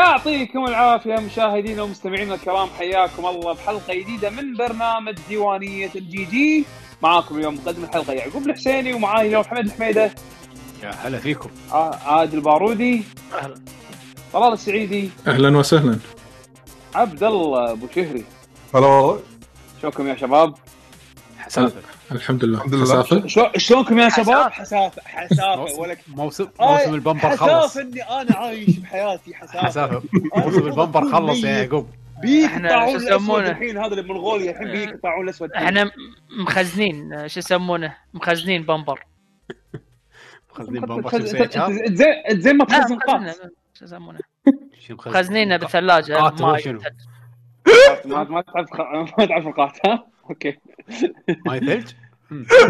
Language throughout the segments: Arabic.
يعطيكم العافية مشاهدينا ومستمعينا الكرام حياكم الله بحلقه جديدة من برنامج ديوانية ال GG معاكم اليوم مقدم الحلقة يعقوب الحسيني ومعاي اليوم محمد الحميده يا هلا فيكم. عادل بارودي. أهلا. طلال السعيدي. أهلا وسهلا. عبد الله أبو شهري. هلا والله. شلونكم يا شباب؟ حسافه الحمد لله. الحمد لله. حسافة؟ شو- شلونكم يا شباب؟ حسافة. حسافة. ولك موسم آه، موسم البمبر خلص. حسافة إني أنا عايش بحياتي حسافة. حسافة. موسم البمبر خلص يا يعقوب. بيك الطاعون شو يسمونه؟ الحين هذا اللي بمنغوليا الحين بيك الطاعون الأسود. إحنا مخزنين. آه، شو يسمونه؟ مخزنين بمبر. مخزنين بمبر. زين ما تخزن قات مخزنين شو يسمونه؟ مخزنينه بالثلاجة ما تعرف ما تعرف القات ها؟ أوكي. ماي ثلج؟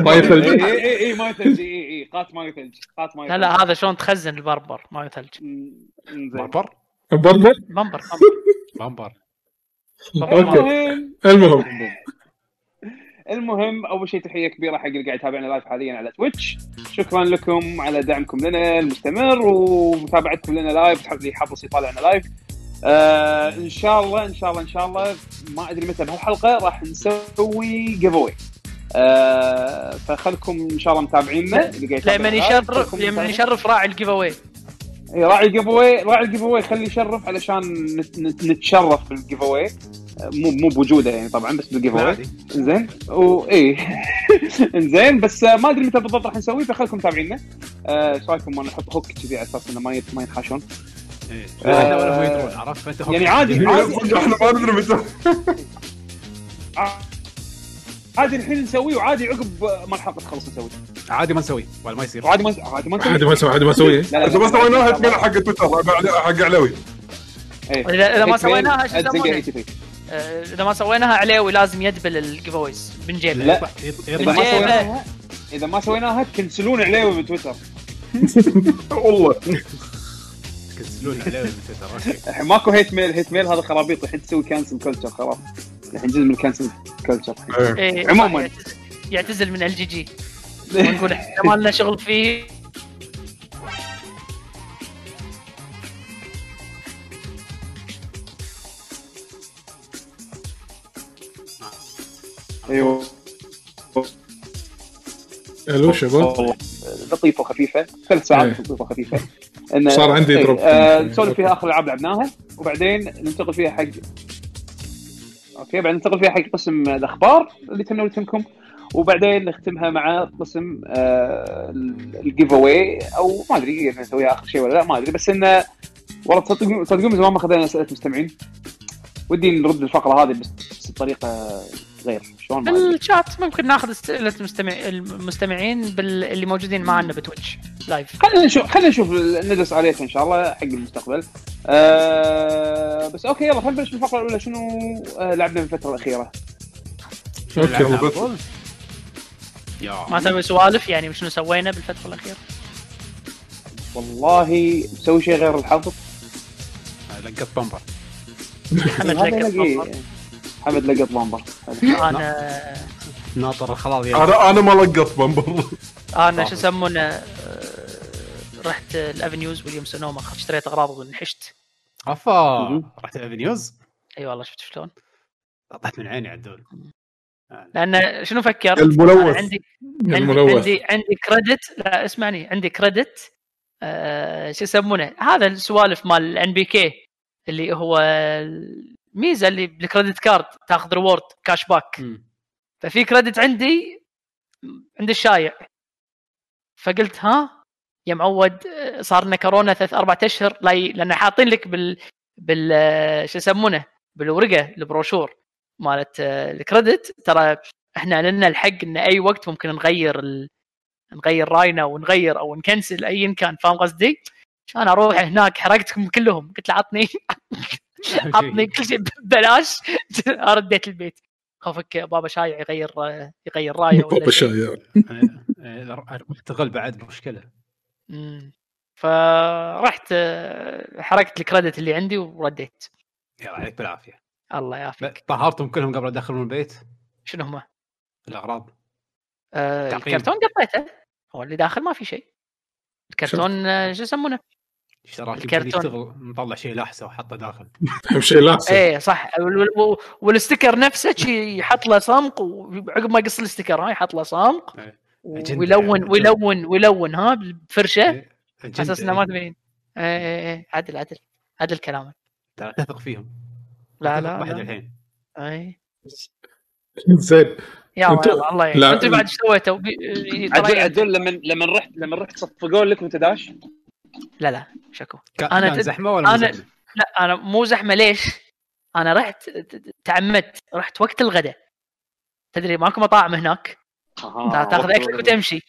ما اي يثلج اي اي اي ما ثلج اي اي قات ما ثلج قات ما لا لا هذا شلون تخزن البربر ما ثلج زين بمبر؟ بربر؟ بمبر بمبر. المهم المهم. أول شيء تحية كبيرة حق اللي قاعد يتابعنا live حاليا على Twitch شكرا لكم على دعمكم لنا المستمر ومتابعتكم لنا live اللي يحب يطالعنا live آه إن شاء الله إن شاء الله إن شاء الله ما أدري متى بهالحلقة راح نسوي giveaway آه فخلكم إن شاء الله يتابعنا لمن يشرف لمن. يشرف راعي الجيف اواي إيه، راعي الجيف اواي راعي الجيف اواي خليه يشرف علشان نت- نت- نتشرف بال giveaway مو مو بوجوده يعني طبعا بس بال give عادي زين وايه إنزين بس آه، ما أدري متى بالضبط راح نسويه فخلكم متابعينا آه، إيش رايكم؟ ما نحط hook كذي على أساس إنه ما ما ينحاشون. آه، إحنا ولا هم يدرون عرفت؟ فأنت يعني عادي عادي. إحنا ما ندري متى. عادي الحين نسويه وعادي عقب ما الحلقة تخلص نسويه. عادي ما نسوي ولا ما يصير. وعادي ما عادي ما نسويه عادي ما سوي عادي ما أسوي لا، لا، اذا ما سويناها تقول حق تويتر بعد- حق علوي. إيه. اذا ما سويناها شو يسمونه؟ إذا ما سويناها عليوي لازم يدبل ال giveaways بنجيب لا. إذا يطلع ما جيبه. سويناها إذا ما سويناها تكنسلون عليه بتويتر والله. يكنسلون عليه الحين ماكو hate mail hate mail هذا خرابيط. الحين تسوي cancel culture خلاص. الحين جزء من ال cancel culture إيه. إيه، عموماً. يعتزل- يعتزل من ال GG ونقول إحنا ما لنا شغل فيه. أيوه. ألو شباب لطيفة وخفيفة. ثلاث ساعات إيه. لطيفة وخفيفة. صار عندي إيه، drop. آه، نسولف فيها آخر العاب لعبناها وبعدين ننتقل فيها حق okay بعدين ننتقل فيها حق قسم الأخبار اللي تهمنا وتهمكم وبعدين نختمها مع قسم آه ال giveaway أو ما أدري نسويها آخر شيء ولا لا ما أدري بس انه والله تصدقون تصدقون زمان ما أخذنا أسئلة مستمعين. ودي نرد الفقرة هذه بس بطريقة غير شلون بالشات ممكن ناخذ اسئله المستمع المستمعين بال... اللي موجودين معنا ب Twitch live خلينا نشوف خلينا نشوف ندرس عليها إن شاء الله حق المستقبل. آه بس okay يلا خلينا نبلش بالفقرة الأولى. شنو آه لعبنا في الفترة الأخيرة؟ okay ما نسوي سوالف يعني شنو سوينا بالفترة الأخيرة؟ والله مسوي شيء غير الحظ. لقط بمبر محمد هذا لقط لقي- بمبر. حمد لقط بامبر. أنا ناطر الخلاص يلا أنا أنا ما لقط بمبر أنا شو يسمونه آه، رحت ال Avenues Williams Sonoma اشتريت أغراض ونحشت. افا. رحت ال Avenues أي والله شفت شلون؟ طلعت من عيني عدول. لأن شنو فكرت؟ الملوث. عندي الملوث. عندي عندي credit لا اسمعني. عندي credit آه شو يسمونه؟ هذا السوالف مال ال NBK اللي هو الميزه اللي بال credit card تاخذ reward cash back مم. ففي credit عندي عند الشايع. فقلت ها يا معود آه، صار لنا كورونا ثلاث أربع أشهر لا ي... لأن حاطين لك بال بال آه، شو يسمونه؟ بالورقة البروشور مالت آه، ال credit ترى إحنا لنا الحق إن أي وقت ممكن نغير ال... نغير راينا ونغير أو نكنسل ايا كان. فاهم قصدي؟ عشان أروح هناك حرقتكم كلهم. قلت له عطني. عطني كل شيء ببلاش. رديت البيت. خوفك بابا شايع يغير يغير راية ولا بابا. شايع اشتغل بعد مشكلة. فرحت حركت الكريدت اللي عندي ورديت. يلا عليك بالعافية. الله يعافيك. طهرتهم كلهم قبل أدخلهم البيت؟ شنو هم؟ الأغراض. آه. الكرتون قطيته. هو اللي داخل ما في شيء. الكرتون آه، شو يسمونه؟ اشتراك الكرتون. مطلع شيء لاحسه وحطه داخل شيء لا أحسن. إيه صح وال- وال- والستيكر نفسه شي يحط له صمغ وعقب ما يقص الستيكر ها يحط له صمغ إيه. أجندة ويلون يعني، ويلون ويلون ها بفرشة إيه، أساس إنه ما إيه. تبين إيه إيه إيه عدل عدل عدل كلامك ترى تثق فيهم لا لا, بواحد لا. الحين إي زين يا أنتوا- الله الله لا. يعني أنتوا بعد إيش سويتوا؟ عدول يعني- عدول لما لما رحت لما رحت صفقوا لك وانت داش لا لا شكو كان أنا كان تد- زحمة ولا مو أنا- زحمة؟ لا أنا مو زحمة ليش؟ أنا رحت تعمدت رحت وقت الغداء تدري ماكو مطاعم هناك آه، تاخذ اكلك. وتمشي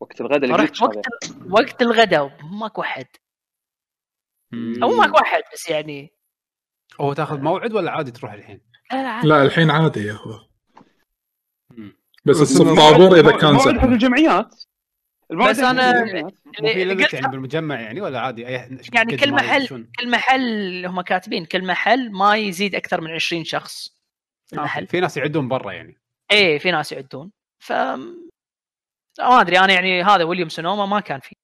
وقت الغداء اللي رحت وقت وقت الغداء ماكو أحد أو ماكو أحد بس يعني هو تاخذ موعد ولا عادي تروح الحين؟ لا لا عادي. لا الحين عادي يا هو. بس بس الصف إنه طابور إذا كان الموعد حق الجمعيات بس. مو في ليمت قلت يعني بالمجمع يعني ولا عادي؟ أي يعني كل ما محل؟ كل محل هم كاتبين كل محل ما يزيد أكثر من 20 شخص آه، المحل. في ناس يعدون برا يعني. إيه في ناس يعدون. ف ما أدري أنا يعني هذا ويليام سونوما ما كان فيه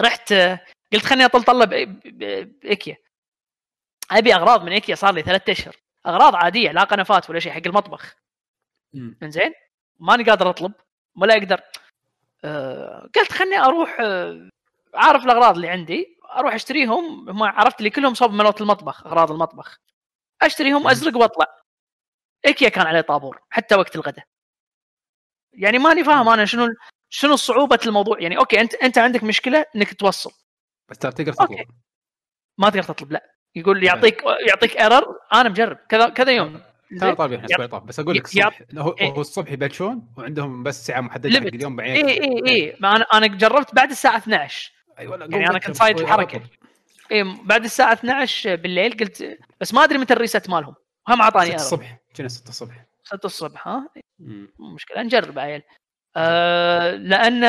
رحت قلت خليني اطل طله ب- ب- بإيكيا. أبي أغراض من إيكيا صار لي ثلاثة أشهر. أغراض عادية لا قنفات ولا شيء حق المطبخ. إنزين؟ ماني قادر أطلب ولا أقدر. قلت خلني أروح آه عارف الأغراض اللي عندي أروح أشتريهم هم عرفت لي كلهم صوب ملوت المطبخ أغراض المطبخ. أشتريهم أزرق وأطلع. إيكيا كان عليه طابور حتى وقت الغداء يعني ماني فاهم أنا شنو شنو صعوبة الموضوع. يعني أوكي انت أنت عندك مشكلة إنك توصل. بس تقدر أوكي. تطلب ما تقدر تطلب لا. يقول يعطيك يعطيك error أنا مجرب. كذا كذا يوم. ترى طالب إحنا أسبوع طاف بس أقول لك الصبح هو, إيه. هو الصبح يبلشون وعندهم بس ساعة محددة حق. اليوم بعدين اي اي اي ما أنا أنا جربت بعد الساعة 12 أيوه يعني أنا كنت صايد الحركه اي بعد الساعة 12 بالليل قلت بس ما أدري متى ال reset مالهم. هم اعطاني 6 error الصبح. كنا 6 الصبح. 6 الصبح ها. مو مشكلة نجرب عيل. آه لأن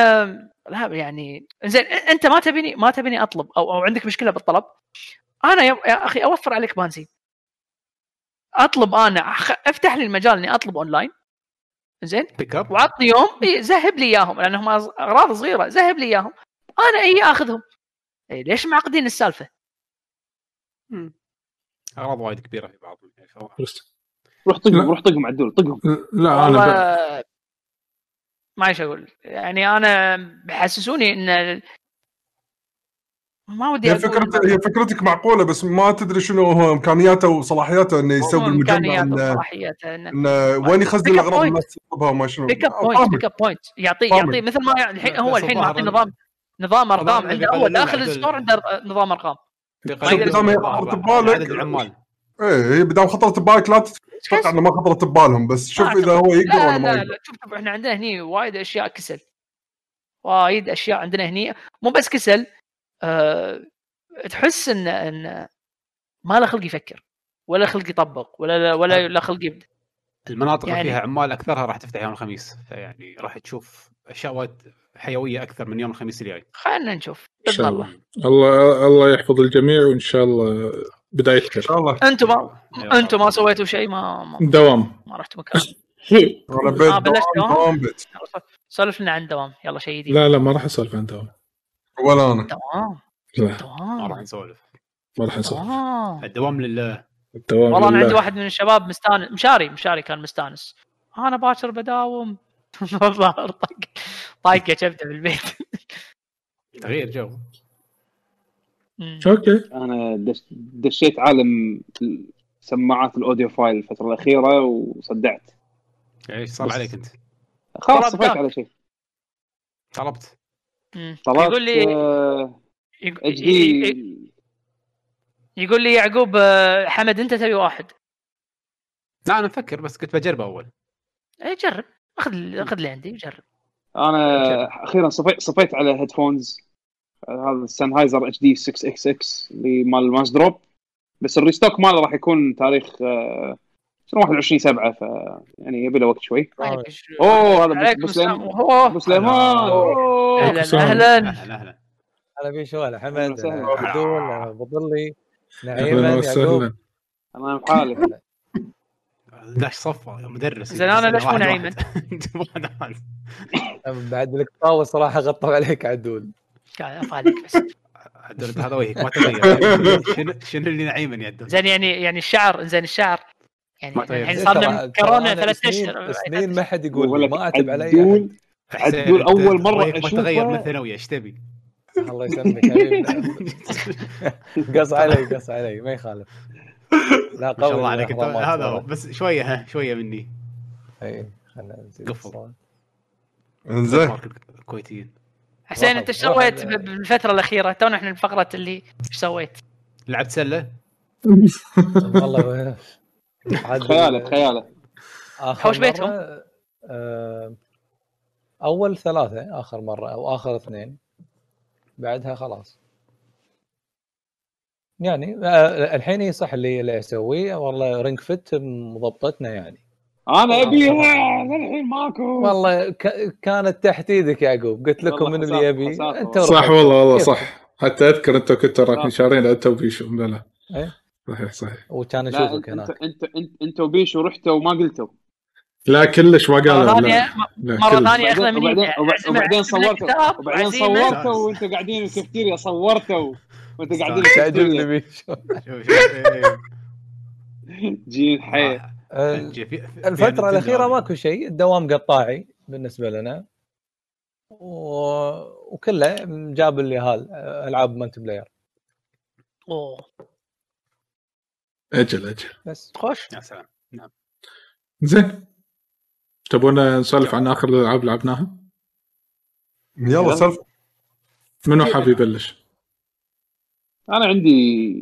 لا يعني زين أنت ما تبيني ما تبيني أطلب أو أو عندك مشكلة بالطلب. أنا يا, يا أخي أوفر عليك بنزين. أطلب أنا أفتح لي المجال إني أطلب أونلاين. زين؟ pick up وعطني يوم زهب لي إياهم لأنهم أغراض صغيرة زهب لي إياهم. أنا إي آخذهم. ليش معقدين السالفة؟ أغراض وايد كبيرة في بعضهم فهو- روح لا. طقهم روح طقهم عدول طقهم. لا أنا ب... ما إيش أقول. يعني أنا بحسسوني إن ما ودي هي فكرة هي فكرتك معقولة بس ما تدري شنو هو إمكانياته وصلاحياته إنه يسوي امكانيات انه وين يخزن الأغراض. الناس تطلبها وما شنو. pick up point. بيك اب بوينت يعطي فاهمك. يعطي مثل ما يعني الحين هو الحين معطي نظام نظام أرقام عنده هو داخل ال store عنده نظام أرقام. خطرت ببالك- عدد العمال. إيه هي بدام خطرت ببالك لا تتوقع إنه ما خطرت ببالهم بس شوف إذا هو يقدر لا ولا ما لا يقدر لا شوف شوف إحنا عندنا هني وايد أشياء كسل. وايد أشياء عندنا هني. مو بس كسل أه تحس إن إن ما له خلق يفكر ولا خلق يطبق ولا ولا له خلق يبدأ. المناطق اللي يعني- فيها عمال أكثرها راح تفتح يوم الخميس فيعني راح تشوف أشياء وايد حيوية أكثر من يوم الخميس الجاي. خلينا نشوف. إن شاء الله. الله الله يحفظ الجميع وإن شاء الله بداية إن خير شاء الله. أنتم ما. أنتم ما سويتوا شيء ما ما, دوام. ما رحتوا مكان. أنا بيت آه، بلشت دوام. سولف لنا عن دوام. يلا شيء جديد. لا لا ما راح أسولف عن دوام. ولا أنا. ما راح دوام نسولف. ما راح دوام الدوام. لله. الدوام والله أنا. عندي واحد من الشباب مستانس. مشاري مشاري كان مستانس. أنا باكر بداوم. والله طق. طايقه كبده بالبيت. تغيير جو. أوكي. أنا دش دشيت عالم سماعات ال audiophile الفترة الأخيرة وصدعت. إيش صار عليك أنت؟ خلاص صفيت. على شيء. طلبت. يقول لي اتش يق- D. ي- يقول لي يعقوب آه، حمد انت تبي واحد. لا أنا مفكر بس قلت بجربه أول. اي جرب. أخذ أخذ اللي عندي جرب أنا أخيرا صفيت صفيت على headphones هذا السنهايزر اتش دي 6 إكس إكس اللي مال ال Massdrop بس ال restock ماله راح يكون تاريخ آه، شنو 21 7 ف يعني يبي له وقت شوي. طيب، إيش- أوه هذا سليمان أوه. أهلا. أهلا أهلا. أهلا. هلا حمد عبدول أبو ظلي أهلا نعيما يعقوب. وسهلا. أنا بحالي داش صفه مدرس؟ زين، أنا ليش مو واحد. بعد لك طاوة صراحة غطوا عليك عدول. افعلك بس. انت هذا وجهك ما تغير. شنو شنو اللي نعيما يا عدل زين يعني يعني الشعر زين الشعر. يعني. الحين صار لنا كورونا ثلاث اشهر سنين ما حد يقول. ما أعتب علي. عدول أنت أول مرة ما تغير من اشوفه الثانويه إيش تبي؟ الله يسلمك قص علي قص علي ما يخالف. لا قوي الله عليك. هذا هو. بس شوية ها شوية مني. اي خلنا قفل. إنزين. الكويتيين. حسين انت إيش سويت بالفترة الأخيرة؟ تونا إحنا بفقره اللي إيش سويت؟ لعبت سلة؟ والله خيالك خيالك حوش بيتهم. آه، أول ثلاثة آخر مرة أو آخر اثنين. بعدها خلاص. يعني آه، الحين يصح اللي اللي اسويه والله Ring Fit مضبطتنا يعني. أنا أبيها للحين ماكو. والله ك- كانت تحت إيدك يعقوب قلت لكم من اللي يبي. انت. صح والله والله؟ صح. حتى أذكر أنت كنت راكبين آه. شارين انت وبيشو لا لا. إيه؟ صحيح صحيح. وكان أشوفك هناك. أنت أنت أنت وبيشو رحتوا وما قلتوا. لا كلش ما مرة قالوا مرة. ثانية أخذ وبعدين مني وبعدين, وبعدين صورتوا وبعدين صورتوا وأنتوا قاعدين بالكافتيريا صورتوا. وأنتوا قاعدين تعجبني إيه. gen حي آه، الأخيرة نينتندو ماكو شيء الدوام قطاعي بالنسبة لنا. و... وكله جاب اللي هال ألعاب multiplayer أوه. أجل أجل. بس. خوش يا سلام. زين. تبون نسولف عن آخر الالعاب لعبناها؟ يلا سالفه منو حاب يبلش؟ أنا عندي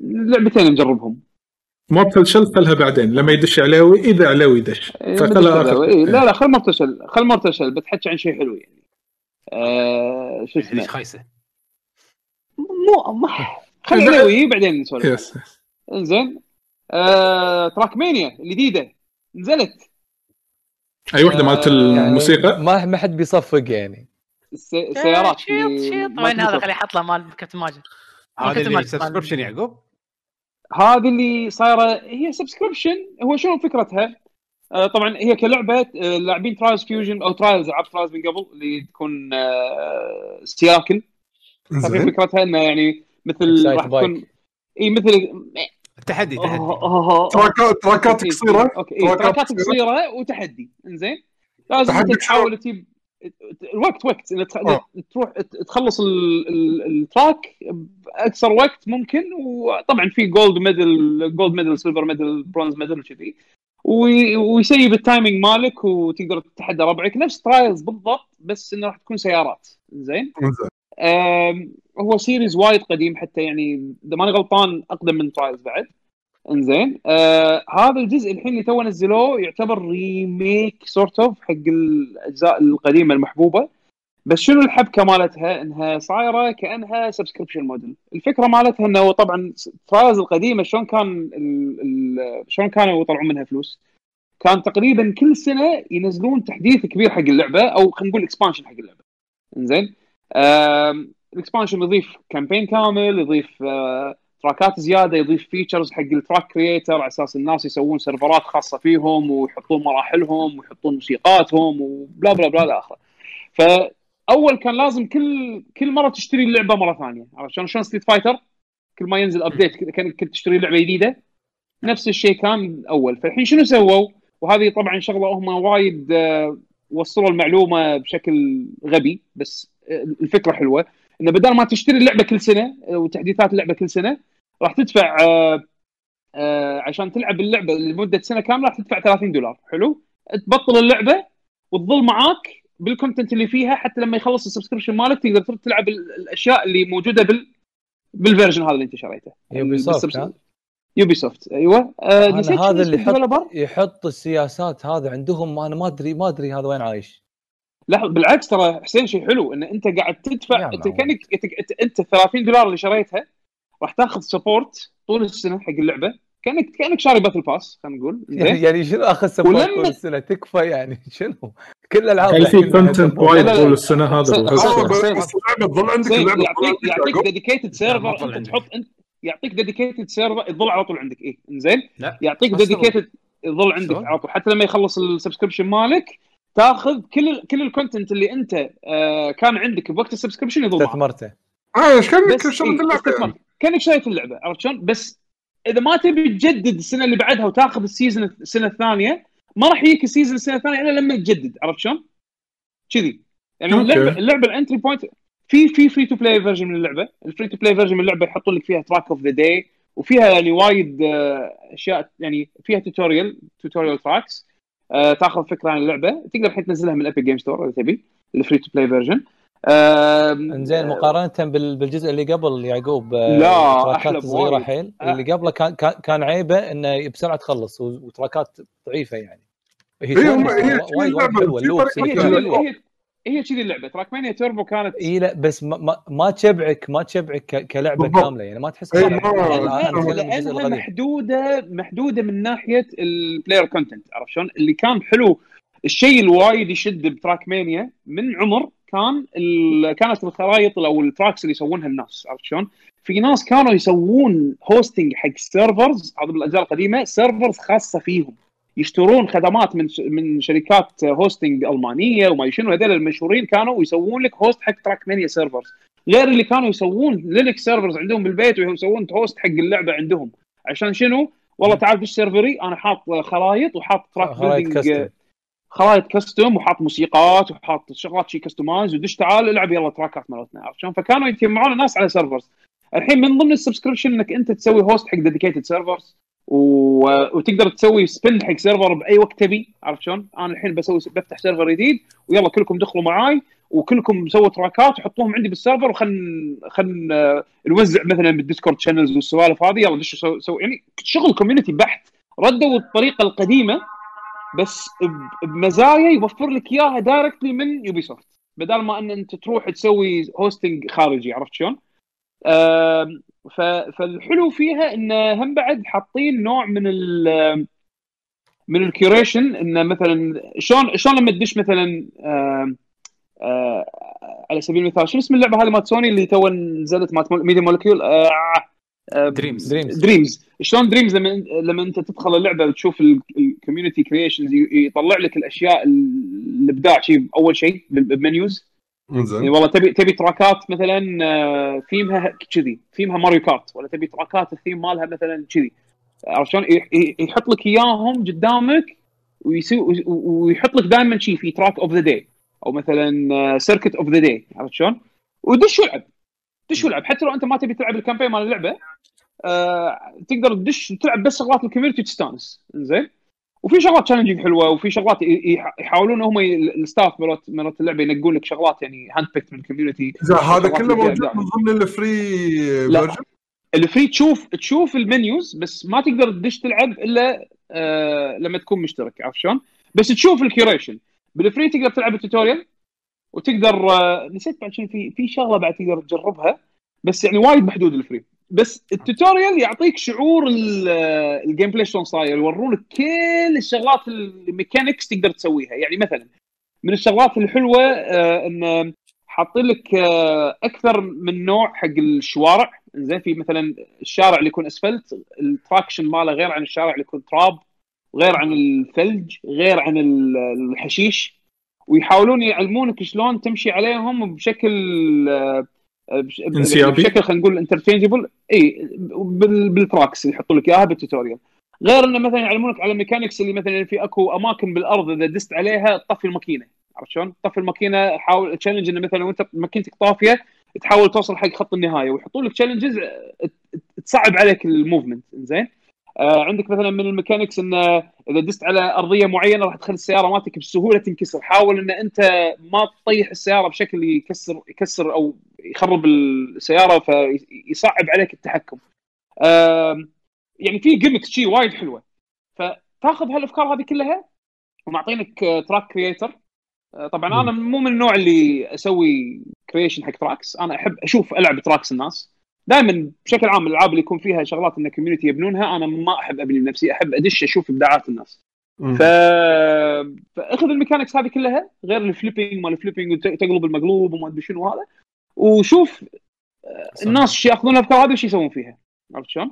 لعبتين نجربهم. مورتل شل خلها بعدين. لما يدش علاوي إذا علاوي دش إيه، فخلها آخر. إيه، لا لا خل مرتشل خل مرتشل بتحكي عن شيء حلو يعني. آه شو اسمه؟ خايسة؟ مو ما خلي علوي بعدين نسولف. يس يس. انزين. آه Trackmania الجديدة نزلت. أي وحدة مالت يعني الموسيقى ما ما حد بيصفق يعني. الس- السيارات شيط شيط وين هذا. خليه يحط له مال كابتن ماجد. هذا اللي subscription يعقوب؟ هذه اللي صايرة هي subscription هو شنو فكرتها؟ آه طبعا هي كلعبة آه لاعبين Trials Fusion أو Trials العاب Trials من قبل اللي تكون آه سياكل فكرتها إنه يعني مثل راح تكون. إي مثل تحدي. تحدي. تراكات track ات قصيرة؟ أوكي track ات قصيرة؟ وتحدي. إنزين؟ لازم تحدي انت تحاول تجيب الوقت وقت. آه. تروح تخلص ال- ال- ال track بأكثر وقت ممكن وطبعا في gold medal gold medal silver medal bronze medal وكذي. وي- ويسيب ال timing مالك وتقدر تتحدى ربعك. نفس Trials بالضبط بس إنه راح تكون سيارات. زين هو series وايد قديم حتى يعني إذا ماني غلطان أقدم من Trials بعد. إنزين. آه هذا الجزء الحين اللي تو نزلوه يعتبر remake sort of حق الأجزاء القديمة المحبوبة. بس شنو الحبكة مالتها؟ إنها صايرة كأنها subscription model الفكرة مالتها إنه طبعا Trials القديمة شلون كان شلون كانوا يطلعون منها فلوس؟ كان تقريبا كل سنة ينزلون تحديث كبير حق اللعبة أو خلينا نقول expansion حق اللعبة. إنزين. ال expansion يضيف campaign كامل يضيف آه، track ات زيادة يضيف features حق ال track creator على أساس الناس يسوون server ات خاصة فيهم ويحطون مراحلهم ويحطون موسيقاتهم و blah blah blah إلى آخره. فأول كان لازم كل كل مرة تشتري اللعبة مرة ثانية. عرفت شلون؟ شلون Street Fighter كل ما ينزل update كنت تشتري لعبة جديدة. نفس الشيء كان اول فالحين شنو سووا؟ وهذه طبعا شغلة هم وايد آه، وصلوا المعلومة بشكل غبي بس الفكرة حلوة إنه بدل ما تشتري اللعبة كل سنة وتحديثات اللعبة كل سنة راح تدفع آه، آه، عشان تلعب اللعبة لمدة سنة كاملة راح تدفع 30 دولار. حلو؟ تبطل اللعبة وتظل معاك بال content اللي فيها حتى لما يخلص ال subscription مالك تقدر تلعب ال- الأشياء اللي موجودة بال بال version هذا اللي أنت شريته. يوبي سوفت؟ يوبي سوفت أيوه. آه هذا اللي؟ يحط يحط السياسات هذا عندهم أنا ما ادري ما أدري هذا وين عايش. لا بالعكس ترى حسين شيء حلو إن أنت قاعد تدفع أنت. كأنك انت- أنت 30 دولار اللي شريتها راح تاخذ support طول السنة حق اللعبة. كأنك كأنك شاري باتل باس خلينا نقول. يعني, يعني شنو اخذ support ولما- طول السنة؟ تكفى يعني شنو؟ كل الألعاب في content. وايد. طول السنة هذا اللعبة تظل عندك اللعبة يعطيك يعطيك dedicated server أنت. تحط أنت يعطيك dedicated سيرفر يظل على طول عندك. إيه زين يعطيك ديديكيتد يظل عندك؟ على طول. حتى لما يخلص ال subscription مالك تاخذ كل ال- كل ال content اللي انت آه كان عندك بوقت ال subscription يظل معك استثمرته آه إيش كانك إيه، اللعبة استثمار. يعني. كأنك شريت اللعبة عرفت شلون؟ بس إذا ما تبي تجدد السنة اللي بعدها وتاخذ ال season السنة الثانية ما راح يجيك ال season السنة الثانية إلا لما تجدد عرفت شلون؟ كذي يعني. اللعبه اللعبة ال entry point في في free to play version من اللعبة ال free to play version من اللعبة يحطون لك فيها track of the day وفيها يعني وايد آه، أشياء يعني فيها tutorial tutorial tracks تاخذ فكرة عن اللعبة. تقدر الحين تنزلها من ال Epic Game Store إذا تبي ال free to play version انزين مقارنة بال- بالجزء اللي قبل يعقوب آه، لا، أحلى صغيرة. حيل. اللي قبله كان كان- كان عيبه إنه بسرعة تخلص و track ات ضعيفة يعني. هي هي وايد حلوة هي كذي اللعبة Trackmania Turbo كانت إي لا بس ما, ما, ما تشبعك ما تشبعك ك- كلعبة بالضبط. كاملة يعني ما تحس إي، كلعبة. ما- أنا- أنا لأن- أتكلم الجزء لانها محدوده محدودة من ناحية ال player content عرفت شلون؟ اللي كان حلو الشيء الوايد يشد ب Trackmania من عمر كان ال... كانت الخرائط أو ال tracks اللي يسوونها الناس عرفت شلون؟ في ناس كانوا يسوون hosting حق servers هذا بالأجزاء القديمة servers خاصة فيهم يشترون خدمات من من شركات hosting ألمانية وما شنو هذول المشهورين كانوا يسوون لك host حق Trackmania servers غير اللي كانوا يسوون Linux servers عندهم بالبيت ويسوون host حق اللعبة عندهم عشان شنو؟ والله تعال دش server ي أنا حاط خرايط وحاط track خرايط custom. custom وحاط موسيقات وحاط شغلات شي customize ودش تعال العب يلا track ات مالتنا عرفت شلون؟ فكانوا يتجمعون الناس على servers الحين من ضمن ال subscription إنك أنت تسوي host حق dedicated servers و... وتقدر تسوي spin حق server بأي وقت تبي عرفت شلون؟ أنا الحين بسوي بفتح server جديد ويلا كلكم دخلوا معاي وكلكم سووا track ات وحطوهم عندي بال server وخل خل نوزع مثلا بال Discord channels والسوالف هذه يلا دشوا سو... سو... يعني شغل community بحت ردوا الطريقة القديمة بس بمزايا يوفر لك إياها directly من يوبي سوفت بدل ما إن أنت تروح تسوي hosting خارجي عرفت شلون؟ فالحلو فيها انه هم بعد حاطين نوع من ال من ال curation انه مثلا شلون شلون لما تدش مثلا آه، على سبيل المثال شنو اسم اللعبة هذه مالت سوني اللي تو نزلت مالت Media Molecule؟ Dreams Dreams Dreams شلون Dreams لما لما أنت تدخل اللعبة وتشوف ال community creations يطلع لك الأشياء ال- الإبداع شيء أول شيء بال- بال menus يعني والله تبي تبي track ات مثلا آه، ثيمها كذي ثيمها Mario Kart ولا تبي track ات الثيم مالها مثلا كذي. عرفت شلون؟ يحط لك إياهم قدامك ويحط لك دائما شيء في track of the day أو مثلا circuit of the day عرفت شلون؟ ودش والعب دش والعب حتى لو أنت ما تبي تلعب ال campaign مال اللعبة آه تقدر تدش تلعب بس شغلات ال community تستانس زين وفي شغلات challenging حلوة وفي شغلات يحاولون هم ال staff مالت مالت اللعبة ينقون لك شغلات يعني hand picked من ال community هذا كله موجود. من ضمن ال free. version ال free تشوف تشوف ال menus بس ما تقدر تدش تلعب إلا آه لما تكون مشترك عرفت شلون؟ بس تشوف ال curation بال free تقدر تلعب ال tutorial وتقدر آه نسيت بعد شنو في في شغلة بعد تقدر تجربها بس يعني وايد محدود ال free بس ال tutorial يعطيك شعور ال- ال gameplay شلون صاير يورونك كل الشغلات ال mechanics تقدر تسويها يعني مثلا من الشغلات الحلوة آه إن حاطين لك آه، أكثر من نوع حق الشوارع زين في مثلا الشارع اللي يكون أسفلت ال traction ماله غير عن الشارع اللي يكون تراب غير عن الثلج غير عن ال- الحشيش ويحاولون يعلمونك شلون تمشي عليهم بشكل آه،. بشكل خلينا نقول interchangeable إي بال- بال tracks يحطوا لك إياها بال tutorial غير إنه مثلا يعلمونك على ال mechanics اللي مثلا في أكو أماكن بالأرض إذا دست عليها تطفي الماكينة. عرفت شلون؟ تطفي الماكينة حاول challenge إنه مثلا وانت ماكينتك طافية تحاول توصل حق خط النهاية. ويحطوا لك challenges تصعب عليك ال movement زين عندك مثلا من ال mechanics انه إذا دست على أرضية معينة راح تخلي السيارة مالتك بسهولة تنكسر. حاول إن أنت ما تطيح السيارة بشكل يكسر يكسر أو يخرب السيارة فيصعب عليك التحكم. يعني في gimmicks شي وايد حلوة. فتاخذ هالأفكار هذه كلها ومعطينك آه، تراك creator آه، طبعا أنا مو من النوع اللي أسوي creation حق tracks أنا أحب أشوف ألعب tracks الناس. دائما بشكل عام الألعاب اللي يكون فيها شغلات إن community يبنونها أنا ما أحب أبني لنفسي أحب أدش أشوف إبداعات الناس. ف... فأخذ ال mechanics هذه كلها غير ال flipping مال ال flipping وتقلب المقلوب وما أدري شنو هذا وشوف الناس شو يأخذون الافكار هذه وش يسوون فيها عرفت شلون؟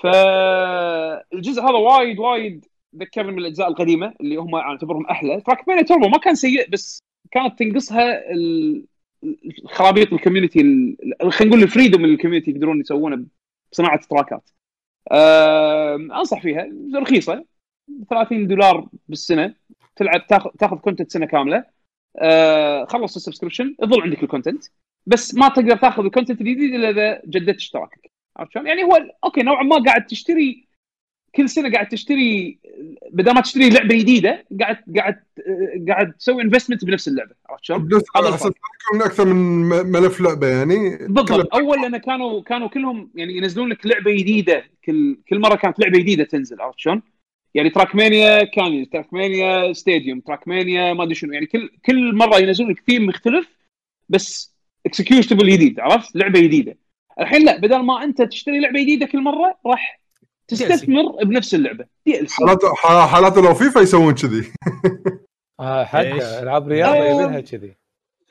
فالجزء هذا وايد وايد ذكرني من الأجزاء القديمة اللي هم اعتبرهم أحلى. تراك توربو ما كان سيء بس كانت تنقصها ال... خرابيط ال community ال- خلينا نقول ال freedom اللي ال community يقدرون يسوونه بصناعة تراكات آه، أنصح فيها. رخيصة. 30 دولار بالسنة. تلعب تاخذ تاخذ content سنة كاملة. آه، خلص ال subscription. يظل عندك ال content بس ما تقدر تاخذ ال content الجديد إلا إذا جددت اشتراكك. عرفت شلون؟ يعني هو okay نوعا ما قاعد تشتري كل سنة قاعد تشتري بدل ما تشتري لعبة جديدة قاعد قاعد قاعد تسوي investment بنفس اللعبة. عرفت شلون؟ يكون أكثر من ملف لعبة يعني. بالضبط. اول لأن كانوا كانوا كلهم يعني ينزلون لك لعبة جديدة. كل كل مرة كانت لعبة جديدة تنزل. عرفت شلون؟ يعني تراكمانيا كان تراكمانيا ستاديوم تراكمانيا ما أدري شنو. يعني كل كل مرة ينزلون لك ثيم مختلف بس executable جديد. عرفت؟ لعبة جديدة. الحين لا. بدل ما أنت تشتري لعبة جديدة كل مرة راح تستثمر بنفس اللعبة. DLC حالات حالات لو فيفا يسوون كذي. آه؟ حتى ألعاب رياضة آه. يبيلها كذي.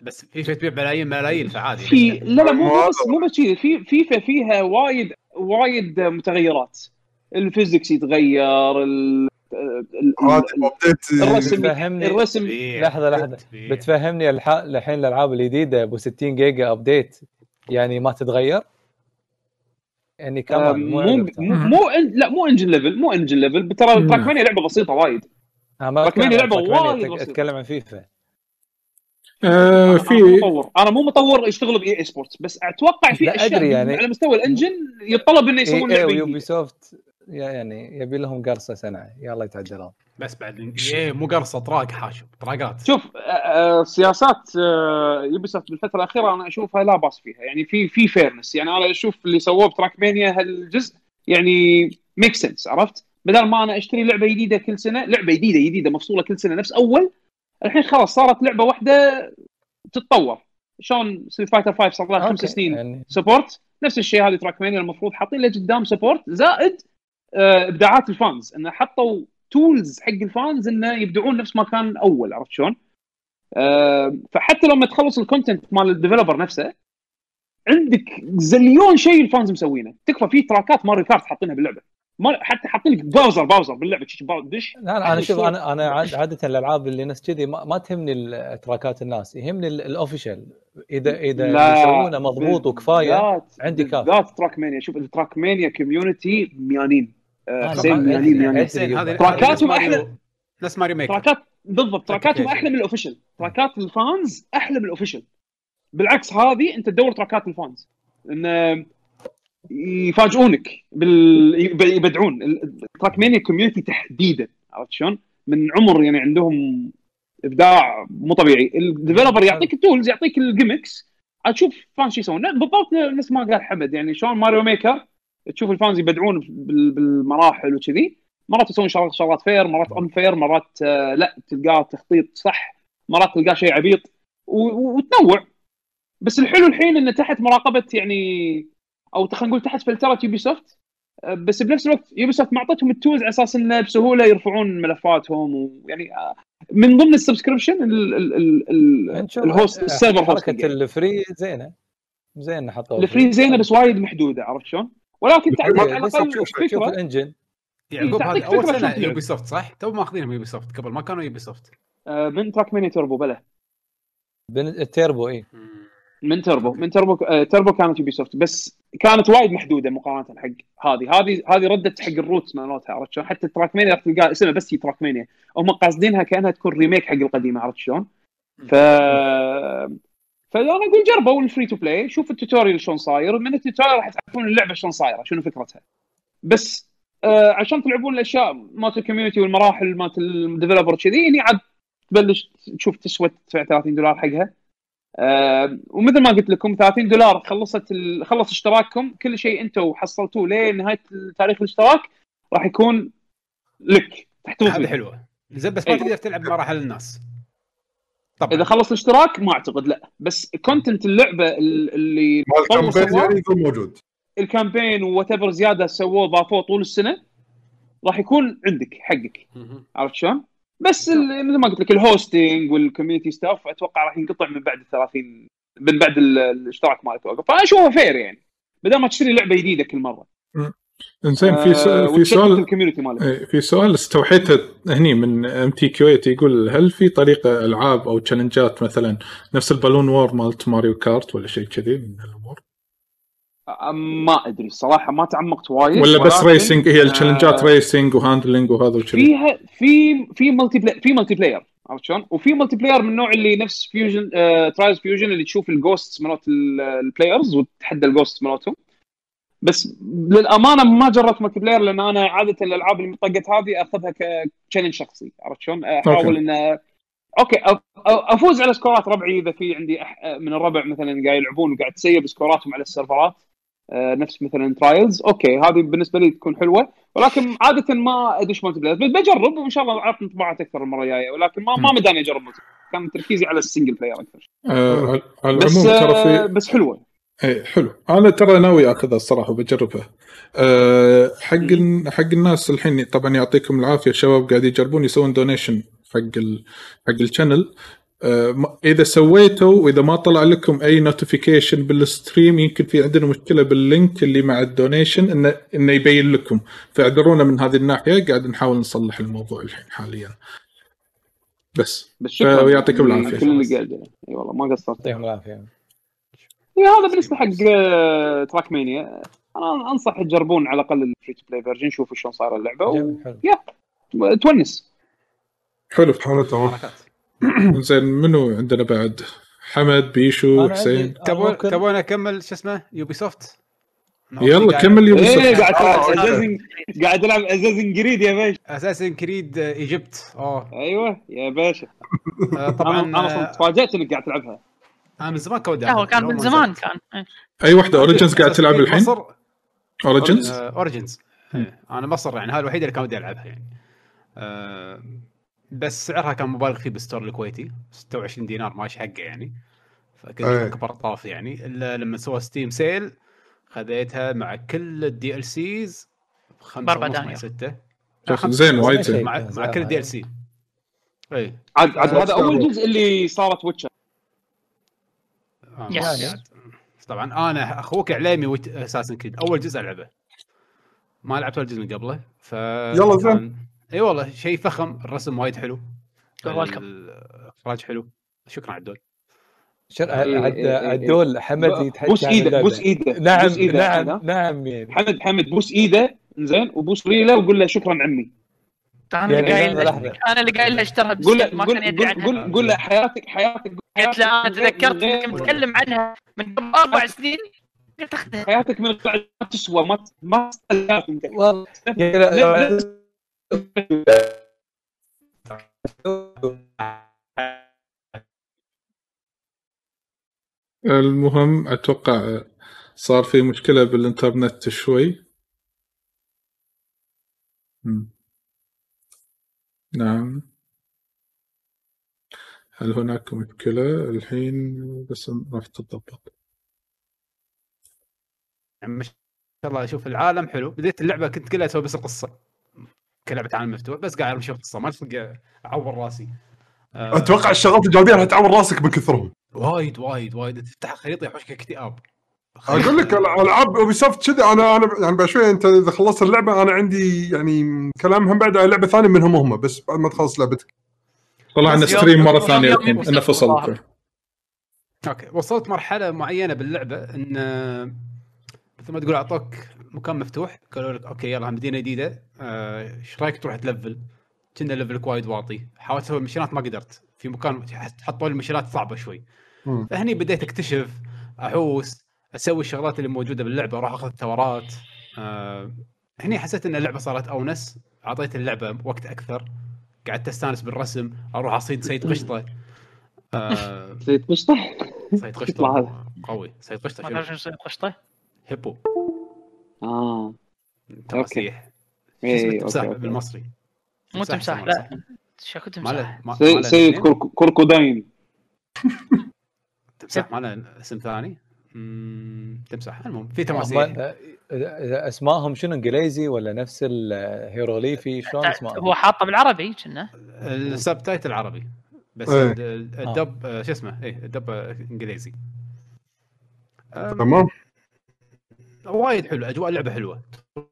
بس فيفا تبيع ملايين ملايين فعادي في لا؟ لا مو بس مو بس كذي. في فيفا فيها وايد وايد متغيرات. ال physics يتغير ال update الرسم فهمني. الرسم. لحظة لحظة. بتفهمني الح... الحين الألعاب الجديدة أبو 60 جيجا update يعني ما تتغير؟ يعني كمان مو مو مو أنا. لا مو engine level مو engine level ترى. تراكمانيا لعبة بسيطة وايد أنا ما تراكمانيا لعبة تراكمانيا، وايد بسيطة. أتكلم عن فيفا آه أنا مو في مطور أنا مو مطور يشتغل ب EA Sports بس أتوقع في اشياء أدري يعني. على مستوى ال engine يتطلب إنه يسوون لعبة ويوبي جديدة سوفت يعني يبي لهم قرصة سنة يلا يتعدلون بس بعد إيه مو قرصة طراق حاشم طراقات. شوف آه، آه، سياسات يوبي سوفت بالفترة الأخيرة أنا أشوفها لا بأس فيها. يعني في في fairness يعني أنا أشوف اللي سووه بتراكمانيا هالجزء يعني make sense عرفت؟ بدل ما أنا أشتري لعبة جديدة كل سنة لعبة جديدة جديدة مفصولة كل سنة نفس أول الحين خلاص صارت لعبة واحدة تتطور. شلون ستريت فايتر 5 صار لها خمس سنين يعني support نفس الشيء هذه تراكمانيا المفروض حاطين له قدام support زائد آه، إبداعات ال fans. إنه حطوا tools حق ال fans إنه يبدعون نفس ما كان أول عرفت شلون؟ آه، فحتى لما تخلص ال content مال ال developer نفسه عندك زليون شيء ال fans مسوينه. تكفى في تراكات ماريو كارت حاطينها باللعبة. ما حتى حاطين لك باوزر باوزر باللعبة دش. لا لا أنا شوف أنا أنا عاد- عادة الألعاب اللي نفس كذي ما, ما تهمني تراكات الناس يهمني ال- ال official اذا إذا يسوونه مضبوط وكفاية عندي كاف. بالذات تراك مانيا شوف التراك مانيا community ميانين. حسين أدري- ميانين حسين هذه تراكاتهم نفس ماريو- أحلى. نفس ماريو ميكر تراكات بالضبط تراكاتهم. أحلى من ال official تراكات ال fans أحلى من ال official بالعكس هذه أنت تدور تراكات ال fans. إن يفاجئونك بال يب- يبدعون. ال- تراك مانيا community تحديدا عرفت شلون؟ من عمر يعني عندهم إبداع مو طبيعي. ال developer يعطيك ال tools يعطيك ال gimmicks عاد تشوف fan شو يسوون. بالضبط نفس ما قال حمد يعني شلون ماريو ميكر تشوف ال fans يبدعون بال- بالمراحل وكذي. مرات يسوون شغلات شغلات fair مرات unfair مرات آه، لا تلقاه تخطيط صح. مرات تلقاه شيء عبيط. وتنوع. بس الحلو الحين إنه تحت مراقبة يعني أو خلينا نقول تحت فلترة يوبي سوفت آه، بس بنفس الوقت يوبي سوفت معطتهم ال tools على أساس إنه بسهولة يرفعون ملفاتهم ويعني آه، من ضمن السبسكريبشن ال- ال- ال- ال- نشوف الهوست السيرفر هوستنج حركة الفري زينة. زين حطوها الفري زينة بس وايد محدودة عرفت شلون؟ ولكن تعطيك على الأقل فكرة. الإنجن. يعقوب تعطيك هذه أول سنة. يوبي سوفت صح؟ تو ماخذينها من يوبي سوفت قبل ما كانوا يوبي سوفت آه، من تراك ماني توربو بلا بن- التيربو اي من تربو من تربو آه، تربو كانت يوبي سوفت بس كانت وايد محدودة مقارنة حق هذه. هذه هذه ردت حق الروت مالتها عرفت شلون؟ حتى تراكمانيا راح تلقى اسمها بس هي تراكمانيا هم قاصدينها كأنها تكون remake حق القديمة عرفت شلون؟ ف فانا أقول جربوا ال free to play شوف ال tutorial شلون صاير من ال tutorial راح تعرفون اللعبة شلون صايرة شنو فكرتها بس آه عشان تلعبون الأشياء مالت ال community والمراحل مالت ال developer كذي يعني عاد تبلش تشوف تسوى تدفع 30 دولار حقها آه ومثل ما قلت لكم 30 دولار خلصت ال... خلص اشتراككم كل شيء أنتم حصلتوه لنهاية تاريخ الاشتراك راح يكون لك تحتفظ هذه. حلوة زين بس ما إيه. تقدر تلعب مراحل الناس طبعا. إذا خلص الاشتراك ما أعتقد لا. بس content اللعبة ال- اللي ال campaign يعني يكون موجود. ال campaign whatever زيادة سووه ضافوه طول السنة راح يكون عندك حقك. عرفت شلون؟ بس ال- مثل ما قلت لك ال hosting وال community stuff أتوقع راح ينقطع من بعد ال 30 من بعد ال- الاشتراك مالك توقف فأنا أشوفه fair يعني. بدل ما تشتري لعبة جديدة كل مرة. إنزين في آه، سؤال في وتشتت سؤال ال community مالك. إيه، في سؤال استوحيته هني من إم تي كيو يقول هل في طريقة ألعاب أو تشالنجات مثلا نفس ال balloon war مالت Mario Kart ولا شيء كذي من الأمور آه، ما أدري الصراحه ما تعمقت وايد ولا بس racing هي التشالنجات آه، racing و handling وهذا وكذي. فيها في في multiplay في multiplayer عرفت شلون؟ وفي multiplayer من النوع اللي نفس Fusion آه Trials Fusion اللي تشوف ال ghosts مالت ال- ال players وتتحدى ال ghosts مالتهم. بس للأمانة ما جربت multiplayer لأن أنا عادة الألعاب اللي طقت هذه أخذها ك challenge شخصي عرفت شلون؟ أحاول. إن okay أفوز على سكورات ربعي إذا في عندي. من الربع مثلا قاعد يلعبون وقاعد تsave سكوراتهم على السيرفرات نفس مثلا Trials okay هذه بالنسبة لي تكون حلوة ولكن عادة ما أدش multiplayer بس بجرب وإن شاء الله أعطي انطباعات أكثر المرة الجاية ولكن ما ما مداني أجرب كان تركيزي على ال single player أكثر على بس ترى في بس حلوة اي حلو. أنا ترى ناوي أخذها الصراحة وبجربها. أه حق ال- حق الناس الحين طبعا يعطيكم العافية الشباب قاعد يجربون يسوون donation حق ال حق ال channel أه إذا سويتوا وإذا ما طلع لكم أي notification بال stream يمكن في عندنا مشكلة بال link اللي مع ال donation انه انه يبين لكم. فاعذرونا من هذه الناحية قاعد نحاول نصلح الموضوع الحين حاليا. بس. بس شكرا. ويعطيكم العافية. كل اللي قاعد إي والله ما قصرت. يعطيهم العافية. هذا بالنسبة حق آه، Trackmania أنا أنصح تجربون على الأقل ال free to play version شوفوا شلون صايرة اللعبة جميل حلو. وتونس حلو حلو تمام زين منو عندنا بعد؟ حمد بيشو حسين. تبون تبون أكمل شو اسمه؟ Ubisoft يلا كمل Ubi إيه soft. قاعد تلعب آه، Assassin's قاعد تلعب Assassin's Creed يا باشا. Assassin's Creed Egypt أوه. أيوه يا باشا. آه، طبعا أنا أصلا آه، تفاجأت إنك قاعد تلعبها. أنا من زمان كان ودي لا هو كان من زمان كان إيه. أي واحدة Origins قاعد تلعب الحين؟ Origins Origins أنا مصر يعني هاي الوحيده اللي كان ودي ألعبها يعني. آه، بس سعرها كان مبالغ فيه بال store الكويتي 26 دينار ماشي حقه يعني. فكنت أي. كبر طاف يعني. إلا لما سوى Steam sale خذيتها مع كل ال DLCs ونص دنانير. مع ستة. زين وايد. مع, مع كل ال DLC اي عاد عاد آه، هذا أول جزء اللي صارت Witcher آه، yes. طبعا أنا أخوك عليمي Assassin's Creed أول جزء ألعبه. ما لعبت ولا جزء من قبله ف يلا زين. إي والله شيء فخم. الرسم وايد حلو. الاخراج حلو. شكرا عدول شر... عد... عدول حمد يتحكى بوس ايده. بوس إيدة نعم بوس إيدة نعم نعم يعني حمد حمد بوس إيدة. زين وبوس ريله وقول له شكرا عمي. أنا اللي يعني قايل له. أنا اللي قايل له قول له بسكت ما قول كان يدري قول عنها. قول, قول له حياتك حياتك قلت له أنا تذكرت إنك متكلم عنها من قبل أربع سنين. قلت أخذها. حياتك من بعد ما تسوى ما ما والله لا- لا- المهم أتوقع صار في مشكلة بالإنترنت شوي. نعم. هل هناك مشكلة الحين بس راح تتضبط يعني ما شاء الله أشوف العالم حلو. بديت اللعبة كنت كلها أسوي بس القصة كلعبة عالم مفتوح بس قاعد امشي القصة ما تلقى أعور راسي. آه، أتوقع الشغلات الجانبيه راح تعور راسك من كثرهم. وايد وايد وايد. تفتح الخريطه يحوشك اكتئاب أقول لك العاب Ubisoft كذي أنا أنا يعني بعد شوي أنت إذا خلصت اللعبة أنا عندي يعني كلام هم بعد على لعبة ثانية منهم هم بس بعد ما تخلص لعبتك. طلع لنا بس يوم- stream مرة ثانية يوم إنه فصل. okay وصلت مرحلة معينة باللعبة إن مثل ما تقول أعطوك مكان مفتوح قالوا لك okay يلا مدينة جديدة. آه، إيش رأيك تروح تlevel؟ كنا ليفلك وايد واطي. حاولت أسوي المشينات ما قدرت. في مكان حطوا لي المشينات صعبة شوي. فهني بديت أكتشف أحوس أسوي الشغلات اللي موجودة باللعبة أروح أخذ ثورات. آه هني حسيت إن اللعبة صارت أونس أعطيت اللعبة وقت أكثر. قعدت أستانس بالرسم أروح أصيد سيد قشطة. آه زيت قشطة؟ سيد يطلع قشطه. قوي. سيد قشطة ما؟ تعرف شنو يصير قشطة؟ هيبو. آه. تماسيح شو إيه، أوكي. بالمصري. مو تمساح لا. شكو تمساح؟ سيد اسمين؟ كرك- كركوداين تمساح ما له اسم ثاني؟ تمساح. المهم في تماسيح. اسمائهم شنو انجليزي ولا نفس الهيروغليفي شلون اسمائهم؟ هو حاطه بالعربي كنا. السب تايتل عربي. بس إيه. ال- ال- الدب آه، شو اسمه؟ إيه الدب آه، انجليزي. تمام. وايد حلو أجواء اللعبة حلوة.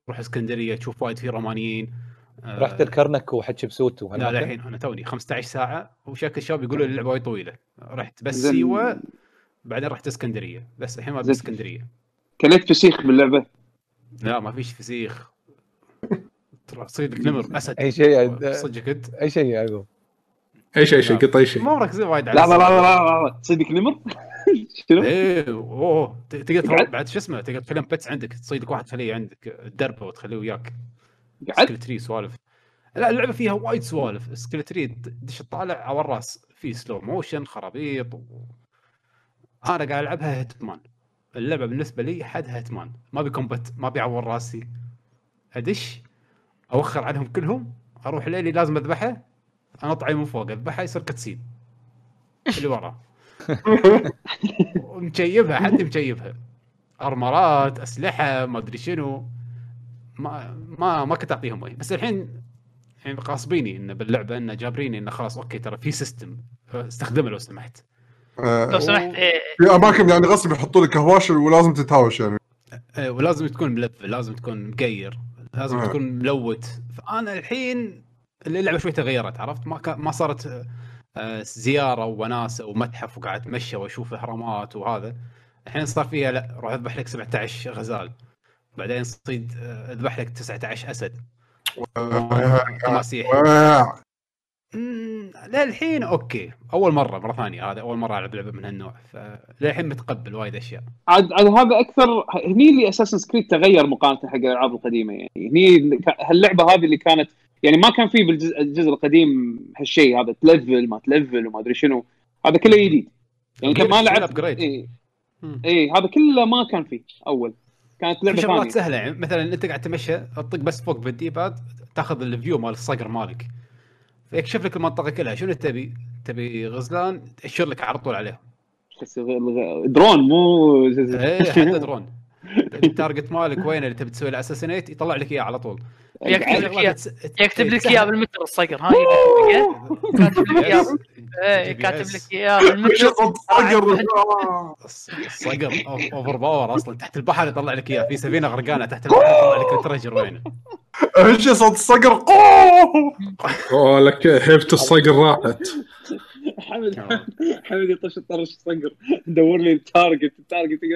تروح اسكندرية تشوف وايد في رومانيين آه، رحت الكرنك وحتشبسوت لا وهالمكان؟ للحين أنا توني 15 ساعة وشكل الشباب يقولوا لي اللعبة وايد طويلة. رحت بس. سيوة بعدين رحت اسكندرية. بس الحين ما. اسكندرية. كليت فسيخ باللعبة؟ لا ما فيش فسيخ. ترى صيدك نمر أسد. أي شيء عند- صدق كنت. أي شيء يا يعقوب أي شيء شيء قط أي شيء. ما مركزين وايد على لا لا لا. لا لا لا. تصيدك نمر؟ شنو؟ إيه أوه. تقدر؟ بعد شو اسمه تقدر تخليهم pets عندك. تصيدك واحد تخليه عندك الدربه وتخليه وياك. سكلتري سوالف. لا اللعبة فيها وايد سوالف. سكلتري تدش تطالع على الراس. في slow motion خرابيط و... أنا قاعد ألعبها Hitman. اللعبة بالنسبة لي حدها Hitman ما بي combat ما بيعور راسي. أدش أوخر عنهم كلهم أروح ليلي لازم أذبحه انط عليه من فوق أذبحه يصير كتسين اللي وراه. ومشيبها حد مشيبها. ارمرات أسلحة ما أدري شنو. ما ما ما كنت أعطيهم وجه بس الحين يعني غاصبيني انه باللعبة إنه جابريني إنه خلاص أوكي ترى في سيستم أستخدمه لو سمحت. لو سمحت إيه، في أماكن يعني غصب يحطوا لك هواش ولازم تتهاوش يعني. إيه، ولازم تكون ملفل لازم تكون مقير لازم آه. تكون ملوت فأنا الحين اللعبة شوي تغيرت عرفت؟ ما ما صارت آه، زيارة وناسه ومتحف وقاعد أتمشى وأشوف أهرامات وهذا. الحين صار فيها لا روح أذبح لك 17 غزال. بعدين صيد آه، أذبح لك 19 أسد. تماسيح آه، للحين okay. اول مرة مرة ثانية هذا اول مرة العب لعبة من هالنوع. فللحين متقبل وايد أشياء. عاد عاد هذا أكثر هني اللي Assassin's Creed تغير مقارنة حق الألعاب القديمة يعني. هني هاللعبة هذه اللي كانت يعني ما كان في بالجزء الجزء القديم هالشيء هذا تلفل ما تلفل وما أدري شنو. هذا كله جديد. يعني انت ما لعبت. اي. اي هذا كله ما كان فيه أول. كانت لعبة في شغلات ثانية. سهلة يعني. مثلا أنت قاعد تمشى تطق بس فوق بال D-pad تاخذ ال view مال الصقر مالك. فيكشف لك المنطقة كلها. شنو تبي؟ تبي غزلان؟ تأشر لك على طول عليهم. درون مو إيه حتى درون. ال target مالك وين اللي تبي تسوي له assassinate يطلع لك إياه على طول. يكتب لك. تس- يكتب لك. إياه. بالمتر الصقر ها؟ يكتب لك إياه. كاتب لك إياه. إيه GPS. كاتب لك إياه بالمتر. الصقر. أوف- overpower أصلا. تحت البحر يطلع لك إياه. في سفينة غرقانة تحت البحر يطلع لك ال treasure وينه شيء صوت الصقر. أوه! لك هيبه الصقر راحت. حمد حمد يطش الطرش صقر دور لي ال target ال target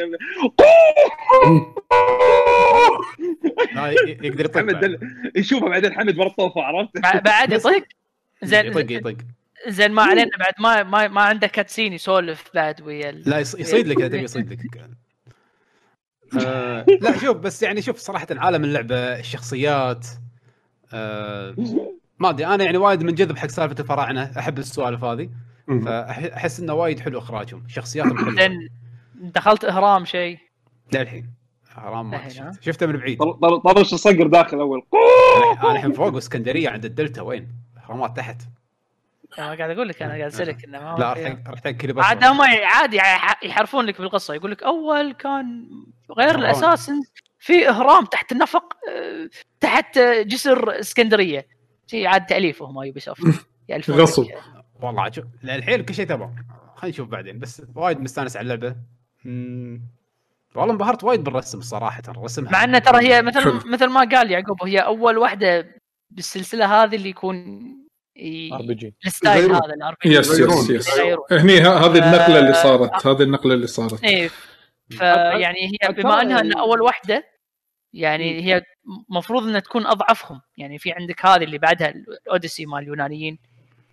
يقدر يطق حمد. يشوفه بعدين حمد برا الطوفه عرفت؟ بع- بعد يطق؟ زين. يطق يطق. زين ما علينا بعد ما ما ما عنده cutscene يسولف بعد ويا لا يص- يصيد لك إذا تبي يصيد لك. آه لا شوف بس يعني شوف صراحة عالم اللعبة الشخصيات آه ما أدري أنا يعني وايد منجذب حق سالفة الفراعنة أحب السوالف هذه. فاحس إنه وايد حلو إخراجهم شخصياتهم حلوة دخلت إهرام شيء للحين حرام ما؟ شفته. شفته من بعيد طر- طر- طرش الصقر داخل أول أنا أنا الحين فوق وإسكندرية عند الدلتا وين؟ إهرامات تحت أنا قاعد أقول لك أنا قاعد أسألك إنه ما لا رحت كذا آه، عاد هم عادي يح- يحرفون لك بالقصة يقول لك أول كان غير. الأساس في إهرام تحت النفق آه، تحت جسر إسكندرية شيء عاد تأليفهم Ubisoft. غصب. والله شوف الحين كل شيء تمام خلينا نشوف بعدين بس وايد مستانس على اللعبة. مم. والله انبهرت وايد بالرسم صراحة رسمها مع إنه ترى هي مثل. مثل ما قال يعقوب هي أول واحدة بالسلسلة هذه اللي يكون RPG ال style. هذا ال RP yes yes yes هني ه- هذه النقلة اللي صارت هذه النقلة اللي صارت. إيه فيعني هي بما إنها إنها أول واحدة يعني هي المفروض إنها تكون أضعفهم. يعني في عندك هذه اللي بعدها ال Odyssey مال اليونانيين.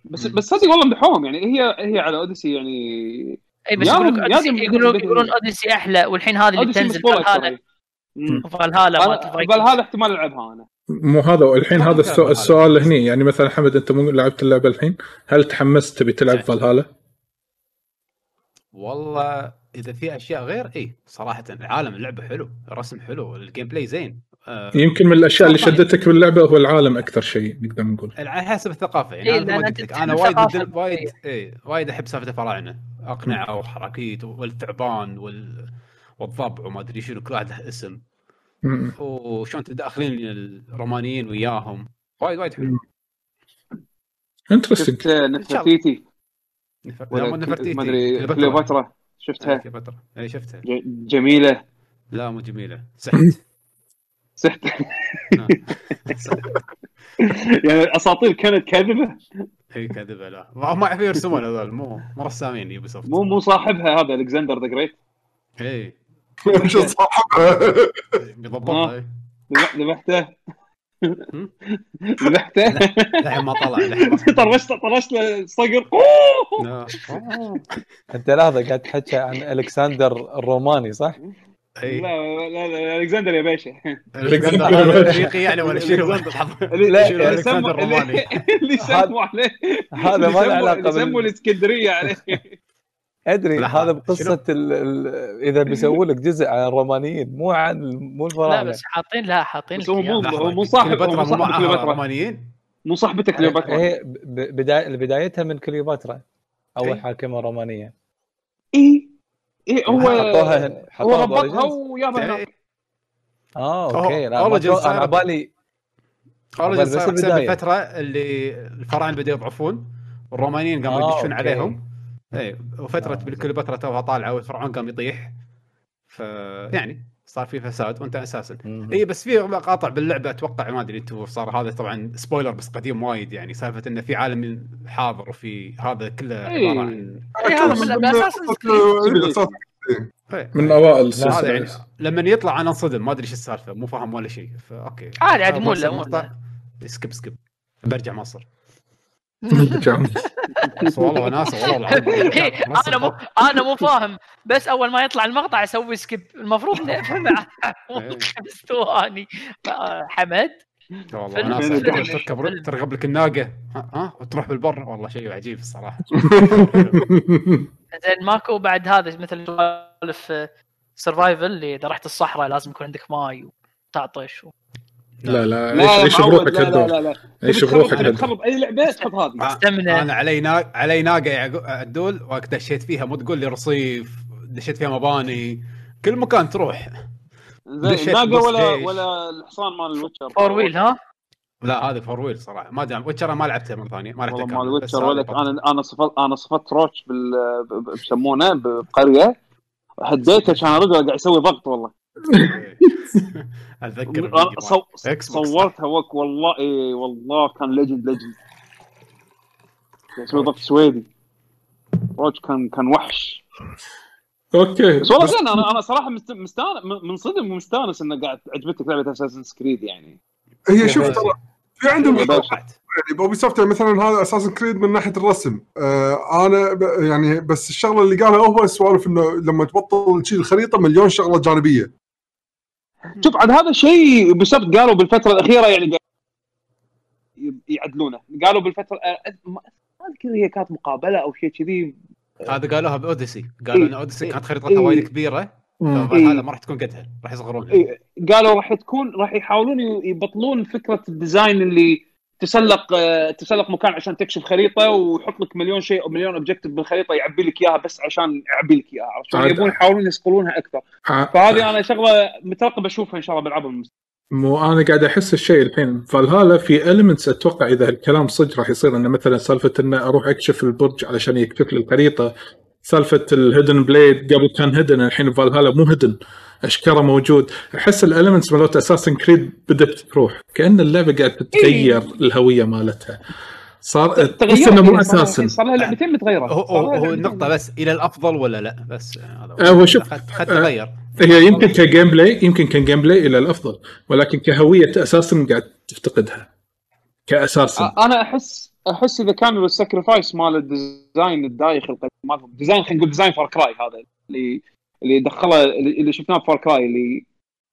بس بس صدق والله مدحوهم يعني هي هي على Odyssey يعني اي بس يقولون يقولون. يقولون Odyssey أحلى والحين هذه اللي مقبوله Valhalla. Valhalla. Valhalla احتمال ألعبها أنا مو هذا الحين هذا السؤال. السؤال هني يعني مثلا حمد أنت مو لعبت اللعبة الحين هل تحمست تبي تلعب فالهالا؟ والله إذا في أشياء غير اي صراحة العالم اللعبة حلو الرسم حلو ال gameplay زين يمكن من الأشياء اللي. شدتك باللعبة هو العالم أكثر شيء نقدر نقول. على حسب الثقافة يعني إيه، أنا أنا وايد وايد. إيه وايد أحب سالفة الفراعنة أقنعة وحركيت والثعبان وال والضبع وما أدري شنو كل واحد له اسم. وشلون تداخلين الرومانيين وياهم. وايد وايد حلو. interesting شفت نفرتيتي؟ نفرتيتي ما أدري كليوباترا. آه، شفتها؟ كليوباترا. اي شفتها. جميلة. لا مو جميلة. سحت. سحت. سحت. يعني أساطير كانت كاذبة؟ إي كذبه لا. ما ما يعرفون يرسمون هذول مو مو رسامين Ubisoft مو مو صاحبها هذا Alexander the Great إي. مش صاحبها؟ بيضبطها إي. ذبحته؟ ذبحته؟ للحين ما طلع طرشت طرشت له صقر. أوه. أنت لحظه قاعد تحكي عن الكسندر الروماني صح؟ اي لا لا لا ألكسندر يا باشا. ألكسندر. هذا افريقي يعني ولا شنو؟ اللي سموا الروماني اللي سموا عليه. هذا ما له علاقة سموا- اللي سموا. الإسكندرية عليه. أدري هذا بقصة ال... ال... إذا بيسووا لك جزء عن الرومانيين مو عن مو لا الفراعنة. بس حاطين لا حاطين هو مو. هو مو صاحب هو صاحب معها كليوباترا. رومانيين. مو صاحبته كليوباترا. هي بدايتها من كليوباترا أول إيه. حاكمة رومانية. اي اي هو حطوها هو ربطها؟ ويابها هناك آه أو- okay لا أنا على بالي Origin بس صار بسبب. الفترة اللي الفراعنه بدأوا يضعفون والرومانيين قاموا آه، يدشون. عليهم اي وفترة آه. بالكليوباترا توها طالعة والفرعون قام يطيح ف يعني صار في فساد وانت أساسا. اي بس في مقاطع باللعبة أتوقع ما أدري أنتم صار هذا طبعا spoiler بس قديم وايد يعني. سالفة إنه في عالم حاضر وفي هذا كله إيه. عبارة عن إيه، هذا من- بأساس إيه،. من أوائل هذا يعني السلسله لما يطلع أنا انصدم ما أدري إيش السالفة مو فاهم ولا شيء ف okay. عادي عادي مو skip skip برجع مصر. بس والله وناسه والله العظيم إيه، أنا مو أنا مو فاهم. بس أول ما يطلع المقطع أسوي skip المفروض نفهم خمس ثواني حمد. والله تركب. ترغب لك الناقة. ها ها؟ وتروح بالبر. والله شيء عجيب الصراحة. زين ماكو بعد هذا مثل سوالف سرفايفل اللي إذا رحت الصحراء لازم يكون عندك ماي وتعطش و... لا لا لا عيش بروحك لا لا هالدور لا لا. عيش تبي بروحك تخرب- أي لعبة؟ تحط هذه. استمنى. أنا علي ناق علي ناقة يا عدول وقت دشيت فيها. مو تقول لي رصيف دشيت فيها مباني. كل مكان تروح. زين ناقة ولا. ولا الحصان مال الويتشر؟ فور ويل ها؟ لا هذه فور ويل صراحة. ما أدري ويتشر ما لعبتها مرة ثانية. ما لعبتها والله مال الويتشر ولك بطل. أنا أنا صفت أنا صفت روتش بال بيسمونه بقرية. هديته كان رجل قاعد يسوي ضغط والله. اتذكر صو... بوكس. صورتها وك والله اي والله كان ليجند ليجند يسوي ضغط سويدي. روتش كان كان وحش. okay. بس والله زين أنا أنا صراحة مست- مستانس منصدم ومستانس إنه قاعد عجبتك لعبة Assassin's Creed يعني. هي شوف ترى في عندهم. يعني Ubisoft يعني مثلا هذا Assassin's Creed من ناحية الرسم آه أنا ب يعني بس الشغلة اللي قالها هو سوالف إنه لما تبطل تشيل الخريطة مليون شغلة جانبية شوف عاد هذا شيء بالضبط قالوا بالفترة الأخيرة يعني يعدلونه قالوا بالفترة أ- ما أذكر هي كانت مقابلة أو شيء كذي هذا قالوها ب Odyssey قالوا إن Odyssey إيه. كانت خريطتها إيه. وايد كبيرة مم. فهذا ما راح تكون قدها راح يصغرونها إيه، قالوا راح تكون راح يحاولون يبطلون فكرة ال design اللي تسلق آه، تسلق مكان عشان تكشف خريطة ويحط لك مليون شيء أو مليون objective بالخريطة يعبي لك إياها بس عشان يعبي لك إياها عرفت؟ شلون؟ عاد- يبون يحاولون يصقلونها أكثر. فهذه أنا شغلة مترقب أشوفها إن شاء الله بالعاب المستقبل مو أنا قاعد أحس الشيء الحين. فالهالا في elements أتوقع إذا الكلام صدق راح يصير انه مثلا سالفة إنه أروح أكشف البرج علشان يكتب لي الخريطة سالفة ال hidden blade قبل كان hidden الحين فالهالا مو hidden أشكره موجود. أحس ال elements مالت Assassin's Creed بدأت تروح كأن اللعبة قاعد تتغير الهوية مالتها. صار تحس إنه مو أساسا صار لها لعبتين متغيرة. هو هو. النقطة بس إلى الأفضل ولا لا؟ بس هذا آه، هو شوف، قد قد تغير. هي يمكن ك gameplay يمكن ك gameplay إلى الأفضل ولكن كهوية أساسا قاعد تفتقدها كاساسا أنا أحس أحس إذا كان ال sacrifice مال ال design الدايخ القديم مال design خلينا نقول design Far Cry هذا اللي اللي دخله اللي شفناه Far Cry اللي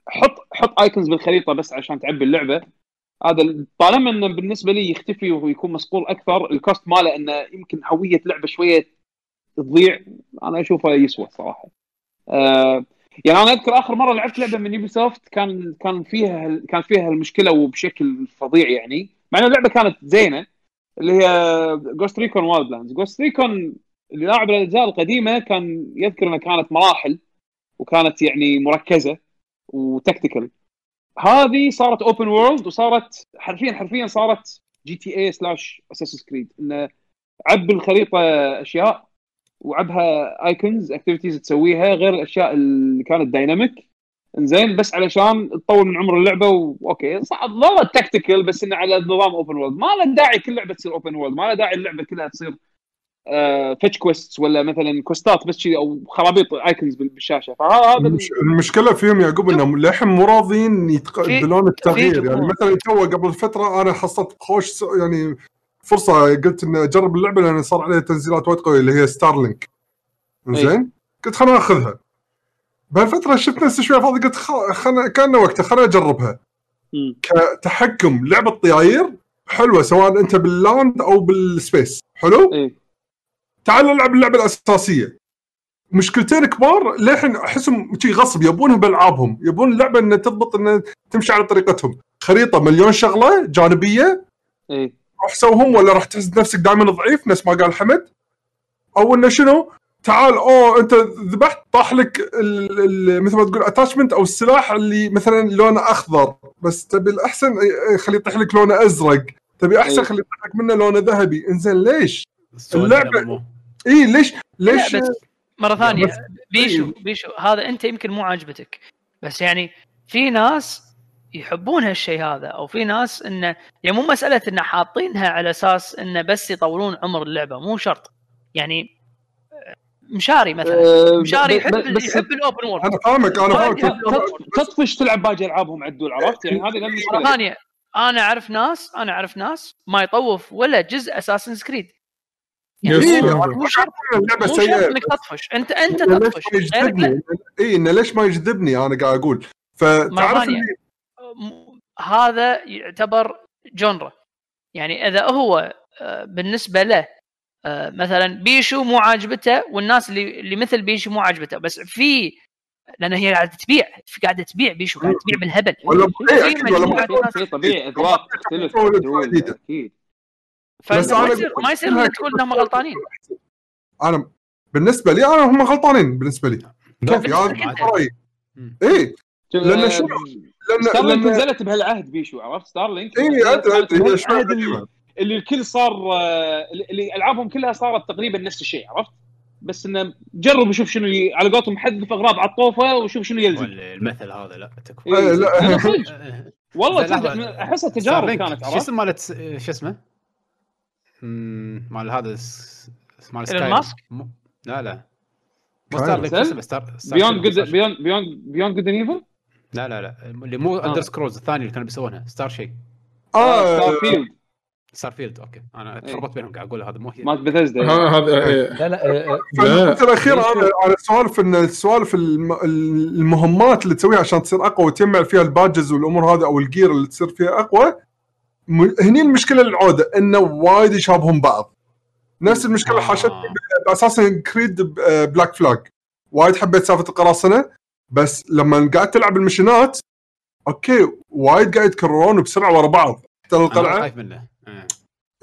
حط حط icons بالخريطة بس عشان تعبي اللعبة هذا طالما إنه بالنسبة لي يختفي ويكون مصقول أكثر ال cost ماله إنه يمكن هوية لعبة شوية تضيع أنا أشوفه يسوى صراحة. آه يعني أنا أذكر آخر مرة لعبت لعبة من Ubisoft كان كان فيها كان فيها المشكلة وبشكل فظيع يعني مع ان اللعبة كانت زينة اللي هي Ghost Recon Wildlands Ghost Recon اللي لاعب الأجزاء القديمة كان يذكر إنها كانت مراحل وكانت يعني مركزة و tactical. هذه صارت open world وصارت حرفيا حرفيا صارت GTA slash Assassin's Creed انه عب الخريطه أشياء وعبها icons activities تسويها غير الأشياء اللي كانت dynamic انزين بس علشان تطول من عمر اللعبة و okay صعب والله tactical بس إنه على نظام open world ما له داعي كل لعبة تصير open world ما له داعي اللعبة كلها تصير fetch quest ولا مثلا quest ات بس شي أو خرابيط icons بالشاشة. فهذا المش... المشكلة فيهم يعقوب إنهم للحين مو راضيين يتقبلون التغيير. يعني مثلا تو قبل فترة أنا حصلت خوش يعني فرصة قلت إني أجرب اللعبة لأن صار عليها تنزيلات وايد قوية اللي هي Starlink زين؟ قلت خلنا اخذها بهالفترة شفت نفسي شوي فاضي قلت خل... كان وقتها خلنا اجربها. كتحكم لعبة طياير حلوة سواء أنت بال land أو بال space. حلو؟ إيه تعال نلعب اللعبة الأساسية. مشكلتين كبار للحين أحسهم شي غصب يبونها بألعابهم. يبون اللعبة ان تضبط ان تمشي على طريقتهم. خريطة مليون شغلة جانبية. إيه روح سوهم ولا راح تحس نفسك دائما ضعيف نفس ما قال حمد؟ أو إنه شنو؟ تعال أوه أنت ذبحت طاح لك ال- ال- مثل ما تقول attachment أو السلاح اللي مثلا لونه أخضر. بس تبي الأحسن إيه، خليه يطيح لك لونه أزرق. تبي أحسن أي. خليه يطيح لك منه لونه ذهبي. إنزين ليش؟ مو- اي ليش؟ ليش؟ مرة ثانية. بس- بيشو بيشو هذا أنت يمكن مو عاجبتك. بس يعني في ناس يحبون هالشيء هذا أو في ناس انه يعني مو مسألة انه حاطينها على أساس انه بس يطولون عمر اللعبة مو شرط. يعني مشاري مثلا. آه، مشاري يحب يحب ال open world أنا فاهمك أنا فاهمك. تطفش تلعب باقي ألعابهم عدول عرفت؟ يعني هذه مرة المشكلة. ثانية أنا أعرف ناس أنا أعرف ناس ما يطوف ولا جزء Assassin's Creed يعني. مو- شرط مو إنك تطفش. انت أنت تطفش. إي انه ليش ما يجذبني؟ أنا قاعد أقول. فتعرف هذا يعتبر genre يعني إذا هو آه، بالنسبة له مثلا بيشو مو عاجبته والناس اللي اللي مثل بيشو مو عاجبته بس في لأن هي قاعدة تبيع في قاعدة تبيع بيشو قاعدة تبيع بالهبل. ولا في طبيعي. أذواق تختلف جديدة. أكيد. بس ما يصير ما يصير إنك تقول إنهم غلطانين. أنا بالنسبة لي أنا هم غلطانين بالنسبة لي. كيفي هذا رأيي. اي لأن آه، شنو؟ لأن لأن نزلت بهالعهد بيشو عرفت؟ Starlink اي ادري ادري اللي, الكل صار آه، اللي- ألعابهم كلها صارت تقريبا نفس الشيء عرفت؟ بس إنه جرب وشوف شنو ي... على قولتهم حذف أغراض على الطوفة وشوف شنو يلزم. المثل هذا لا تكفى. إيه، لا. آه، والله لا، لحظة. تصدق أحسها تجارب كانت شو عرفت؟ اسمه مالت شو اسمه؟ مال هذا مال سكاي ماسك؟ لا لا. مو شو ستار بيوند جود. بيوند بيوند بيوند جود ايفل لا لا لا. اللي مو آه. اندر سكرولز الثاني اللي كانوا بيسوونها ستار شيء آه ستار فيلد ستار فيلد أوكي أنا إيه. تربط بينهم قاعد أقول هذا مو هي مالت بثزدا ها- هذا إيه. لا لا لا. في الأخير أنا أنا سوالف إن السوالف الم- المهمات اللي تسويها عشان تصير أقوى وتجمع فيها الباجز والأمور هذه أو الجير اللي تصير فيها أقوى هني المشكلة العوده انه وايد يشابهون بعض نفس المشكلة اللي آه. حاشتني أساسا كريد Black Flag وايد حبيت سالفة القراصنه بس لما قاعد تلعب ال missions okay وايد قاعد يتكررون بسرعة ورا بعض حتى أنا القلعه خايف منه إيه.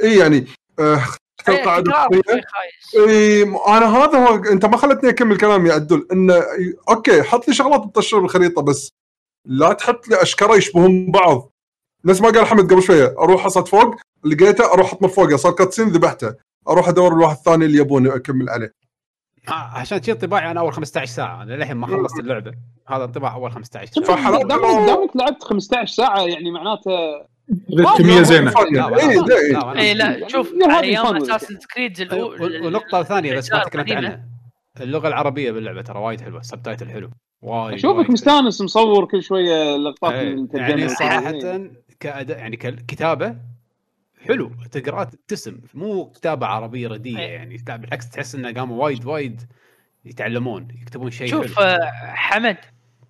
اي يعني آه، إيه، القاعده. شوي خايس. اي م- أنا هذا هو أنت ما خلتني أكمل كلامي يا عدول انه okay حط لي شغلات تطشر بالخريطة بس لا تحط لي أشكرة يشبهون بعض. نفس ما قال حمد قبل شوية أروح أصعد فوق لقيته أروح أطمر فوقه صار cutscene ذبحته. أروح أدور الواحد الثاني اللي يبوني اكمل عليه. آه، عشان كذا انطباعي أنا أول 15 ساعة أنا للحين ما خلصت اللعبة. هذا انطباع أول 15 شوف ساعه دامك لعبت 15 ساعة يعني معناته كميه زينه اي لا. إيه. شوف على أيام. Assassin's Creed و- ونقطة ثانية بس ما تكلمت. عنها اللغة العربية باللعبة ترى وايد حلوة ال subtitle حلو وايد أشوفك مستانس مصور كل شوية لقطات إيه، يعني هذا. كأداء يعني ككتابة حلو تقرأ تبتسم مو كتابة عربية رديئة إيه. يعني بالعكس تحس إنه قاموا وايد وايد يتعلمون يكتبون شيء شوف حلو آه، حمد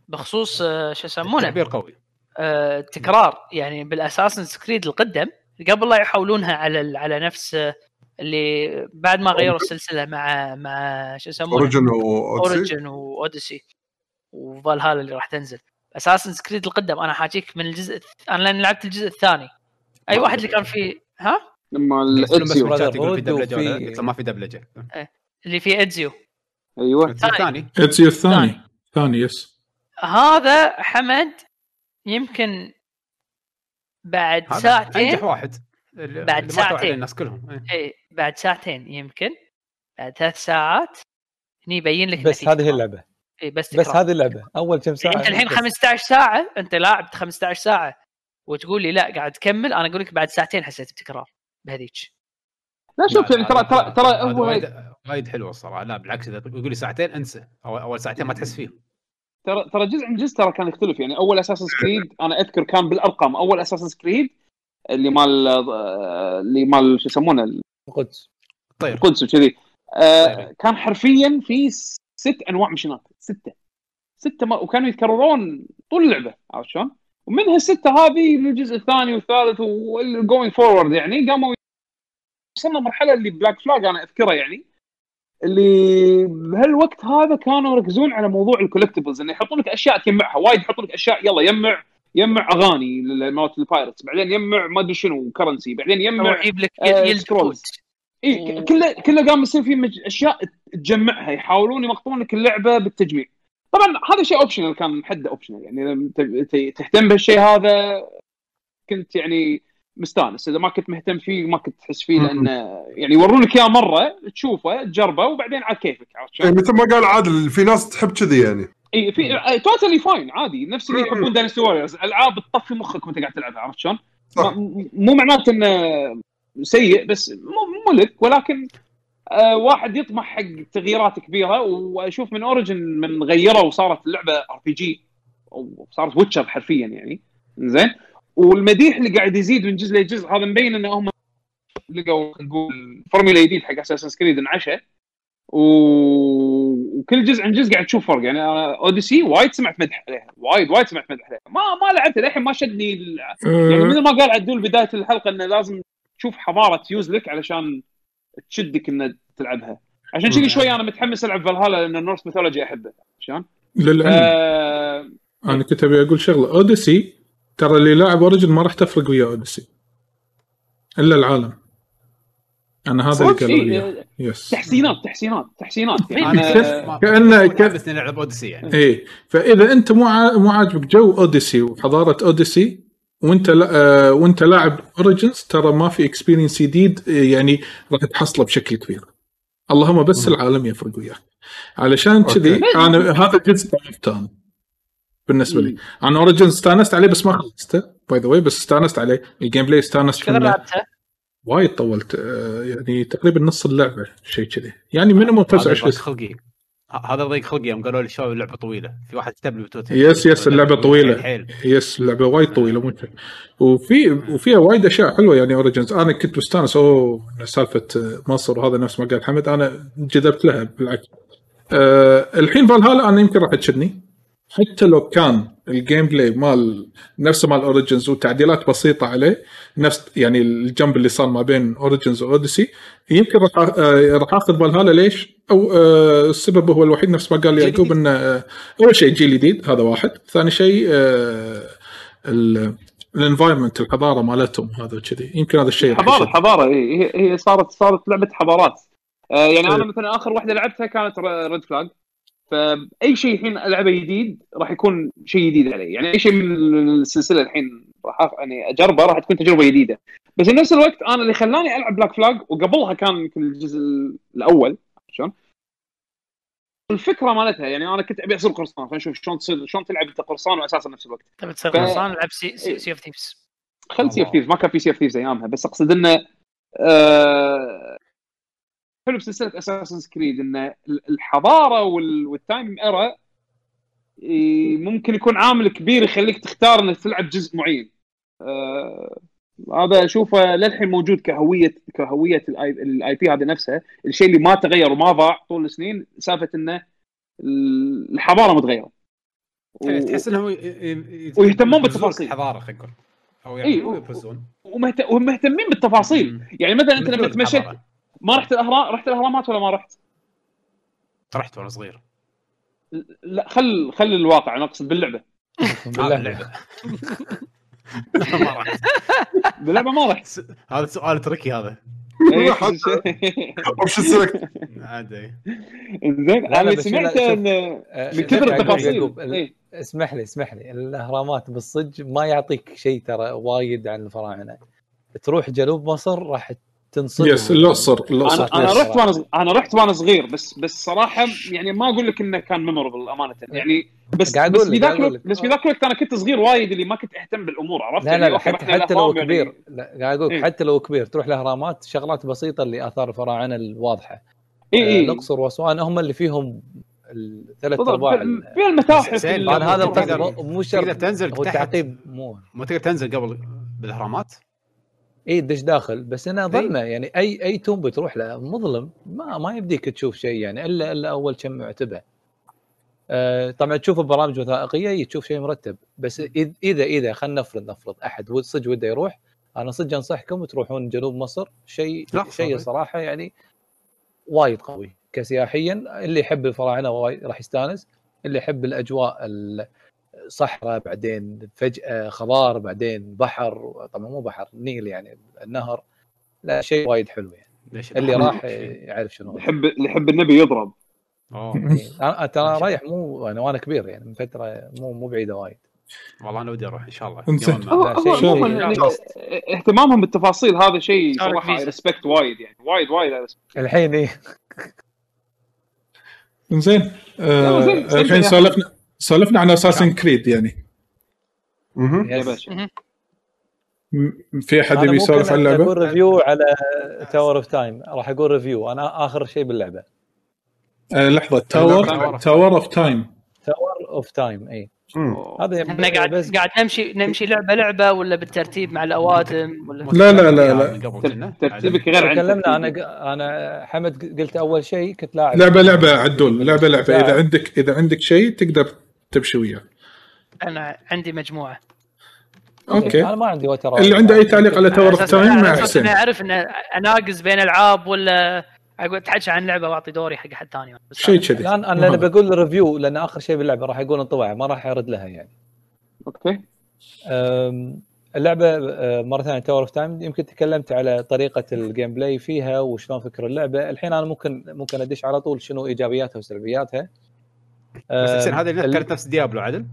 بخصوص آه، شو يسمونه تعبير قوي آه، تكرار. يعني بال Assassin's Creed القدم قبل لا يحولونها على ال- على نفس آه، اللي بعد ما غيروا السلسلة مع مع شو يسمونه؟ Origins و Odyssey Origins و Odyssey وفالهالا اللي راح تنزل. Assassin's Creed القدم أنا حاجيك من الجزء أنا لأن لعبت الجزء الثاني. أي واحد اللي كان فيه ها؟ لما بالشات يقول في ولا وفي- قلت له ما في دبلجة. اللي فيه ادزيو أيوه. الثاني. ادزيو الثاني. ثاني yes هذا حمد يمكن بعد ساعتين أنجح واحد. اللي- بعد اللي ساعتين. الناس كلهم. إيه. اي بعد ساعتين يمكن. بعد ثلاث ساعات. هني يبين لك بس. هذه هي اللعبة. اي بس بس تكرار. هذه اللعبة. أول كم ساعة؟ انت الحين بس. 15 ساعة. أنت لاعب 15 ساعة. وتقول لي لا قاعد تكمل. أنا أقول لك بعد ساعتين حسيت بتكرار بهذيك. لا شوف يعني ترى ترى ترى هو وايد وايد حلو الصراحة. لا بالعكس إذا يقول لي ساعتين انسى. أول, أول ساعتين ما تحس فيهم. ترى ترى جزء عن جزء ترى كان يختلف. يعني أول اساسن كريد أنا أذكر كان بالأرقام. أول اساسن كريد اللي مال اللي مال شو يسمونه؟ القدس. طير. القدس وكذي. آه طيب. كان حرفيا في ست أنواع missions. ستة. ستة ما وكانوا يتكررون طول اللعبة عرفت شلون؟ ومنها الستة هذه من الجزء الثاني والثالث وال going forward يعني قاموا وصلنا مرحله اللي Black Flag أنا أذكره يعني. اللي بهالوقت هذا كانوا يركزون على موضوع ال collectibles إنه يحطون لك أشياء تجمعها وايد يحطون لك أشياء يلا يجمع يجمع أغاني مالت ال pirates بعدين يجمع ما أدري شنو currency بعدين أو يجمع يجيب لك آه، scrolls. كود إي كله كله قام يصير في مج... أشياء تجمعها يحاولون يمقطون لك اللعبة بالتجميع. طبعا هذا شيء optional كان حده optional يعني لما ت- تهتم بهالشيء هذا كنت يعني مستانس. إذا ما كنت مهتم فيه ما كنت تحس فيه لأنه يعني يورونك إياه مرة تشوفه تجربه وبعدين على كيفك عرفت يعني شلون؟ مثل ما قال عادل في ناس تحب كذي يعني. إي في totally fine عادي. نفس اللي يحبون Dynasty Warriors العاب تطفي مخك وأنت قاعد تلعبها عرفت شلون؟ مو معناته إنه سيء بس مو مو لك ولكن آه واحد يطمح حق تغييرات كبيرة. وأشوف من Origins من غيروا وصارت اللعبة RPG وصارت Witcher حرفيا يعني. زين؟ والمديح اللي قاعد يزيد من جزء لجزء هذا مبين إن هم لقوا نقول فورمولا جديد حق Assassin's Creed انعشى. و... وكل جزء عن جزء قاعد تشوف فرق. يعني أنا Odyssey وايد سمعت مدح عليها. وايد وايد سمعت مدح عليها. ما ما لعبتها للحين ما شدني ال... يعني مثل ما قال عدول بداية الحلقة إنه لازم تشوف حضارة يوزلك علشان تشدك انك تلعبها. عشان كذي شوي أنا متحمس ألعب فالهالا لأن ال Norse mythology أحبه. شلون؟ للعلم. آه... أنا كنت أبي أقول شغلة. Odyssey ترى اللي لاعب Origins ما راح تفرق ويا Odyssey إلا العالم. أنا هذا اللي صدق؟ قالوا إيه، yes تحسينات تحسينات تحسينات. يعني أنا أنا كأنه- ك- بس نلعب Odyssey يعني. إيه. فإذا أنت مو عا- مو عاجبك جو Odyssey وحضارة Odyssey وأنت لا آه وأنت لاعب Origins ترى ما في experience جديد آه، يعني راح تحصله بشكل كبير. اللهم بس العالم يفرق وياك. علشان كذي أنا هذا الجزء طلبته أنا بالنسبة لي. أنا Origins استانست عليه بس ما خلصته by the way بس استانست عليه. ال gameplay استانست كذا منه. لعبتها وايد طولت. آه، يعني تقريبا نص اللعبة شيء كذي. يعني minimum هذا 25 ضيق خلقي. هذا ضيق خلقي. يوم قالوا لي شباب اللعبة طويلة. في واحد كتب لي بتويتر. yes yes اللعبة طويلة. حيل. yes اللعبة وايد طويلة مو شيء. وفي وفيها وايد أشياء حلوة يعني Origins أنا كنت مستانس أوه سالفة مصر وهذا نفس ما قال حمد أنا جذبت لها بالعكس. أه الحين فالهالا أنا يمكن راح تشدني. حتى لو كان ال gameplay مال نفسه مال Origins وتعديلات بسيطة عليه نفس يعني ال jump اللي صار ما بين Origins و Odyssey يمكن راح آخذ فالهالا ليش؟ أو آه، السبب هو الوحيد نفس ما قال يعقوب. إنه آه، أول شيء جيل جديد هذا واحد، ثاني شيء آه، ال environment الحضارة مالتهم هذا كذي يمكن هذا الشيء راح حضارة يشد. حضارة إيه، هي هي صارت صارت لعبة حضارات آه يعني أنا إيه. مثلا آخر واحدة لعبتها كانت Black Flag فأي شيء الحين العبه جديد راح يكون شيء جديد علي. يعني أي شيء من السلسلة الحين راح يعني اجربه راح تكون تجربة جديدة. بس في نفس الوقت أنا اللي خلاني ألعب Black Flag وقبلها كان يمكن الجزء الأول شلون؟ الفكرة مالتها يعني أنا كنت أبي أصير قرصان خلينا نشوف شلون تصير شلون تلعب أنت قرصان واساسا نفس الوقت. تبي تصير ف- قرصان العب Sea Sea, of Thieves خل Sea of Thieves ما كان في Sea of Thieves أيامها بس أقصد إنه آه حلو بسلسلة Assassin's Creed إن الحضارة وال- وال time era إيه، ممكن يكون عامل كبير يخليك تختار إنك تلعب جزء معين آه هذا أشوفه للحين موجود كهويه كهوية ال IP هذا نفسها الشيء اللي ما تغير وما ضاع طول السنين سالفة انه الحضارة متغيره و- تحس إنهم ي- ويهتمون بالتفاصيل. الحضارة خلينا نقول أو يعني. ومهتمين بالتفاصيل. يعني مثلا أنت لما تمشيت. ما رحت الاهرام رحت الأهرامات ولا ما رحت؟ رحت وأنا صغير. لا خل خل الواقع أنا أقصد باللعبة. هذا اللعبة. ما رحت باللعبة ما رحت. هذا سؤال tricky هذا. إيه، option select عادي. زين أنا سمعت. إن آه، من كثر التفاصيل. إيه. اسمح لي اسمح لي. الأهرامات بالصج ما يعطيك شيء ترى وايد عن الفراعنة. تروح جنوب مصر راح تنصدم yes الأقصر الأقصر. أنا. رحت وأنا أنا رحت وأنا صغير بس بس صراحة يعني ما أقول لك إنه كان memorable أمانة. يعني بس قاعد بس في لك، ذاك الوقت. بس في ذاك الوقت أنا كنت صغير وايد اللي ما كنت أهتم بالأمور عرفت؟ لا يعني لا لا okay، حتى حتى لو الأهرام كبير. يعني لا قاعد أقول لك إيه. حتى لو كبير تروح الاهرامات شغلات بسيطة اللي آثار الفراعنة الواضحة. اي آه، اي الأقصر وأسوان هم اللي فيهم الثلاث ارباع في المتاحف طبعا هذا مو شرط تقدر تنزل هو. التعقيب مو. ما تقدر تنزل قبل بالأهرامات؟ اي دش داخل. بس انها ظلمه يعني أي أي توم بتروح له مظلم. ما ما يبديك تشوف شيء يعني إلا إلا أول كم معتبه. آه طبعا تشوف برامج وثائقيه تشوف شيء مرتب. بس إذا إذا خلينا نفرض نفرض أحد صدق وده يروح أنا صدق أنصحكم تروحون جنوب مصر. شيء شيء. صراحة يعني وايد قوي كسياحيا. اللي يحب الفراعنة وايد راح يستانس. اللي يحب الأجواء الصحراء بعدين فجأة خضار بعدين بحر طبعا مو بحر نيل يعني النهر لا شيء وايد حلو يعني. ليش اللي راح؟ يعرف شنو. يحب اللي يحب النبي يضرب. أوه. أنا ترى رايح مو أنا وأنا كبير يعني من فترة مو مو بعيدة وايد. والله أنا ودي أروح إن شاء الله. يعني. اهتمامهم بالتفاصيل هذا شيء صراحة. respect وايد يعني. وايد وايد. الحين إيه. زين. آه زين، الحين سولفنا سولفنا عن Assassin's Creed يعني. مهم. يا. باشا. في أحد يبي يسولف عن أقول اللعبة؟ review على Tower of Time راح أقول review أنا آخر شيء باللعبة. آه لحظة. Tower Tower of Time Tower of Time اي. هذا إحنا قاعد بس قاعد نمشي نمشي لعبة لعبة ولا بالترتيب مع الأوادم ولا لا لا لا لا. ترتيبك غير عن تكلمنا. أنا. أنا حمد قلت أول شيء كنت لاعب. لعبة لعبة عدول. لعبة لعبة. إذا عندك إذا عندك شيء تقدر تمشي وياه أنا عندي مجموعة. أوكي. أنا ما عندي وتر اللي عنده أي تعليق على تاور اوف تايم مع حسين. اني أعرف إن أناقز بين العاب ولا أقول اتحكى عن لعبة وأعطي دوري حق حد ثاني. شيء أنا- كذي. الان أنا لأن بقول review لأن آخر شيء باللعبة راح يقول انطباع ما راح يرد لها يعني. okay. أم، اللعبة أه، مرة ثانية Tower of Time يمكن تكلمت على طريقة ال gameplay فيها وشلون فكر اللعبة. الحين أنا ممكن ممكن أدش على طول شنو إيجابياتها وسلبياتها. بس حسين أم، هذه ال- كانت نفس Diablo عدل؟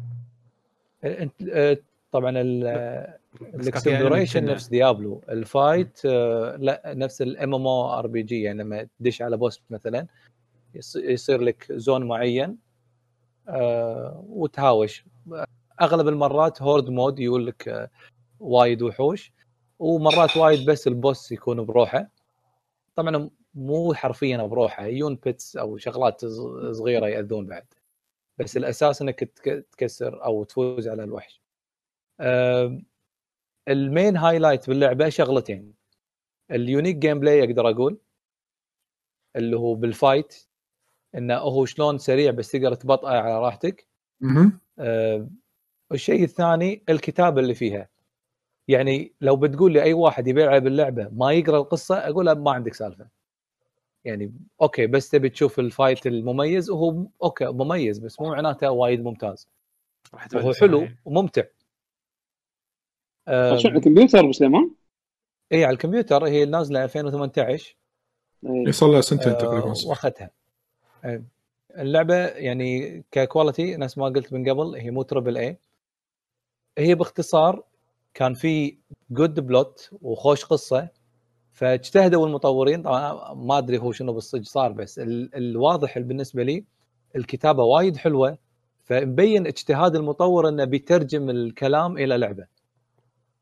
انت أه، طبعا فيها ال exploration نفس Diablo. ال fight أه، لا نفس الام ام أو ار بي جي يعني لما تدش على boss مثلا يص- يصير لك zone معين وتهاوش. أغلب المرات horde mode يقول لك وايد وحوش ومرات وايد بس ال boss يكون بروحه. طبعا مو حرفيا بروحه يجون pets أو شغلات صغيرة يأذون بعد. بس الأساس إنك تك- تكسر أو تفوز على الوحش. ال main highlight باللعبة شغلتين. ال unique gameplay أقدر أقول اللي هو بال fight إنه هو شلون سريع بس تقدر تبطئ على راحتك. أه، الشيء الثاني الكتابة اللي فيها. يعني لو بتقول لي اي واحد يبي يلعب اللعبة ما يقرأ القصة أقول له ما عندك سالفة. يعني okay بس تبي تشوف ال fight المميز وهو okay مميز بس مو معناته وايد ممتاز وهو. حلو وممتع شو أم، الكمبيوتر أبو سليمان؟ اي على الكمبيوتر هي نازلة 2018 إيه. صار لها سنتين آه، تقريبا. واخذتها آه، اللعبة يعني ك quality نفس ما قلت من قبل هي مو triple A هي باختصار كان في good plot وخوش قصة فاجتهدوا المطورين. طبعا ما أدري هو شنو بالصج صار بس ال- الواضح بالنسبة لي الكتابة وايد حلوة فمبين اجتهاد المطور إنه بيترجم الكلام إلى لعبة.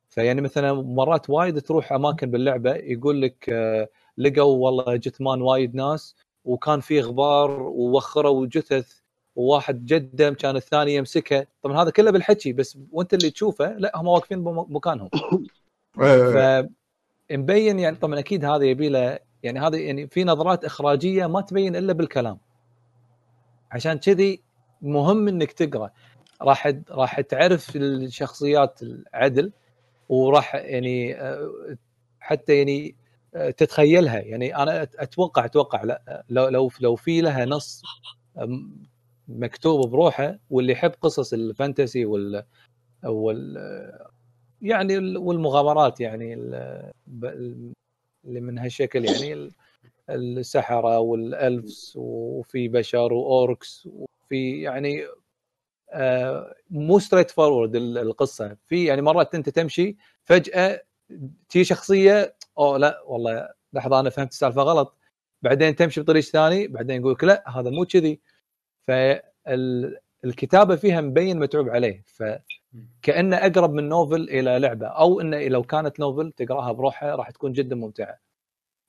فيعني مثلا مرات وايد تروح أماكن باللعبة يقول لك آه، لقوا والله جثمان وايد ناس وكان في غبار ووخروا جثث وواحد جدم كان الثاني يمسكه. طبعا هذا كله بالحكي بس وأنت اللي تشوفه لا هم واقفين بمكانهم. إيه. فمبين يعني طبعا أكيد هذا يبي له يعني هذا يعني في نظرات إخراجية ما تبين إلا بالكلام. عشان كذي مهم إنك تقرأ. راح راح تعرف الشخصيات العدل وراح يعني آه، حتى يعني آه، تتخيلها. يعني أنا أتوقع أتوقع لا لو لو لو في لها نص مكتوب بروحه واللي يحب قصص الفانتسي وال وال يعني ال- والمغامرات يعني اللي من هالشكل يعني ال- السحرة وال elves وفي بشر و orcs وفي يعني آه، مو straightforward القصة. في يعني مرات أنت تمشي فجأة تي شخصية أو لا والله لحظة أنا فهمت السالفة غلط. بعدين تمشي بطريق ثاني بعدين يقول لك لا هذا مو كذي. فالكتابه فيها مبين متعوب عليه فكأنه أقرب من novel إلى لعبة أو إنه لو كانت novel تقراها بروحها راح تكون جدا ممتعة.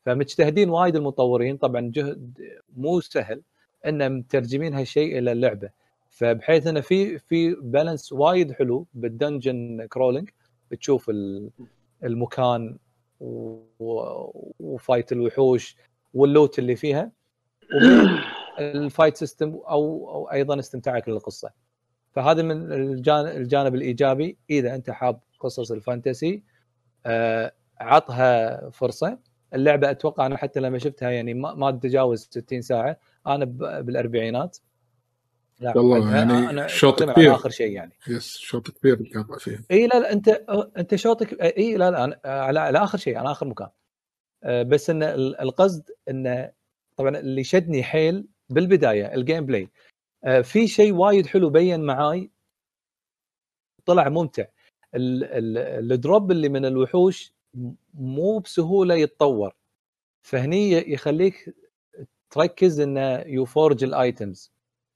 فمجتهدين وايد المطورين طبعا جهد مو سهل ان مترجمين هالشيء إلى اللعبة. فبحيث إنه في في balance وايد حلو بال dungeon crawling بتشوف المكان و fight الوحوش وال loot اللي فيها. ال fight system أو أو أيضا استمتاعك للقصة. فهذا من الجانب الإيجابي. إذا أنت حاب قصص ال fantasy آه، عطها فرصة. اللعبة أتوقع أنا حتى لما شفتها يعني ما تتجاوز 60 ساعة. أنا بالأربعينات. لا والله يعني أنا شوط كبير. آخر شيء يعني. yes شوط كبير قاطع فيه إي لا لا انت أنت شوطك إي لا لا أنا على, على آخر شيء أنا آخر مكان. آه، بس إن القصد انه طبعا اللي شدني حيل بالبداية ال gameplay آه، في شيء وايد حلو بين معاي. طلع ممتع. ال drop اللي من الوحوش مو بسهولة يتطور. فهني يخليك تركز انه يفورج ال items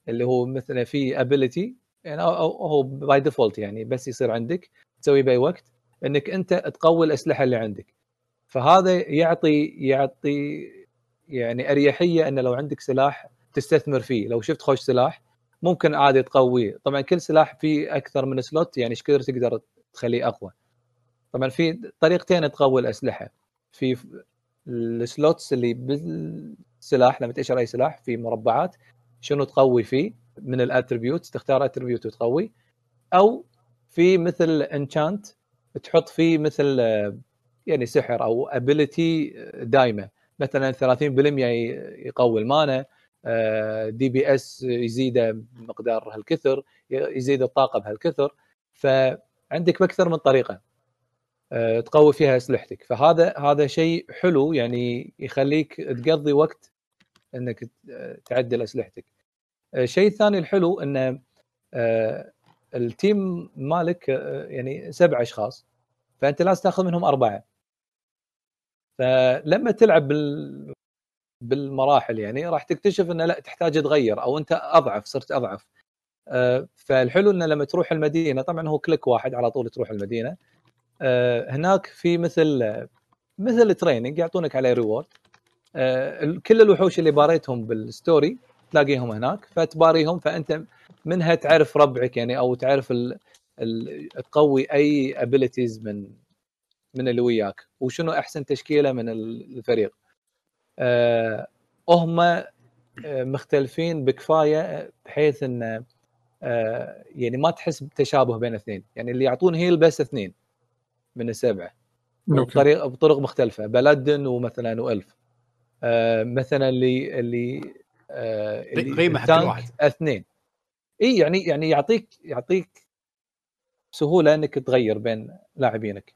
اللي هو مثلا في ability يعني هو by default يعني بس يصير عندك تسوي بأي وقت إنك أنت تقوي الأسلحة اللي عندك. فهذا يعطي يعطي يعني أريحية إن لو عندك سلاح تستثمر فيه. لو شفت خوش سلاح ممكن عادي تقويه طبعا كل سلاح فيه أكثر من slot يعني إيش كثر تقدر تخليه أقوى. طبعا في طريقتين تقوي الأسلحة. في ال slots اللي بالسلاح لما تشتري أي سلاح في مربعات شنو تقوي فيه؟ من ال attribute تختار attribute وتقوي. أو في مثل enchant تحط فيه مثل يعني سحر أو ability دايمه مثلا 30% يقوي ال mana. DPS يزيده مقدار هالكثر يزيد الطاقة بهالكثر فعندك أكثر من طريقة آه، تقوي فيها أسلحتك. فهذا هذا شيء حلو يعني يخليك تقضي وقت إنك تعدل أسلحتك. الشيء الثاني الحلو آه، ال team مالك آه، يعني سبع أشخاص فأنت لازم تاخذ منهم أربعة. فلما تلعب بالمراحل يعني راح تكتشف إنه لا تحتاج تغير أو أنت أضعف صرت أضعف. فالحلو إنه لما تروح المدينة طبعا هو click واحد على طول تروح المدينة. آه، هناك في مثل مثل training يعطونك عليه reward آه، كل الوحوش اللي باريتهم بال story تلاقيهم هناك. فتباريهم فأنت منها تعرف ربعك يعني أو تعرف ال ال تقوي أي abilities من من اللي وياك. وشنو أحسن تشكيلة من الفريق. هم آه، مختلفين بكفاية بحيث إن أه يعني ما تحس بتشابه بين اثنين. يعني اللي يعطون هيل بس اثنين من السبعة بطريقه بطرق مختلفة بلدن ومثلا وألف. آه مثلا اللي اللي آه قيمة حق واحد اثنين. إي يعني يعني يعطيك يعطيك سهولة إنك تغير بين لاعبينك.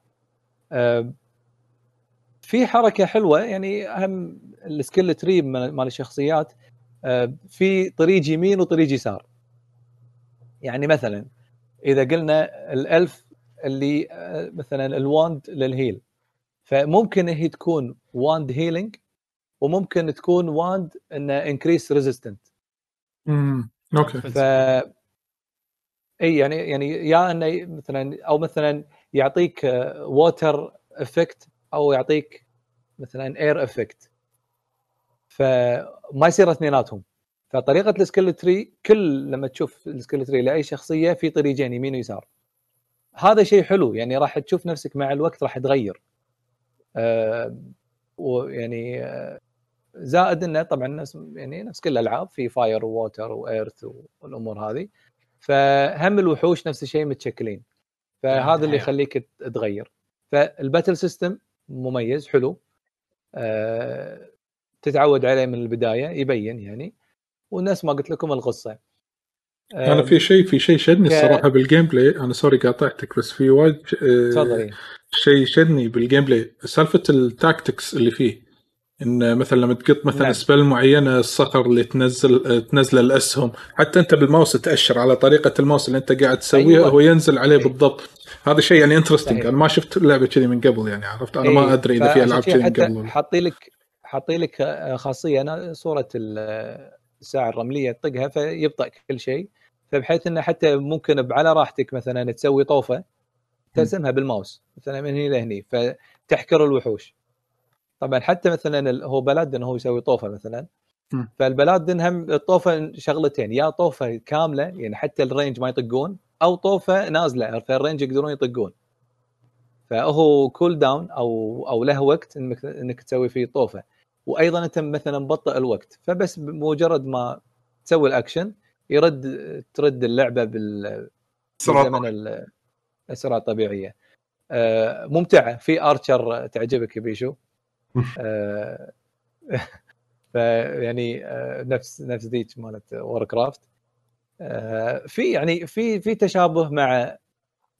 آه في حركة حلوة يعني أهم ال skill tree مال الشخصيات آه في طريق يمين وطريق يسار. يعني مثلا إذا قلنا الألف اللي آه، مثلا ال wand لل heal فممكن هي تكون wand healing وممكن تكون wand إنه increase resistant امم okay. ف إي يعني يعني يا إنه مثلا أو مثلا يعطيك water effect أو يعطيك مثلا air effect فما يصير اثنيناتهم. فطريقة ال skill tree كل لما تشوف ال skill tree لأي شخصية في طريقين يمين ويسار. هذا شيء حلو يعني راح تشوف نفسك مع الوقت راح تغير. آه ويعني آه زائد إنه طبعا نفس يعني نفس كل الألعاب في fire water و earth والامور هذه. فهم الوحوش نفس الشيء متشكلين. فهذا اللي يخليك تغير. فال battle system مميز حلو. آه تتعود عليه من البداية يبين يعني. ونفس ما قلت لكم القصة. أنا في شيء في شيء شدني ك... الصراحة بال gameplay أنا sorry قاطعتك بس في وايد آه، تفضل شيء شدني بال gameplay سالفة ال tactics اللي فيه. إن مثلا لما تقط مثلا نعم. spell معينة الصخر اللي تنزل تنزل الاسهم حتى أنت بالماوس تأشر على طريقة الماوس اللي أنت قاعد تسويها أيوة. هو ينزل عليه أيوة. بالضبط. هذا شيء يعني interesting. أنا ما شفت لعبه كذي من قبل يعني عرفت أنا إيه، ما أدري إذا في العاب كذي من قبل. حاطين لك حاطين لك آه، خاصية أنا صورة ال- الساعة الرملية تطقها فيبطأ كل شيء فبحيث إنه حتى ممكن على راحتك مثلا تسوي طوفة ترسمها بالماوس مثلا من هنا لهني فتحكر الوحوش طبعا حتى مثلا هو paladin هو يسوي طوفة مثلا. فال paladin هم الطوفة شغلتين يا طوفة كاملة يعني حتى ال range ما يطقون أو طوفة نازلة فال range يقدرون يطقون. فهو cooldown أو أو له وقت إنك إنك تسوي فيه طوفة. وأيضا أنت مثلا مبطئ الوقت فبس بمجرد ما تسوي الاكشن يرد ترد اللعبة بال بالزمن ال- السرعه الطبيعيه آه، ممتعة. في archer تعجبك يا بيشو؟ آه، فيعني آه، نفس نفس ذيك مالت وور كرافت في يعني في في تشابه مع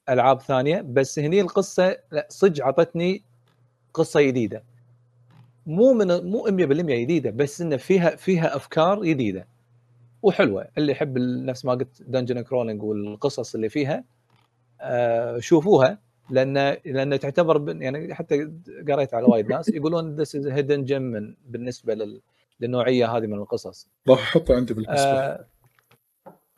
ألعاب ثانية بس هني القصة لا صدق عطتني قصة جديدة. مو من مو 100% جديدة بس إنه فيها فيها أفكار جديدة وحلوة. اللي يحب نفس ما قلت dungeon crawling والقصص اللي فيها آه، شوفوها لأن لأن تعتبر يعني حتى قريت على وايد ناس يقولون this is hidden gem بالنسبة لل للنوعية هذه من القصص. راح احطه عندي بالحسبه آه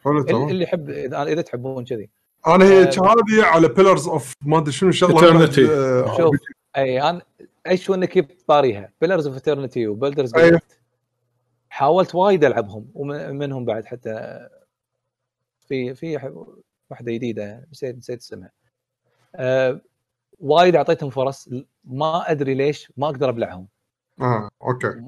حلو اللي تمام. اللي يحب اذا إذا تحبون كذي. أنا هي آه، هذه على Pillars of ما أدري شنو. بعد، آه، شوف أي أنا أيش إنك جبت طاريها Pillars of Eternity وبلدرز. حاولت وايد ألعبهم ومنهم بعد حتى في في واحدة جديدة نسيت نسيت اسمها. أه وايد أعطيتهم فرص ما أدري ليش ما أقدر أبلعهم. آه okay.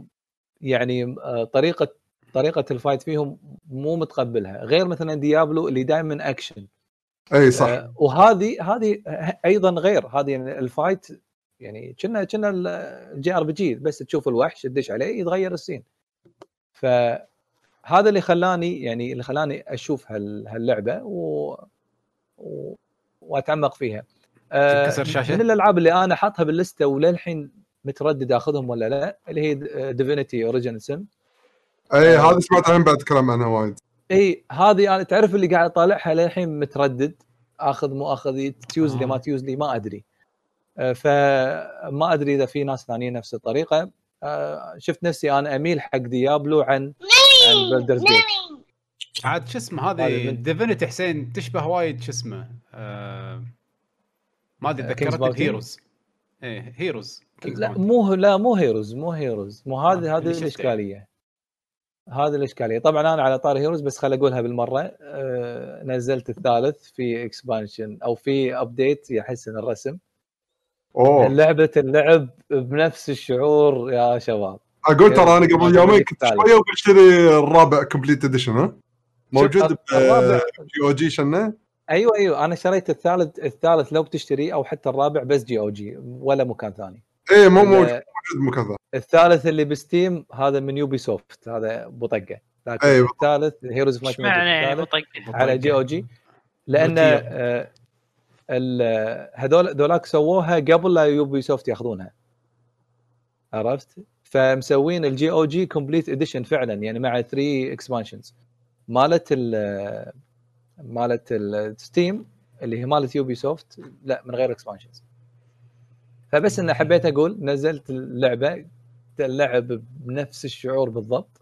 يعني آه، طريقة طريقة ال fight فيهم مو متقبلها غير مثلا Diablo اللي دائما اكشن إي صح. آه، وهذه هذه أيضا غير هذه يعني ال fight يعني كنا كنا ال JRPG بس تشوف الوحش تدش عليه يتغير ال scene فهذا اللي خلاني يعني اللي خلاني أشوف هال- هاللعبة و... و... وأتعمق فيها. آه،؟ من الألعاب اللي أنا حاطها باللستة وللحين متردد آخذهم ولا لا اللي هي ديفينيتي اوريجن سم اي آه. هذا سمعت عنه بعد كلام عنها وايد اي هذه أنا تعرف اللي قاعد اطالعها للحين متردد آخذ مو آخذ تيوز لي ما آه. تيوز لي ما أدري آه، فما أدري إذا في ناس ثانيين نفس الطريقة آه، شفت نفسي أنا أميل حق Diablo عن عن Baldur's Gate عاد شو اسمه هذه هذه Divinity حسين تشبه وايد شو اسمه آه ما أدري ذكرتني Bounty؟ ب Heroes إيه Heroes لا. مو لا مو Heroes مو Heroes مو هذه هذه. الإشكالية هذه الإشكالية. طبعا أنا على طار Heroes بس خل أقولها بالمرة. آه، نزلت الثالث في expansion أو في update يحسن الرسم. أوه. لعبة اللعب بنفس الشعور يا شباب. أقول ترى أنا قبل يومين كنت. شوية وبشتري الرابع complete edition ها؟ موجود GOG شنه أيوه أيوه. أنا شريت الثالث الثالث لو بتشتري أو حتى الرابع بس GOG ولا مكان ثاني. اي مو موجود موجود ثاني الثالث اللي ب Steam هذا من Ubisoft هذا بطقة. لكن أيوة. الثالث Heroes of إيش معنى يعني الثالث بطق على GOG. لأن. آه، ال- هذول ذولاك سووها قبل لا Ubisoft ياخذونها. عرفت؟ فمسوين ال GOG complete edition فعلا يعني مع 3 expansions مالت ال مالت ال Steam اللي هي مالت Ubisoft لا من غير expansions فبس انه حبيت أقول نزلت اللعبة اللعب بنفس الشعور بالضبط.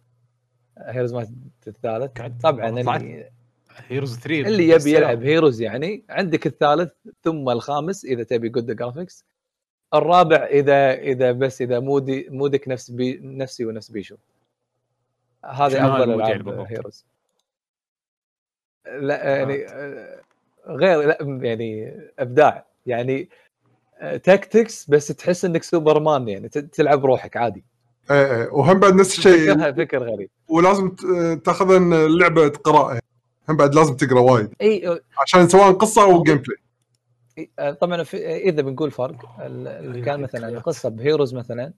Heroes مات الثالث. طبعا اللي Heroes 3 اللي يبي يلعب. Heroes يعني عندك الثالث ثم الخامس إذا تبي good graphics الرابع إذا إذا بس إذا mood ي mood ك نفس بي نفسي ونفس بيشو. شنو أفضل ألعاب؟ Heroes لا يعني آه، غير لا يعني أبداع. يعني tactics بس تحس إنك سوبرمان يعني ت- تلعب روحك عادي. اي اي وهم بعد نفس الشيء فكرها فكر غريب. ولازم ت- تأخذ اللعبة قراءه هم بعد لازم تقرأ وايد. إي عشان سواء قصة أو gameplay آه، طبعا إذا بنقول فرق ال- اللي كان مثلا القصة ب Heroes مثلا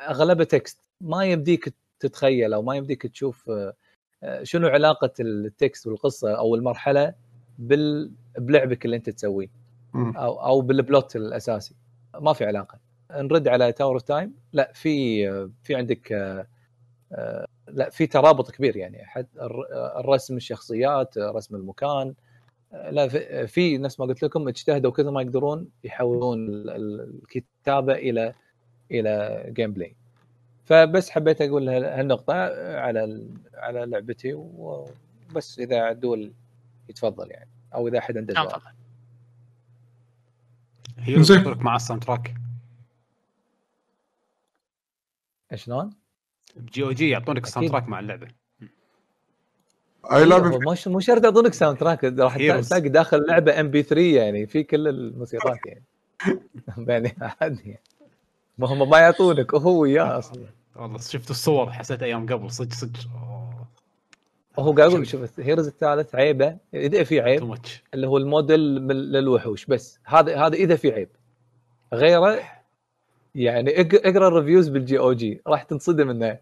أغلبها text ما يمديك تتخيل أو ما يمديك تشوف آه، آه، شنو علاقة ال text والقصة أو المرحلة بال بلعبك اللي أنت تسويه. أو أو بال plot الأساسي. ما في علاقة. نرد على Tower of Time لا في آه، في عندك آه، آه، لا في ترابط كبير يعني. آه، الرسم الشخصيات آه، رسم المكان. لا في, في نفس ما قلت لكم اجتهدوا كثر ما يقدرون يحولون ال- ال- الكتابة إلى إلى gameplay فبس حبيت أقول هال- هالنقطة على ال- على لعبتي وبس إذا عدول يتفضل يعني. أو إذا أحد عنده نعم سؤال. تفضل. هي مع ال soundtrack. شلون؟ ب G OG يعطونك ال soundtrack مع اللعبة. أي لعبة مو مو شرط يعطونك soundtrack راح. تلاقي داخل اللعبه MP3 يعني في كل الموسيقات يعني. يعني عادي يعني. ما هم ما يعطونك هو وياه أصلا. والله شفت الصور حسيت أيام قبل صدق صدق. هو قاعد أقول شوف. Heroes الثالث عيبه إذا في عيب اللي هو الموديل للوحوش بس هذا هذا إذا في عيب. غيره يعني اق- اقرأ ال reviews بال GOG راح تنصدم إنه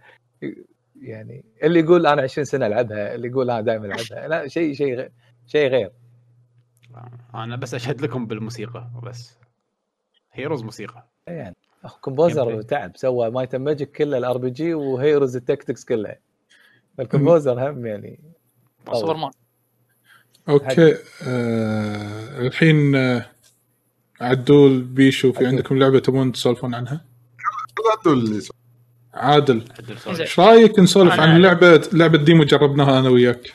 يعني اللي يقول أنا 20 سنة ألعبها اللي يقول أنا دائما ألعبها. لا شيء شيء شيء غير. أنا بس أشهد لكم بالموسيقى وبس Heroes موسيقى. يعني أخو composer. تعب سوى Might Magic كله ال RPG و Heroes ال tactics كلها ال composer هم يعني. سوبر مان okay آه الحين آه عدول بيشو في. عندكم لعبة تبون تسولفون عنها؟ عدول اللي. عادل. إيش رأيك نسولف عن لعبة لعبة demo جربناها أنا وياك؟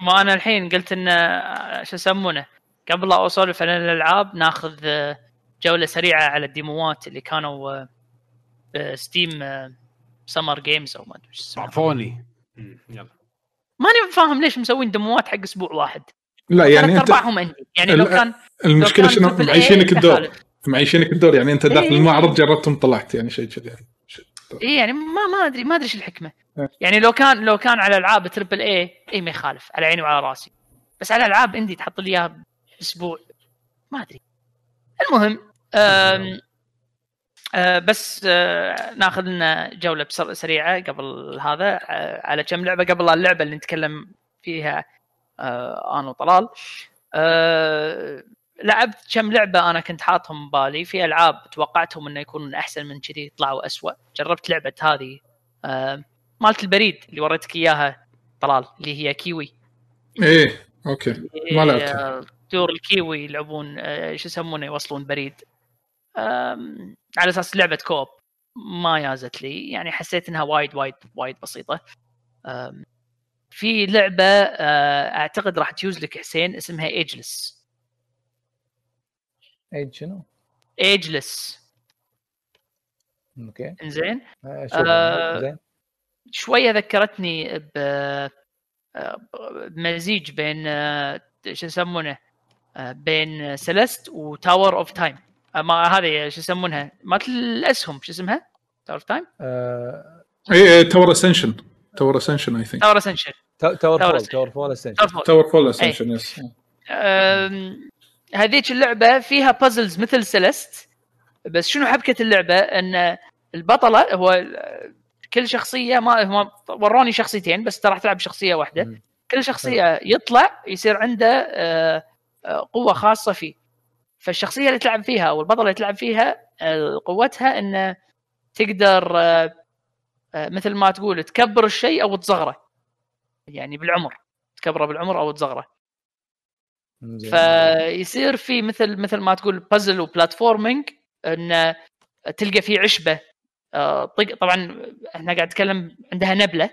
ما أنا الحين قلت إن آه، شو يسمونه قبل لا أسولف عن الألعاب ناخذ آه، جولة سريعة على الديموات اللي كانوا ب Steam Summer Games أو ما أدري إيش اسمه عفوني يلا. ماني فاهم ليش مسوين ديموات حق أسبوع واحد. لا يعني أنت ارباعهم عندي يعني لو كان المشكلة شنو؟ معيشينك الدور. معيشينك الدور. يعني أنت داخل إيه. المعرض جربتهم طلعت يعني شيء كذي. يعني. اي يعني ما ما ادري ما أدري إيش الحكمة. إيه. يعني لو كان لو كان على ألعاب تربل اي اي ما يخالف. على عيني وعلى راسي. بس على ألعاب اندي تحط لي إياها بأسبوع. ما أدري. المهم بس آه ناخذ لنا جولة بسر- سريعة قبل هذا آه على كم لعبة؟ قبل اللعبة اللي نتكلم فيها آه أنا وطلال. آه لعبت كم لعبة أنا كنت حاطهم ببالي. في ألعاب توقعتهم إنه يكونون أحسن من كذي طلعوا أسوأ. جربت لعبة هذه آه مالت البريد اللي وريتك إياها طلال اللي هي كيوي. إيه okay. ما لعبتها. آه، دور الكيوي يلعبون آه، شو يسمونه يوصلون بريد. على أساس لعبة co-op ما يازت لي. يعني حسيت إنها وايد وايد وايد بسيطة. في لعبة آه، أعتقد راح تيوز لك حسين اسمها ايجلس إيج شنو؟ Ageless okay. إنزين؟ آه، آه، زين شوية ذكرتني ب آه، بمزيج بين شو يسمونه؟ بين Celeste و Tower of Time ما هذه شو يسمونها؟ مالت الأسهم شو اسمها؟ Tower Time؟ آه، إيه إيه تاور اسنشن تاور اسنشن اي ثينك تاور اسنشن تا- تاور فول. تاور فول اسنشن تاور فول اسنشن يس هذيك اللعبة فيها puzzles مثل Celeste بس شنو حبكة اللعبة؟ إن البطلة هو كل شخصية ما هم وروني شخصيتين بس ترى راح تلعب شخصيه واحدة. كل شخصية يطلع يصير عنده آه، آه، قوة خاصة فيه. فالشخصية اللي تلعب فيها أو البطلة اللي تلعب فيها آه، قوتها انه تقدر آه، آه، مثل ما تقول تكبر الشيء أو تصغره يعني بالعمر تكبره بالعمر أو تصغره. فيصير في مثل مثل ما تقول بازل وبلاتفورمينج إن تلقى في عشبة طق طبعا إحنا قاعد نتكلم عندها نبلة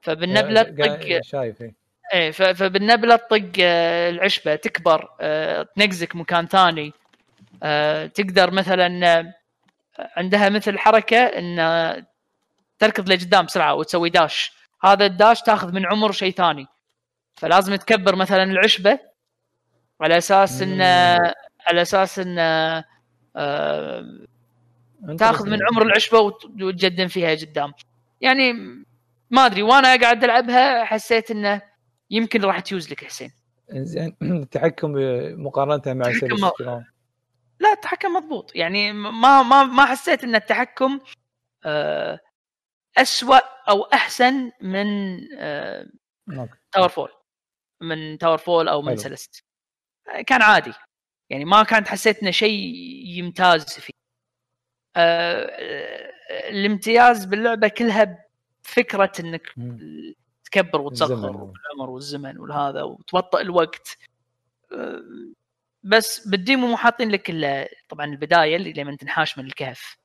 فبالنبلة تطق شايف إيه. إيه فبالنبلة تطق آه، العشبة تكبر آه، تنقزك مكان ثاني. آه، تقدر مثلا عندها مثل حركة إن تركض لقدام بسرعة وتسوي داش. هذا الداش تاخذ من عمر شيء ثاني. فلازم تكبر مثلا العشبة على أساس إن على أساس إن تاخذ من عمر العشبة وت- وتجدم فيها قدام. يعني ما أدري وأنا قاعد ألعبها حسيت إنه يمكن راح تيوز لك حسين زين التحكم مقارنة مع التحكم ما- شلون؟ لا التحكم مضبوط يعني ما ما ما حسيت إن التحكم آه، أسوأ أو أحسن من آه،. TowerFall من TowerFall أو من حلو. Celeste كان عادي يعني ما كانت حسيت إنه شيء يمتاز فيه آه، الامتياز باللعبة كلها فكره إنك مم. تكبر وتصغر. والعمر والزمن والهذا وتبطئ الوقت. بس بال demo مو حاطين لك إلا طبعا البداية اللي لما تنحاش من الكهف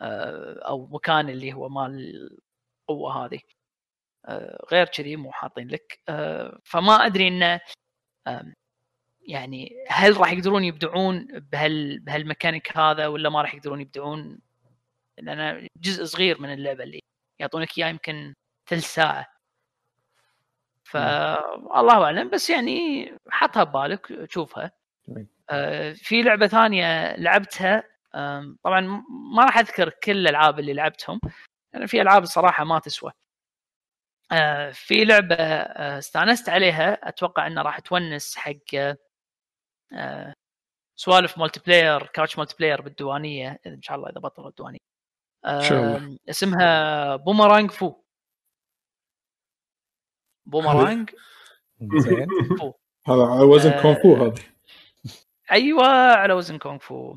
آه، أو مكان اللي هو مال القوة هذه. آه، غير كذي مو حاطين لك. آه، فما أدري إنه يعني هل راح يقدرون يبدعون بهال بهالميكانيك هذا ولا ما راح يقدرون يبدعون؟ لأن جزء صغير من اللعبة اللي يعطونك إياه يمكن ثلث ساعة. فالله أعلم بس يعني حطها ببالك شوفها. آه، في لعبة ثانية لعبتها آم، طبعا ما راح أذكر كل الألعاب اللي لعبتهم لأن في ألعاب الصراحه ما تسوى. آه، في لعبة آه، استأنست عليها أتوقع إنها راح تونس حق آه، سوالف multiplayer couch multiplayer بالديوانية إن شاء الله إذا بطلوا الديوانية. اسمها Boomerang Fu Boomerang زين. فو هذا على وزن آه، كونغ فو هذه أيوه على وزن كونغ فو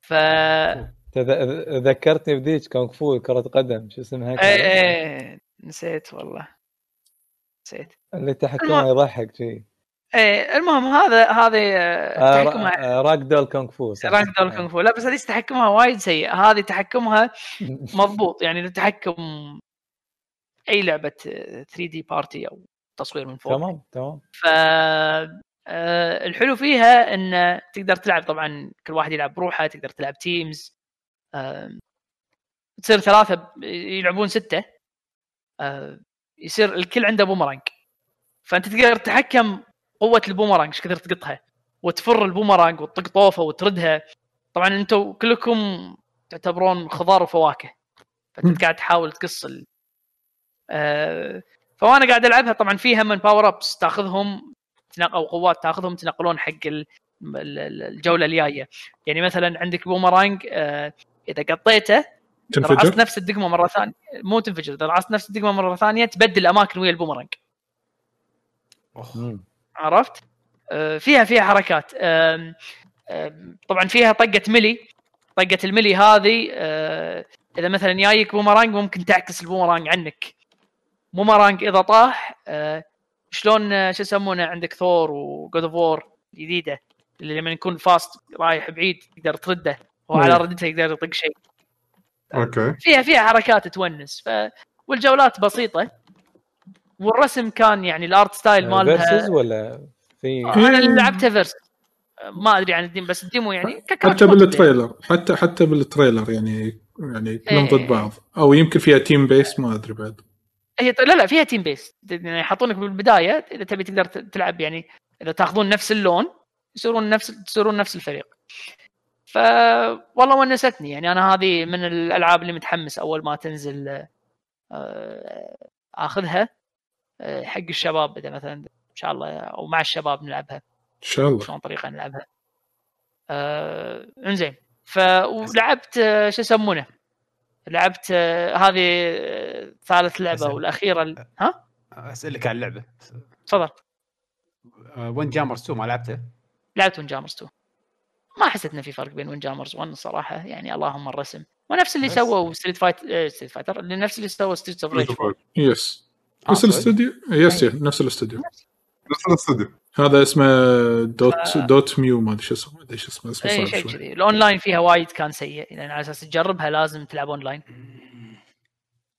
ف ذكرتني بذيك كونغ فو كرة قدم. شو اسمها؟ إيه كانت؟ إيه نسيت والله. نسيت. اللي تحكمها يضحك شيء إيه المهم هذا هذه آه، تحكمها. راك دول كونغ فو صح. راك دول كونغ فو لا بس هذه تحكمها وايد سيء هذه تحكمها مضبوط. يعني التحكم أي لعبة 3D party أو تصوير من فوق. تمام تمام. ف آه، الحلو فيها إن تقدر تلعب طبعا كل واحد يلعب بروحه تقدر تلعب teams تصير ثلاثة يلعبون ستة آه، يصير الكل عنده بومرانج فأنت تقدر تتحكم قوة البومرانج إيش كثر تقطها؟ وتفر البومرانج وتطق طوفه وتردها. طبعا أنتم كلكم تعتبرون خضار وفواكه فأنت قاعد تحاول تقص فوانا قاعد ألعبها. طبعا فيها من power ups تاخذهم أو قوات تاخذهم تنقلون حق ال- ال- ال- الجولة الجاية. يعني مثلا عندك بومرانج آه، إذا قطيته اذا رعصت تنفجر نفس الدقمة مرة ثانية. مو تنفجر إذا رعصت نفس الدقمة مرة ثانية تبدل الأماكن ويا البومرانج أوه. عرفت؟ آه، فيها فيها حركات. طبعا فيها طقة melee طقة ال melee هذه آه، إذا مثلا جايك بومرانج ممكن تعكس البومرانج عنك. بومرانج إذا طاح آه، شلون آه، شو يسمونه عندك Thor و God of War الجديده اللي لما يكون فاسك رايح بعيد تقدر ترده وعلى. ردته يقدر يطق شيء. okay. فيها فيها حركات تونس ف والجولات بسيطة والرسم كان يعني ال art style مالها versus ولا في أنا اللي لعبتها versus ما أدري عن ال game بس ال demo يعني حتى بال trailer حتى حتى بال trailer يعني يعني كلهم إيه. ضد بعض. أو يمكن فيها team based ما أدري بعد. هي لا لا فيها team based يعني يحطونك بالبداية إذا تبي تقدر تلعب يعني إذا تاخذون نفس اللون يصيرون نفس تصيرون نفس الفريق. ف والله ونستني. يعني أنا هذه من الألعاب اللي متحمس أول ما تنزل آه، آخذها آه، حق الشباب. إذا مثلا إن شاء الله أو مع الشباب نلعبها. إن شاء الله. شلون طريقة نلعبها. آه إنزين. ف ولعبت آه، شو يسمونه؟ لعبت آه، هذه آه، ثالث لعبة. والأخيرة ال- ها؟ أسألك عن اللعبة. تفضل. وين جامرز 2 ما لعبته؟ لعبت وين جامرز 2 ما حسيت انه في فرق بين وين جامرز 1 صراحة يعني اللهم الرسم. ونفس اللي. سووا Street Fight Street Fighter اللي نفس اللي سووا Streets of Rage yes نفس؟ الاستوديو؟ yes yes نفس الاستوديو. نفس الاستوديو. هذا اسمه Dot Dotemu ما أدري شو اسمه ما أدري شو اسمه اسمه اي صعب شيء شوي. كذي. الأونلاين فيها وايد كان سيء لأن على أساس تجربها لازم تلعب أونلاين.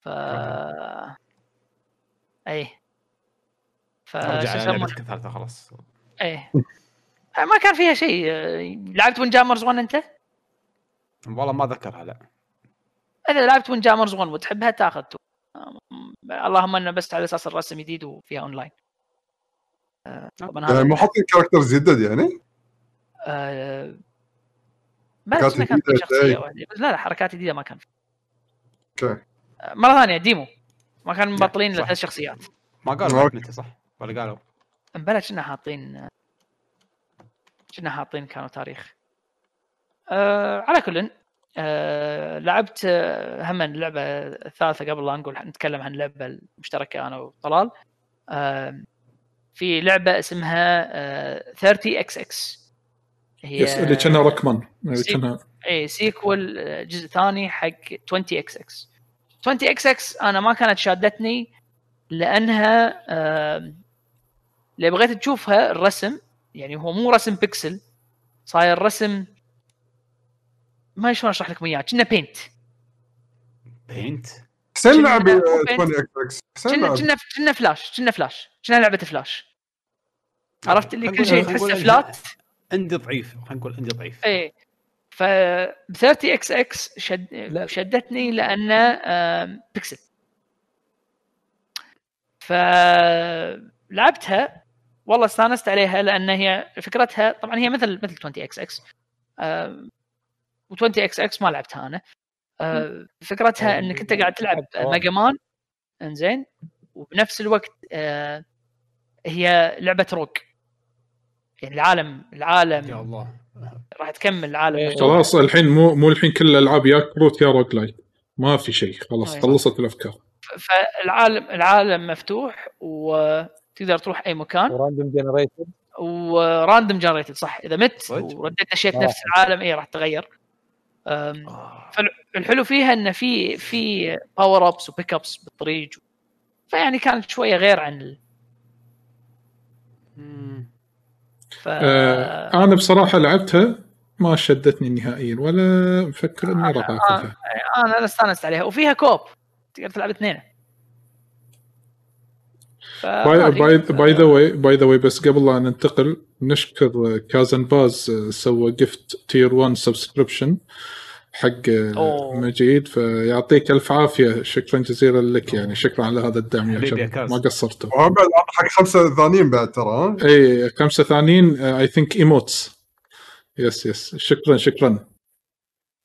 ف اي ف الثالثة خلاص. إيه. ما كان فيها شيء. آه، لعبت Windjammers 1 أنت؟ والله ما ذكرها لا. إذا لعبت Windjammers 1 وتحبها تاخذ two. آه، اللهم إنه بس على أساس الرسم جديد وفيها أونلاين. آه، طبعا يعني حاطين characters جدد يعني؟ آه، ما كان في شخصية؟ واحدة بس لا لا حركات جديدة ما كان في. أوكي. آه، مرة ثانية demo. ما كان مبطلين الا. ثلاث شخصيات. ما قالوا متى صح؟ ولا قالوا؟ امبلا كنا حاطين كنا حاطين كانوا تاريخ. آه على كل آه لعبت آه هم اللعبه الثالثه قبل لا نقول نتكلم عن اللعبه المشتركة أنا وطلال. آه في لعبة اسمها آه 30 إكس إكس. هي yes اللي كأنها اللي كانها a sequel آه، جزء ثاني حق 20 إكس إكس. 20 إكس إكس أنا ما كانت شادتني لأنها اللي بغيت تشوفها الرسم يعني هو مو رسم بيكسل صاير رسم ما شلون أشرح لكم إياه كنا paint paint حسين كنا- لعب مو 20 إكس إكس. كنا كنا فلاش كنا فلاش كنا لعبة فلاش عرفت اللي كل شيء تحسه flat؟ عندي ضعيف خلينا نقول عندي ضعيف. إيه. ف 30 إكس إكس شد لا. شدتني لأنه بيكسل. فلعبتها والله استانست عليها لأن هي فكرتها طبعا هي مثل مثل 20 إكس إكس. و20 إكس إكس ما لعبتها أنا. آه، فكرتها إنك أنت قاعد تلعب Mega Man إنزين. وبنفس الوقت آه، هي لعبة rogue. يعني العالم يا العالم الله. راح تكمل العالم. إيه. خلاص الحين مو مو الحين كل الالعاب يا كروت يا roguelite. ما في شيء خلاص أيوة. خلصت الأفكار. فالعالم العالم مفتوح وتقدر تروح أي مكان. و random generated و random generated صح. إذا مت؟ ورديت نشيت آه. نفس العالم اي راح تغير آه. فالحلو فيها انه في في power ups و pick ups بالطريق. فيعني كانت شوية غير عن ال... ف... آه أنا بصراحة لعبتها ما شدتني نهائيا ولا مفكر إني راح أخذها. أنا استأنست عليها. وفيها co-op. تقدر تلعب اثنين. by by by the way by the way بس قبل لا ننتقل نشكر كازن باز آه، سوى gift tier 1 subscription حق. مجيد فيعطيك ألف عافية. شكرا جزيلا لك يعني. شكرا على هذا الدعم. يا حبيبي يا شباب. ما قصرتوا وهم بعد حق خمسة ثانيين بعد ترى اي خمسة ثانيين I think emotes yes yes شكرا شكرا.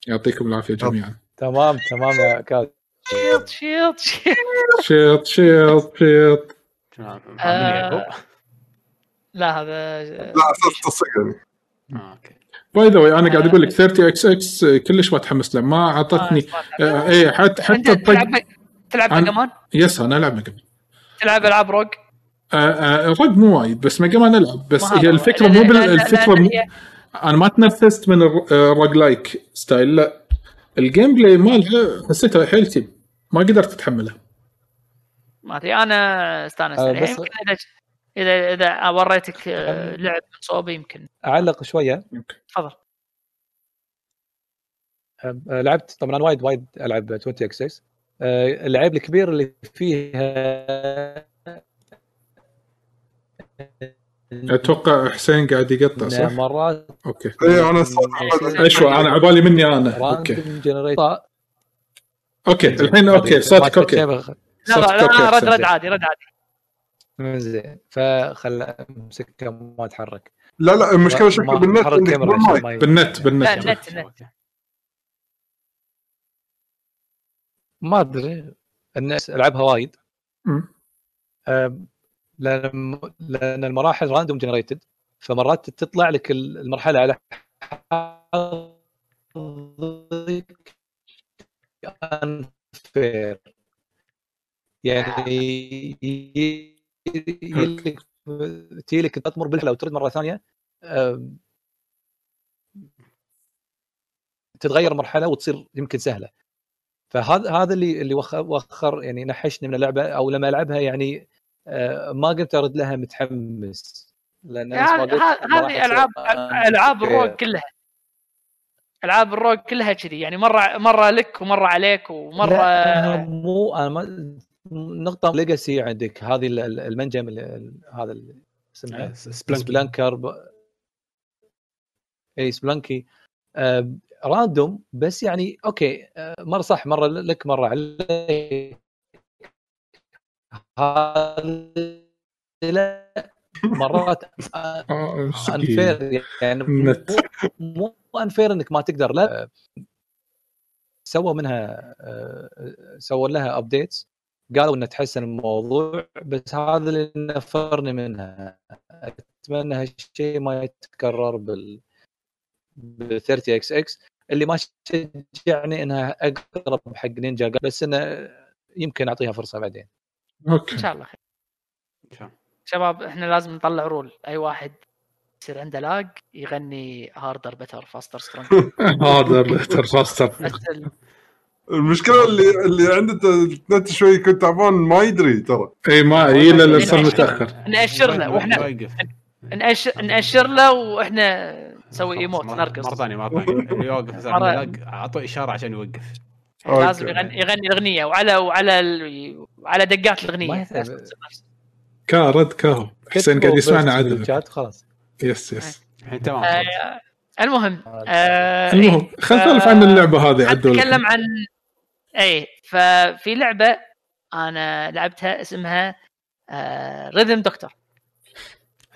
يعطيكم العافية جميعا. تمام تمام يا كاز shit shit shit shit shit؟ لا هذا لا أساس تصدق يعني. آه، أوكي. by the way أنا قاعد أقول لك 30 إكس إكس كلش ما تحمس له ما أعطتني آه اي حتى حتى تلعب تلعب Mega Man yes أنا ألعب Mega تلعب ألعاب rogue آه آه مو وايد بس Mega Man ألعب. بس ما هي. الفكرة مو الفكرة مو أنا ما تنفست من ال roguelike style لا. ال gameplay مالها حسيتها حيل تيب ما قدرت اتحمله ما أدري أنا أستانست آه، إذا إذا وريتك آه، لعب من صوبي يمكن. أعلق شوية. تفضل. أه، لعبت طبعا أنا وايد وايد العب 20 إكس 6 العيب الكبير اللي فيها أتوقع حسين قاعد يقطع صح؟ مرات أوكي. اي أنا اشوى أنا عبالي مني أنا. أوكي. أوكي الحين أوكي صوتك أوكي. لا لا رد. رد عادي رد عادي. زين. فخل امسكها ما أتحرك. لا لا المشكلة شكله بالنت بالنت بالنت النت النت ما أدري. الناس ألعبها وايد. أم، لأن لأن المراحل random generated فمرات تطلع لك المرحلة على حظك unfair. يعني يجيلك تجيلك تمر بالمرحلة وترد مرة ثانية تتغير مرحلة وتصير يمكن سهلة فهذا هذا اللي اللي وخ- وخر يعني نحشني من اللعبة أو لما ألعبها يعني آه، ما قمت أرد لها متحمس لأن هذه ألعاب. ألعاب ال rogue كلها ألعاب ال rogue كلها كذي يعني مرة مرة لك ومرة عليك ومرة لا، مو أنا ما نقطة Legacy عندك هذه ال- ال- المنجم ال- ال- هذا ال- اسمه Spelunky Spelunker. إي Spelunky آه random بس يعني أوكي آه مرة صح مرة لك مرة عليك هذه لا مرات آه، مسكين. unfair يعني. مو unfair إنك ما تقدر لا سووا منها آه، سووا لها updates قالوا إنه تحسن الموضوع بس هذا اللي نفرني منها. أتمنى هالشيء ما يتكرر بال بال 30 إكس إكس اللي ما شجعني إنها أقرب حق نينجا بس إنه يمكن أعطيها فرصة بعدين. أوكي. إن شاء الله. خير إن شاء الله. شباب إحنا لازم نطلع rule. أي واحد يصير عنده lag يغني harder better faster stronger هذا better faster المشكلة اللي اللي عنده النت شوي يكون تعبان ما يدري ترى. اي ما اي إلا اللي صار متأخر. نأشر له وإحنا واقف نأشر نأشر له وإحنا نسوي إيموت نرقص. مرة ثانية مرة ثانية. يوقف اعطوه إشارة عشان يوقف. لازم. يغني, يغني الأغنية وعلى وعلى ال- وعلى دقات الأغنية. كا رد كاهو حسين قاعد يسمعنا عدل. خلاص. يس يس الحين تمام. آه، المهم آه، المهم إيه، خلينا نسولف عن اللعبة هذه عدول أتكلم عن اي ففي لعبة أنا لعبتها اسمها آه Rhythm Doctor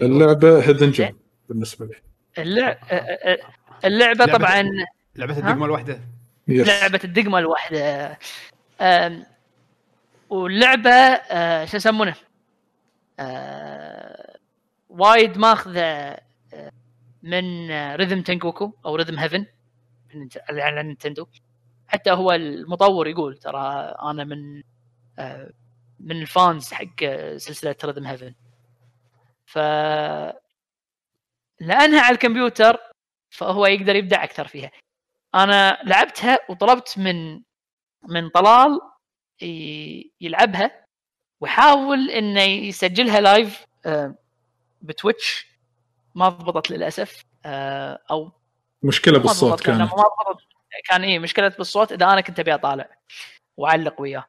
اللعبة hidden gem بالنسبة لي. اللعبه اللعبة لعبة- طبعا لعبة؟ الدقمة الواحدة. yes لعبة الدقمة الواحدة. آم، واللعبة آه، شو يسمونه؟ آه، وايد ماخذة آه، من Rhythm Tengoku أو Rhythm Heaven على نينتندو. حتى هو المطور يقول ترى أنا من آه، من ال fans حق سلسلة Rhythm Heaven ف لأنها على الكمبيوتر فهو يقدر يبدع أكثر فيها. أنا لعبتها وطلبت من من طلال يلعبها ويحاول إنه يسجلها live آه، ب Twitch. ما ضبطت للأسف آه، أو مشكلة بالصوت كانت. ما ضبطت. كان إيه مشكلة بالصوت إذا أنا كنت أبي أطالع وأعلق وياه.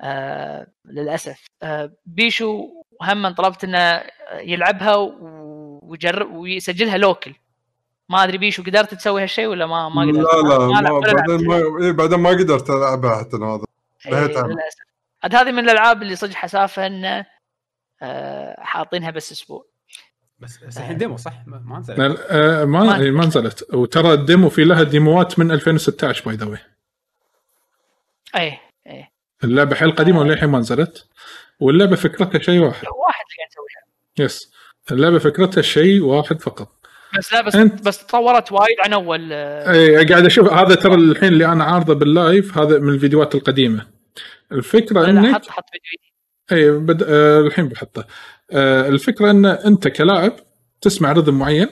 آه للأسف. آه بيشو هم طلبت إنه يلعبها ويجرب ويسجلها لوكل. ما أدري بيشو قدرت تسوي هالشيء ولا ما ما قدرت؟ لا لا ما ولا بعدين. ما إيه بعدين ما قدرت ألعبها حتى هذا. إيه،. للأسف. هذه من الألعاب اللي صدق حسافه إنه آه حاطينها بس أسبوع. بس الحين demo صح؟ ما ما نزل لا، آه، ما ما- إيه، ما نزلت. وترى ال demo في لها ديموات من 2016 by the اي اي اللعبة حيل قديمه وللحين ما نزلت. واللعبة فكرتها شيء واحد. واحد اللي قاعد يسويها. yes اللعبة فكرتها شيء واحد فقط. بس لا بس أنت- بس تطورت وايد عن أول آه، اي قاعد أشوف. هذا ترى الحين اللي أنا عارضه بال live هذا من الفيديوهات القديمة. الفكرة انك حط حط فيديو. اي بد... آه الحين بحطه. آه الفكرة إن أنت كلاعب تسمع rhythm معين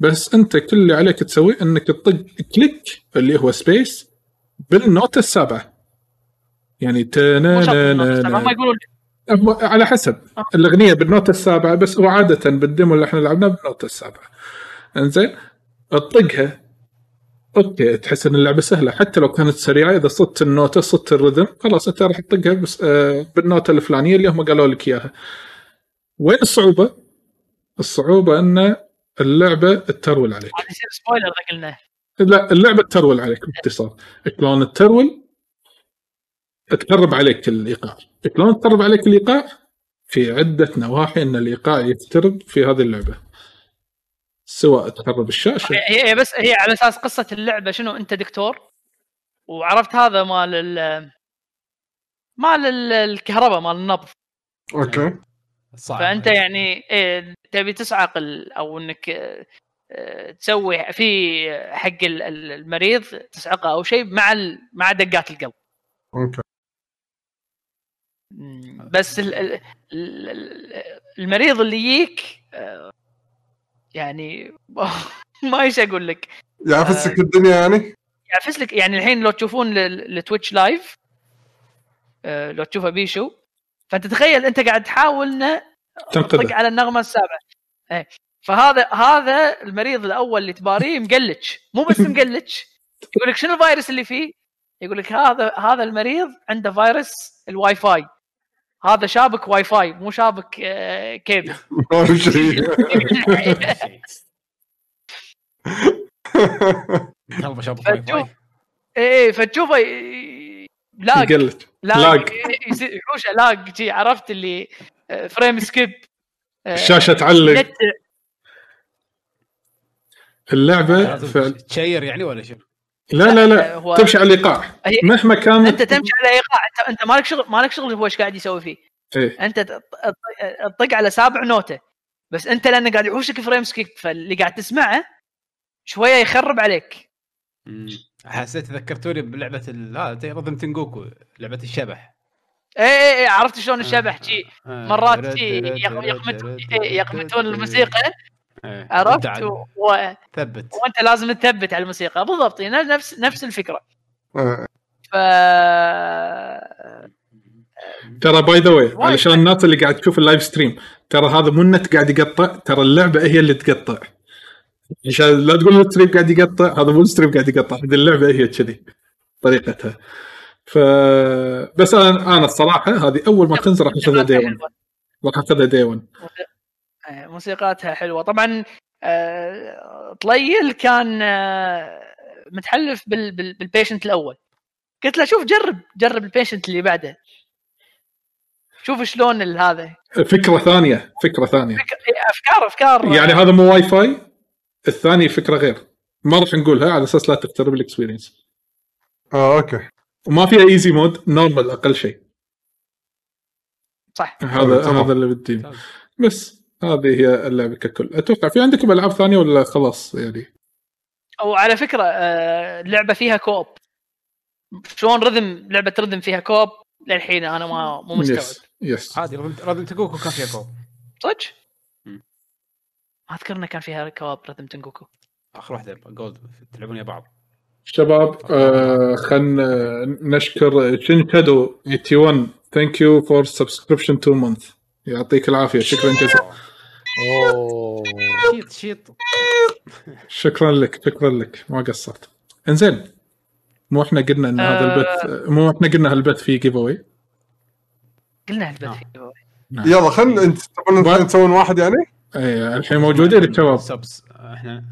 بس أنت كل اللي عليك تسويه إنك تطق click اللي هو space بالنوتة السابعة. يعني السابعة، هم تنا يقولون على حسب. آه. الأغنية بالنوتة السابعة بس هو عادة بال demo اللي إحنا لعبناه بالنوتة السابعة. إنزين؟ تطقها okay تحس إن اللعبة سهلة. حتى لو كانت سريعة إذا صدت النوتة صدت ال rhythm خلاص أنت راح تطقها بس آه بالنوتة الفلانية اللي هم قالوا لك إياها. وين الصعوبة؟ الصعوبة أن اللعبة تترول عليك. هذا يصير spoiler إذا قلنا. لا اللعبة ترول عليك باختصار. شلون ترول تقرب عليك الإيقاع. شلون تقرب عليك الإيقاع؟ في عدة نواحي أن الإيقاع يقترب في هذه اللعبة. سواء تقرب الشاشة. هي هي بس هي على أساس قصة اللعبة شنو؟ أنت دكتور. وعرفت هذا مال ال مال ال- الكهرباء مال النبض. okay. صعب. فأنت يعني إيه تبي تصعق أو إنك آه، آه، تسوي في حق ال- ال- المريض تصعقه أو شيء مع ال- مع دقات القلب. okay. بس ال- ال- ال- المريض اللي يجيك آه، يعني ما إيش أقول لك. يعفسك الدنيا يعني؟ يعفس لك يعني الحين لو تشوفون ال Twitch live لو تشوفه بيشو. فانت تخيل انت قاعد تحاول انه طق تنقذه على النغمة السابعة. إيه. فهذا هذا المريض الأول اللي تباريه مقلتش. مو بس مقلتش. يقول لك شنو الفيروس اللي فيه؟ يقول لك هذا هذا المريض عنده فيروس الواي فاي هذا شابك واي فاي مو شابك آه، كيبل ما في شيء يلا شباب فتشوف إيه فتشوفه ي- lag. قلت lag lag. يصير يحوشه lag جي عرفت اللي آه، frame skip. آه، الشاشة تعلق. اللعبة فعل تشير يعني ولا شنو؟ لا لا لا. هو- تمشي على الايقاع مهما كان أنت تمشي على ايقاع انت أنت مالك شغل مالك شغل هو إيش قاعد يسوي فيه؟ إيه. أنت تطق على سابع نوتة. بس أنت لأنه قاعد يحوشك frame skip فاللي قاعد تسمعه شوية يخرب عليك. مم. حسيت ذكرتوني بلعبة هذا Rhythm Tengoku لعبة الشبح. اي اي اي عرفت شلون الشبح؟ آه. مرات درد- يقمت- درد- إيه، يقمتون الموسيقى. عرفت؟ وأنت و... ثبت. وأنت لازم تثبت على الموسيقى. بالضبط يعني نفس نفس الفكرة. آه، ف ترى by the way علشان الناس اللي قاعد تشوف ال live stream ترى هذا مو النت قاعد يقطع ترى اللعبة هي اللي تقطع. عشان لا تقول ال stream قاعد يقطع هذا مو ال stream قاعد يقطع هذه اللعبة هي كذي طريقتها. ف بس أنا أنا الصراحة هذه أول ما تنزل راح اخذها day 1 حلوة. راح اخذها day 1 آه، موسيقاتها حلوة. طبعا آه، طليل كان آه، متحلف بال- بال- بال patient الأول. قلت له شوف جرب جرب ال patient اللي بعده. شوف شلون هذا. فكرة ثانية فكرة ثانية. فكر- أفكار أفكار. يعني هذا مو واي فاي الثاني فكرة غير. ما راح نقولها على أساس لا تخترب ال experience آه okay. وما فيها easy mode normal أقل شيء. صح. هذا تمام. هذا اللي بدي. بس هذه هي اللعبة ككل. أتوقع في عندكم ألعاب ثانية ولا خلاص؟ يعني وعلى فكرة آه، اللعبه فيها co-op شلون rhythm لعبة rhythm فيها co-op للحين أنا ما مو مستوعب. yes yes عادي Rhythm Rhythm Tengoku كان فيها co-op صدق؟ ما أذكر إنه كان فيها co-op Rhythm Tengoku. آخر واحدة جولد تلعبون يا بعض. شباب آه خلنا نشكر Shin Shadow 81 thank you for subscription 2 month يعطيك العافية. شكرا جزيلا. أوه. شيط شيط. شكرا لك شكرا لك. ما قصرت. إنزين مو إحنا قلنا إن هذا آه. البث مو إحنا قلنا هالبث فيه giveaway قلنا البث نعم. يلا خلينا انت تبون واحد يعني؟ اي الحين موجودين الشباب subs إحنا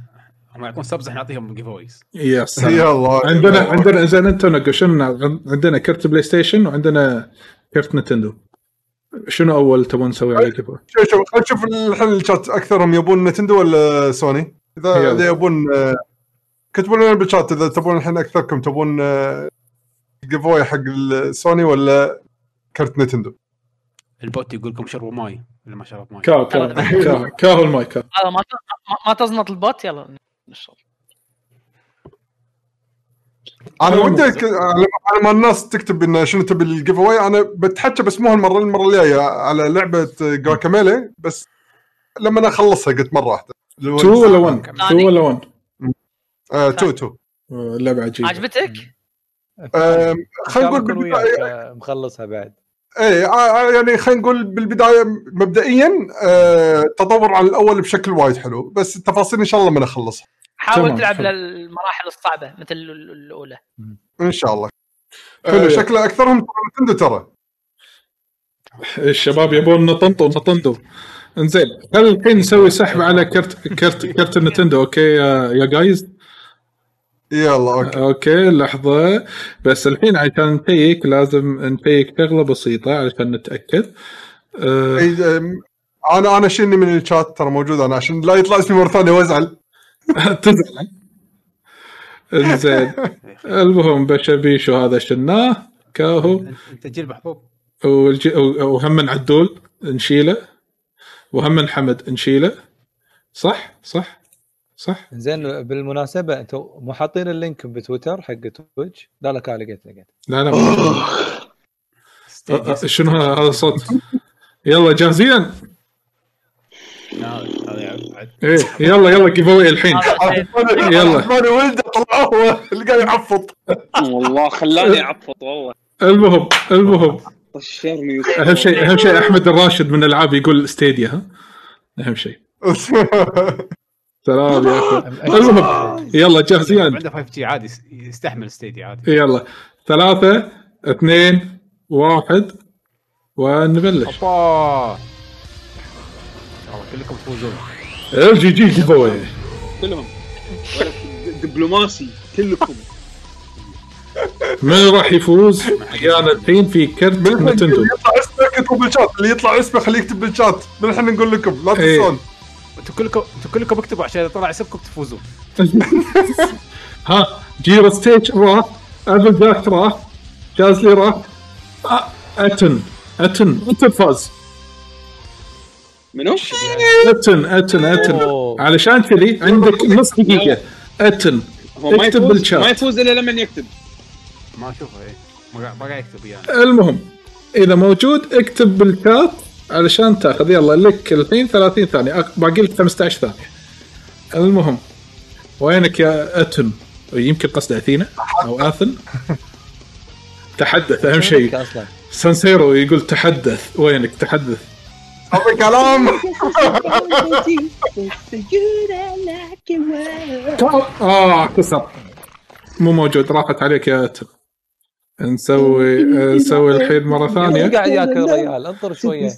هم يعطون subs إحنا نعطيهم giveaways يا يلا عندنا عندنا زين انت نقول شنو عندنا كرت PlayStation وعندنا كرت Nintendo. شنو أول تبون نسوي عليه جيف شوف شوف خلينا نشوف الحين الشات. أكثرهم يبون Nintendo ولا سوني؟ إذا. إذا يبون آه، كتبوا لنا بالشات. إذا تبون الحين أكثركم تبون giveaway حق السوني ولا كرت Nintendo؟ ال bot يقول لكم شربوا ماي اللي ما شرب ماي. كاو كاو كاو كاو المايك كاو. هذا ما ما- تزنط ال bot يلا نشرب. أنا. ودي على ما الناس تكتب انه شنو تبي ال giveaway أنا بتحكى بس مو هالمرة المرة الجاية على لعبة Guacamelee بس لما أنا أخلصها قلت مرة واحدة. 2 ولا 1 2 ولا 1 آه، two two. اللعبه عجيبة. عجبتك؟ خلينا نقول آه، مخلصها بعد. إيه آه، يعني خلينا نقول بالبداية مبدئيا آه، تطور عن الأول بشكل وايد حلو بس التفاصيل إن شاء الله لما نخلصها. حاول تلعب حلو. المراحل الصعبة مثل ال- الأولى. إن شاء الله. حلو. آه، شكله أكثرهم ترى Nintendo ترى. الشباب يبون Nintendo Nintendo إنزين هل الحين نسوي سحب على كرت كرت كرت ال Nintendo okay يا يا guys يلا okay. okay لحظة. بس الحين عشان نتيك لازم نتيك شغلة بسيطة علشان نتأكد. أه إيه، آم، أنا أنا شيلني من الشات ترى موجود؟ أنا عشان لا يطلع اسمي مرة ثانية وأزعل. تزعل. إنزين. المهم بشبيشو هذا شناه. كاهو. أنت أنت جيل محبوب والج- وهم من عدول نشيله. وهم من حمد نشيله. صح؟ صح؟ صح؟ زين بالمناسبة أنتم مو حاطين ال link بتويتر حق Twitch؟ لا لا كان لقيت لقيت. لا لا. أه، أه، شنو هذا؟ الصوت يلا جاهزين؟ إيه يلا يلا giveaway الحين. يلا. ولده طلعوه اللي قاعد يعفط. والله خلاني أعفط والله. المهم المهم. أهم شيء أهم شيء أحمد الراشد من الألعاب يقول Stadia ها؟ أهم شيء. سلام يا أخي المهم يلا جاهزين عنده 5 G عادي يس- يستحمل Stadia عادي. يلا. ثلاثة اثنين واحد. ونبلش. اوبا كلكم تفوزون. ال gi gi giveaway كلهم. دبلوماسي كلكم. من راح يفوز؟ ويانا الحين في كرت Nintendo. اللي يطلع اسمه اكتبوا بالشات اللي يطلع اسمه خليه يكتب بالشات. من الحين نقول لكم لا إيه. تنسون. أنتم كلكم أنتم كلكم اكتبوا عشان إذا طلع اسمكم تفوزون. ها جيرو ستيج راح أبل جاك راح جازلي راح آه، أتن أتن أتن فاز. منو؟ أتن أتن أتن. علشان كذي عندك نص دقيقة. أتن هو ما اكتب يفوز؟ بالشات. ما يفوز إلا لما يكتب. ما أشوفه إيه. ما قاعد- يكتب ويانا المهم إذا موجود اكتب بالشات. علشان تاخذ يلا لك الحين 30 ثانية أك- باقي لك 15 ثانية. المهم وينك يا أتن؟ يمكن قصده أثينا أو آثن؟ تحدث أهم شيء. سانسيرو يقول تحدث. وينك؟ تحدث. اعطي كلام. آه كسر مو موجود. راحت عليك يا اتم نسوي نسوي الحين مرة ثانية. قاعد ياكل الريال انطر شوية.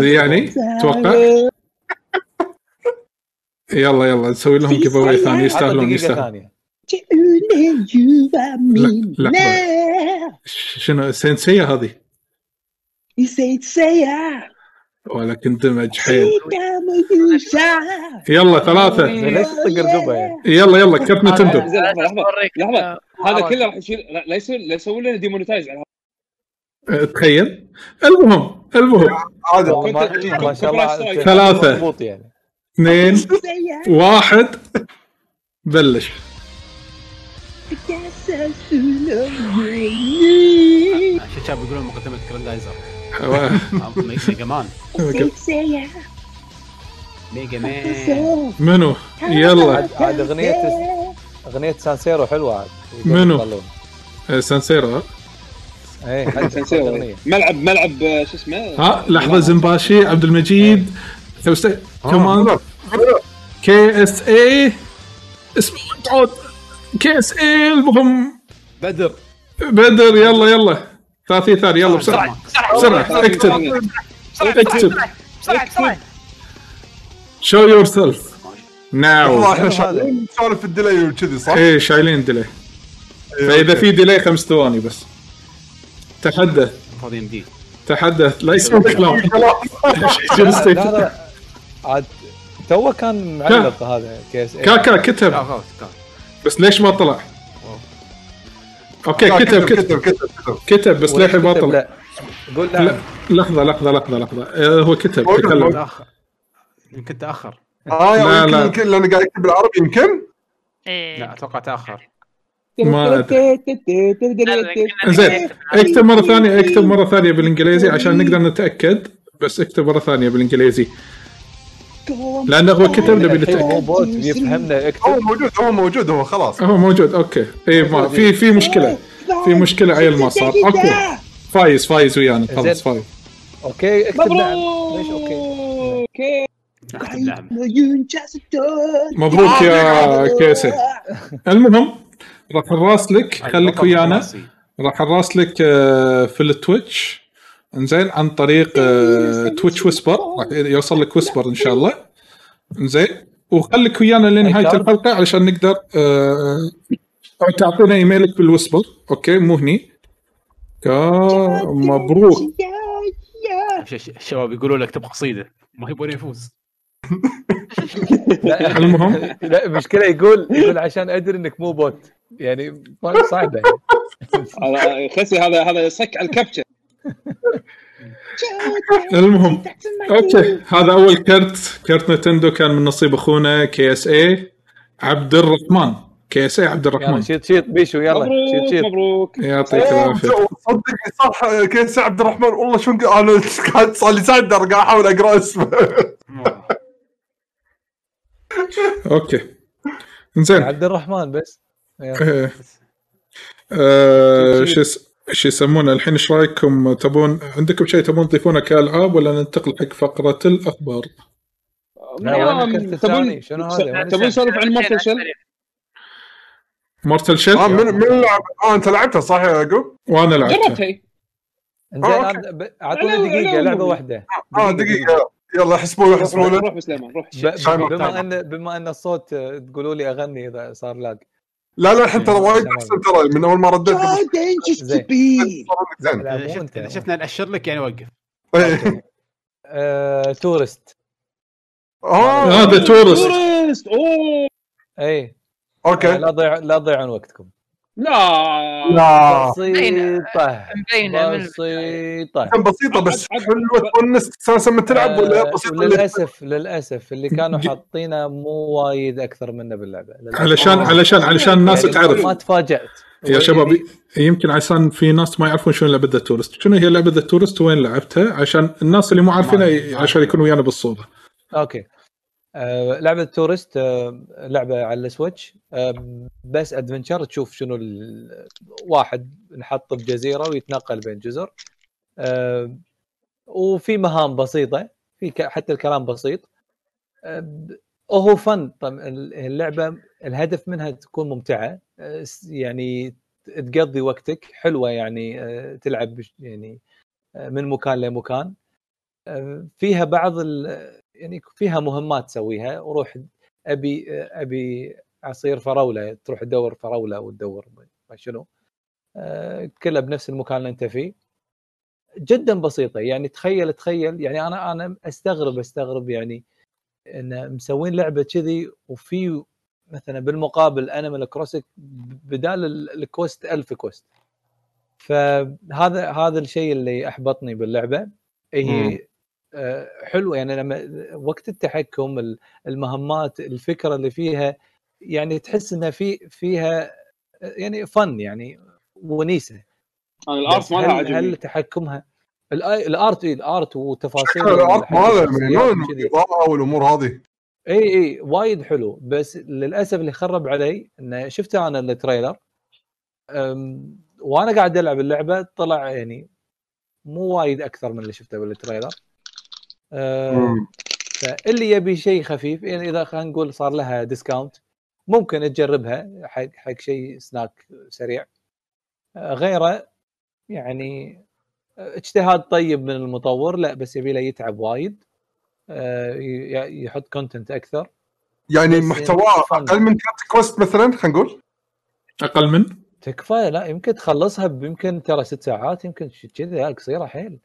يعني؟ توقع يلا يلا نسوي لهم giveaway ثاني يستاهلون يستاهلون لا شنو سينسية هذه؟ ولكن دمج حيل يلا ثلاثة. ليش؟ يلا يلا كرت نتندو. لحظة آه، هذا. كله راح يشيل لا يسوي لا يسوي لنا ديمونتايز على أه، تخيل. المهم المهم. ما, كنت- شاء الله كنت- ثلاثة. يعني. اثنين. واحد. بلش. عشان شاب يقولون مقدمة جراندايزر و- ميجا مان ميجا مان منو؟ يلا. عاد أغنية أغنية سانسيرو حلوة عاد منو؟ أه، سانسيرو اي حد حد أغنية. ملعب ملعب آه، شو اسمه؟ ها لحظة زنباشي عبد المجيد. كمان كي إس إي. اسمه تعود كي إس إي المهم. بدر. بدر يلا يلا. 30 ثانية يلا بسرعة. بسرعة اكتب اكتب. بسرعة بسرعة شو يور سيلف ناو والله إحنا هذا. شغالين نسولف الديلي وكذي صح؟ إيه شايلين ديلي إيه، فإذا. في ديلي خمس ثواني بس. تحدث. تحدث. لا يسمع كلام. ستيت؟ لا عاد تو كان معلق هذا كيس. كاكا كتب. غلط. بس ليش ما طلع؟ okay كتب كتب كتب. كتب بس للحين ما طلع؟ قول لا. لا لحظة لحظة لحظة لحظة. آه، هو كتب تكلم. تأخر. يمكن تأخر. آه لا، يمكن لا. يمكن لأنه قاعد يكتب بالعربي يمكن؟ إيه. لا أتوقع تأخر. ما أدري. لا، لا، كنا زين. اكتب مرة ثانية اكتب مرة ثانية بالإنجليزي عشان نقدر نتأكد بس اكتب مرة ثانية بالإنجليزي. لأنه هو كتب نبي مو نتأكد. bot بيفهمنا هو اكتب. موجود هو موجود هو خلاص. هو موجود okay. اي ما في في مشكلة. في مشكلة عيل ما صار. okay. فايز فايز ويانا. خلاص زين. فايز. okay اكتب نعم ليش؟ أوكي. أوكي. مبروك يا كيسي. المهم راح نراسلك خليك ويانا. راح نراسلك آه، في ال Twitch. إنزين عن طريق آه، Twitch whisper. راح يوصل لك whisper إن شاء الله. إنزين وخليك ويانا لنهاية الحلقة علشان نقدر آه، تعطينا إيميلك بال whisper. okay مو هني. كا- مبروك. الشباب يقولوا لك تبغى قصيدة. ما يبون يفوز. لا المهم. لا المشكلة يقول يقول عشان أدري إنك مو bot. يعني صعبة. يعني. هذا خسي هذا هذا صك على الكبشه المهم. أوكي. هذا أول كرت. كرت نتندو كان من نصيب أخونا كي إس اي عبد الرحمن. كي اس اي عبد الرحمن شيط شيط بيشو يلا شيط مبروك شيط مبروك يعطيك العافية صدق صح كيس عبد الرحمن والله شو أنا قاعد صار لي ساعه قاعد أحاول أقرأ اسمه أوكي زين عبد الرحمن بس. إيه. آه، شو يس- شو يسمونه الحين إيش رأيكم تبون عندكم شيء تبون تضيفونه كالعاب ولا ننتقل حق فقرة الأخبار؟ الثاني؟ شنو هذا؟ تبون؟ نسولف عن مارتل شيل؟ مارتل شيل آه من من لعب آه أنت لعبتها صح يا يعقوب؟ وأنا لعبته جربتها انزين آه، ب- أعطوني دقيقة لعبة. واحدة. آه دقيقة. يلا حسبوا له حسبوا له روح بسليمان روح بما. ان بما إن الصوت آه، تقولوا لي أغني إذا صار لاج. لا لا الحين ترى وايد تمام. أحسن ترى من أول ما رديت. زين. زين. إذا شفنا ناشر لك يعني وقف إيه. آه، Touryst آه هذا تورست تورست اوه أي. آه، okay. لا ضيع لا تضيعون وقتكم. لا. لا. من بسيطة. كان بسيطة بس حلوة تونس تستانس لما تلعب ولا آه، بسيطه للاسف للأسف اللي كانوا حاطينه مو وايد أكثر منه باللعبة. للأسف. علشان علشان علشان الناس يعني تعرف. ما تفاجأت. يا شباب يمكن عشان في ناس ما يعرفون شنو لعبة The Touryst شنو هي لعبة The Touryst وين لعبتها؟ عشان الناس اللي مو عارفينها عشان يكونوا ويانا بالصورة okay. آه لعبة Touryst آه لعبة على ال Switch. آه بس adventure تشوف شنو واحد نحط بجزيرة ويتنقل بين جزر. وفي مهام بسيطة في حتى الكلام بسيط. وهو فن اللعبة الهدف منها تكون ممتعة. يعني تقضي وقتك حلوة يعني تلعب يعني من مكان لمكان. فيها بعض يعني فيها مهمات تسويها وروح أبي أبي عصير فراولة تروح تدور فراولة وتدور ما شنو. آه، كلها بنفس المكان اللي أنت فيه. جدا بسيطة يعني تخيل تخيل يعني أنا أنا أستغرب أستغرب يعني إن مسوين لعبة كذي وفي مثلا بالمقابل انيمال كروسك بدال ال- الكوست ألف كوست. فهذا هذا الشيء اللي أحبطني باللعبة. هي آه، حلوة. يعني لما وقت التحكم ال- المهمات الفكرة اللي فيها يعني تحس إنها في فيها آه، يعني فن يعني ونيسة. أنا الآرت بس مالها هل, هل تحكمها؟ ال art إيه، ال art وتفاصيل ال art حق ماله؟ الشخصيات مجنون وكذي. والاضاءه والأمور هذه. اي اي وايد حلو. بس للأسف اللي خرب علي انه شفت أنا ال trailer وأنا قاعد ألعب اللعبة طلع يعني مو وايد أكثر من اللي شفته بال trailer. فاللي يبي شيء خفيف يعني إذا خلينا نقول صار لها discount ممكن تجربها حق حق شيء سناك سريع. أه، غيره يعني أه، اجتهاد طيب من المطور لا بس يبي له يتعب وايد. ي- يحط content أكثر. يعني محتواه يعني فن. أقل من Cat Quest مثلا خلينا نقول؟ أقل من؟ تكفى لا يمكن تخلصها يمكن ترى ست ساعات يمكن كذا قصيرة حيل.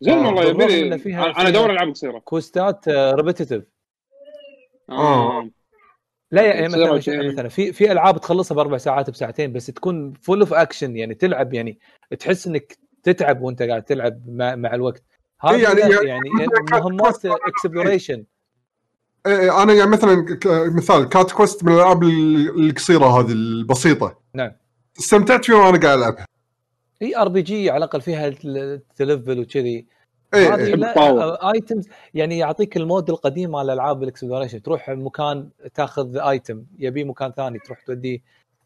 زين آه، والله يبي لي أنا ادور العاب قصيره quest ات repetitive آه. لا يعني مثلا شيء. مثلا في في ألعاب تخلصها بأربع ساعات بساعتين بس تكون full of action يعني تلعب يعني تحس إنك تتعب وأنت قاعد تلعب مع, مع الوقت. هذه إيه يعني- يعني, يعني مهمات. exploration إيه، أنا يعني مثلا مثال Cat Quest من الألعاب ال- القصيرة هذه البسيطة. نعم. استمتعت فيها وأنا قاعد العبها إي RP G على الأقل فيها ال- ت level وكذي. إي. items يعني يعطيك ال mood القديم مال الالعاب ال exploration. تروح مكان تاخذ item يبي مكان ثاني تروح توديه.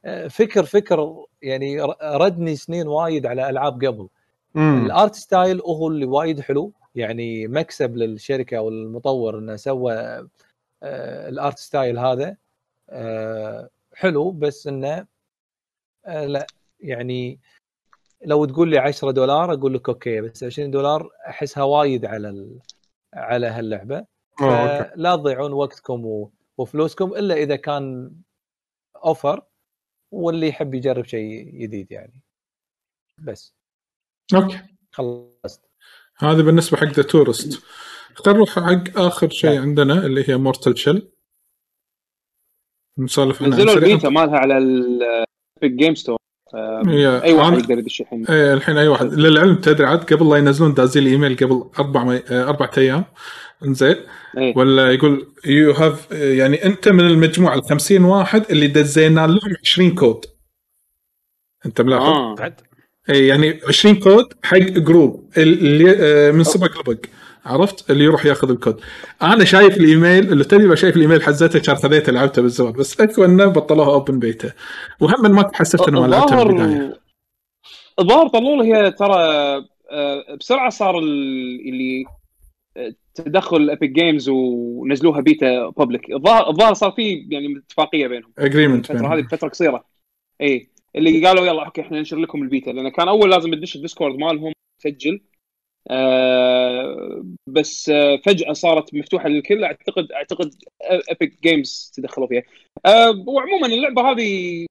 آه، فكر فكر يعني ردني سنين وايد على ألعاب قبل. ال art style هو اللي وايد حلو. يعني مكسب للشركة والمطور إنه سوى آه، ال art style هذا. آه، حلو بس إنه آه، لا يعني لو تقول لي 10 دولار أقول لك okay بس 20 دولار أحسها وايد على ال... على هاللعبة. آه،. فلا تضيعون وقتكم و... وفلوسكم إلا إذا كان offer واللي يحب يجرب شيء جديد يعني. بس. okay. خلصت. هذا بالنسبة حق The Touryst خلينا نروح حق آخر شيء نعم. عندنا اللي هي Mortal Shell نسولف عنها. نزلوا. البيتا مالها على ال Epic Games Store أي واحد يقدر يدش الحين. إيه الحين أي واحد. للعلم تدري عاد قبل لا ينزلون دازي لي إيميل قبل أربع مي... آه، أربع أيام. إنزين. إيه. ولا يقول you have يعني أنت من المجموعة ال 50 واحد اللي دزينا لهم 20 كود. أنت ملاحظ؟ آه. بعد. اي يعني 20 كود حق group اللي آه، من سبق لبق. عرفت؟ اللي يروح ياخذ الكود. أنا شايف الإيميل اللي تدري شايف الإيميل حزته كان خذيته لعبته بالزمان بس اكو إنه بطلوها open beta وهم ما حسبت إنه ما لعبتها من البداية. الظاهر طلول هي ترى آه، بسرعة صار ال- اللي آه، تدخل Epic Games ونزلوها beta public الظاهر الظاهر صار في يعني اتفاقية بينهم. agreement الفترة هذه بفترة قصيرة. اي اللي قالوا يلا okay إحنا ننشر لكم البيتا لأن كان أول لازم تدش ال Discord مالهم تسجل. بس آه فجأة صارت مفتوحة للكل. أعتقد أعتقد Epic Games تدخلوا فيها. آه وعموما اللعبة هذه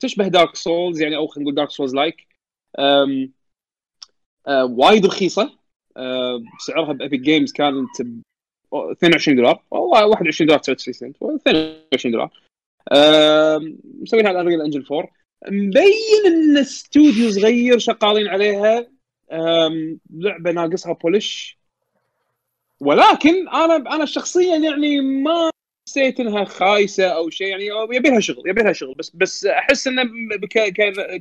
تشبه Dark Souls يعني أو خلينا نقول Dark Souls like وايد رخيصة. آه سعرها ب Epic Games كانت ب 22 دولار. والله 21 دولار 99 سنت. 22 دولار. آه مسوينها على Unreal Engine 4 مبين إن استوديو صغير شغالين عليها. لعبة ناقصها بولش ولكن أنا أنا شخصيا يعني ما حسيت إنها خايسة أو شيء يعني يبي لها شغل يبي لها شغل بس بس أحس إنه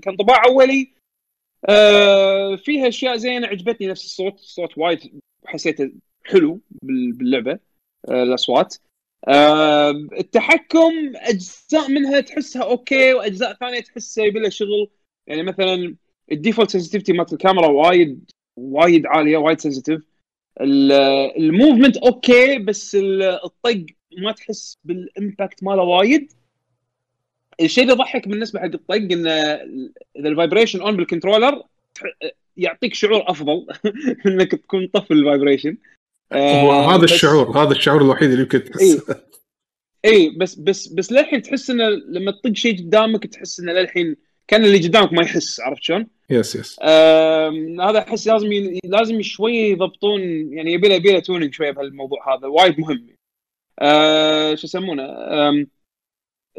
كانطباع أولي. آه، فيها أشياء زينة عجبتني نفس الصوت الصوت وايد حسيته حلو بال- باللعبة آه، الأصوات. آه، التحكم أجزاء منها تحسها أوكي وأجزاء ثانية تحسها يبي لها شغل. يعني مثلا ال default sensitivity مالت الكاميرا وايد وايد عالية وايد sensitive ال movement okay بس ال- الطق ما تحس بال impact ماله وايد. الشيء اللي يضحك بالنسبة حق الطق انه إذا ال vibration on بال controller يعطيك شعور أفضل إنك تكون طافي ال vibration هو آه، هذا الشعور هذا الشعور الوحيد اللي يمكن تحس. اي اي بس بس بس للحين تحس انه لما تطق شيء قدامك تحس انه للحين كان اللي قدامك ما يحس عرفت شلون؟ yes yes هذا أحس لازم ي... لازم شوية يضبطون يعني يبي له يبي له tuning شوية بهالموضوع هذا وايد مهم. آه شو يسمونه؟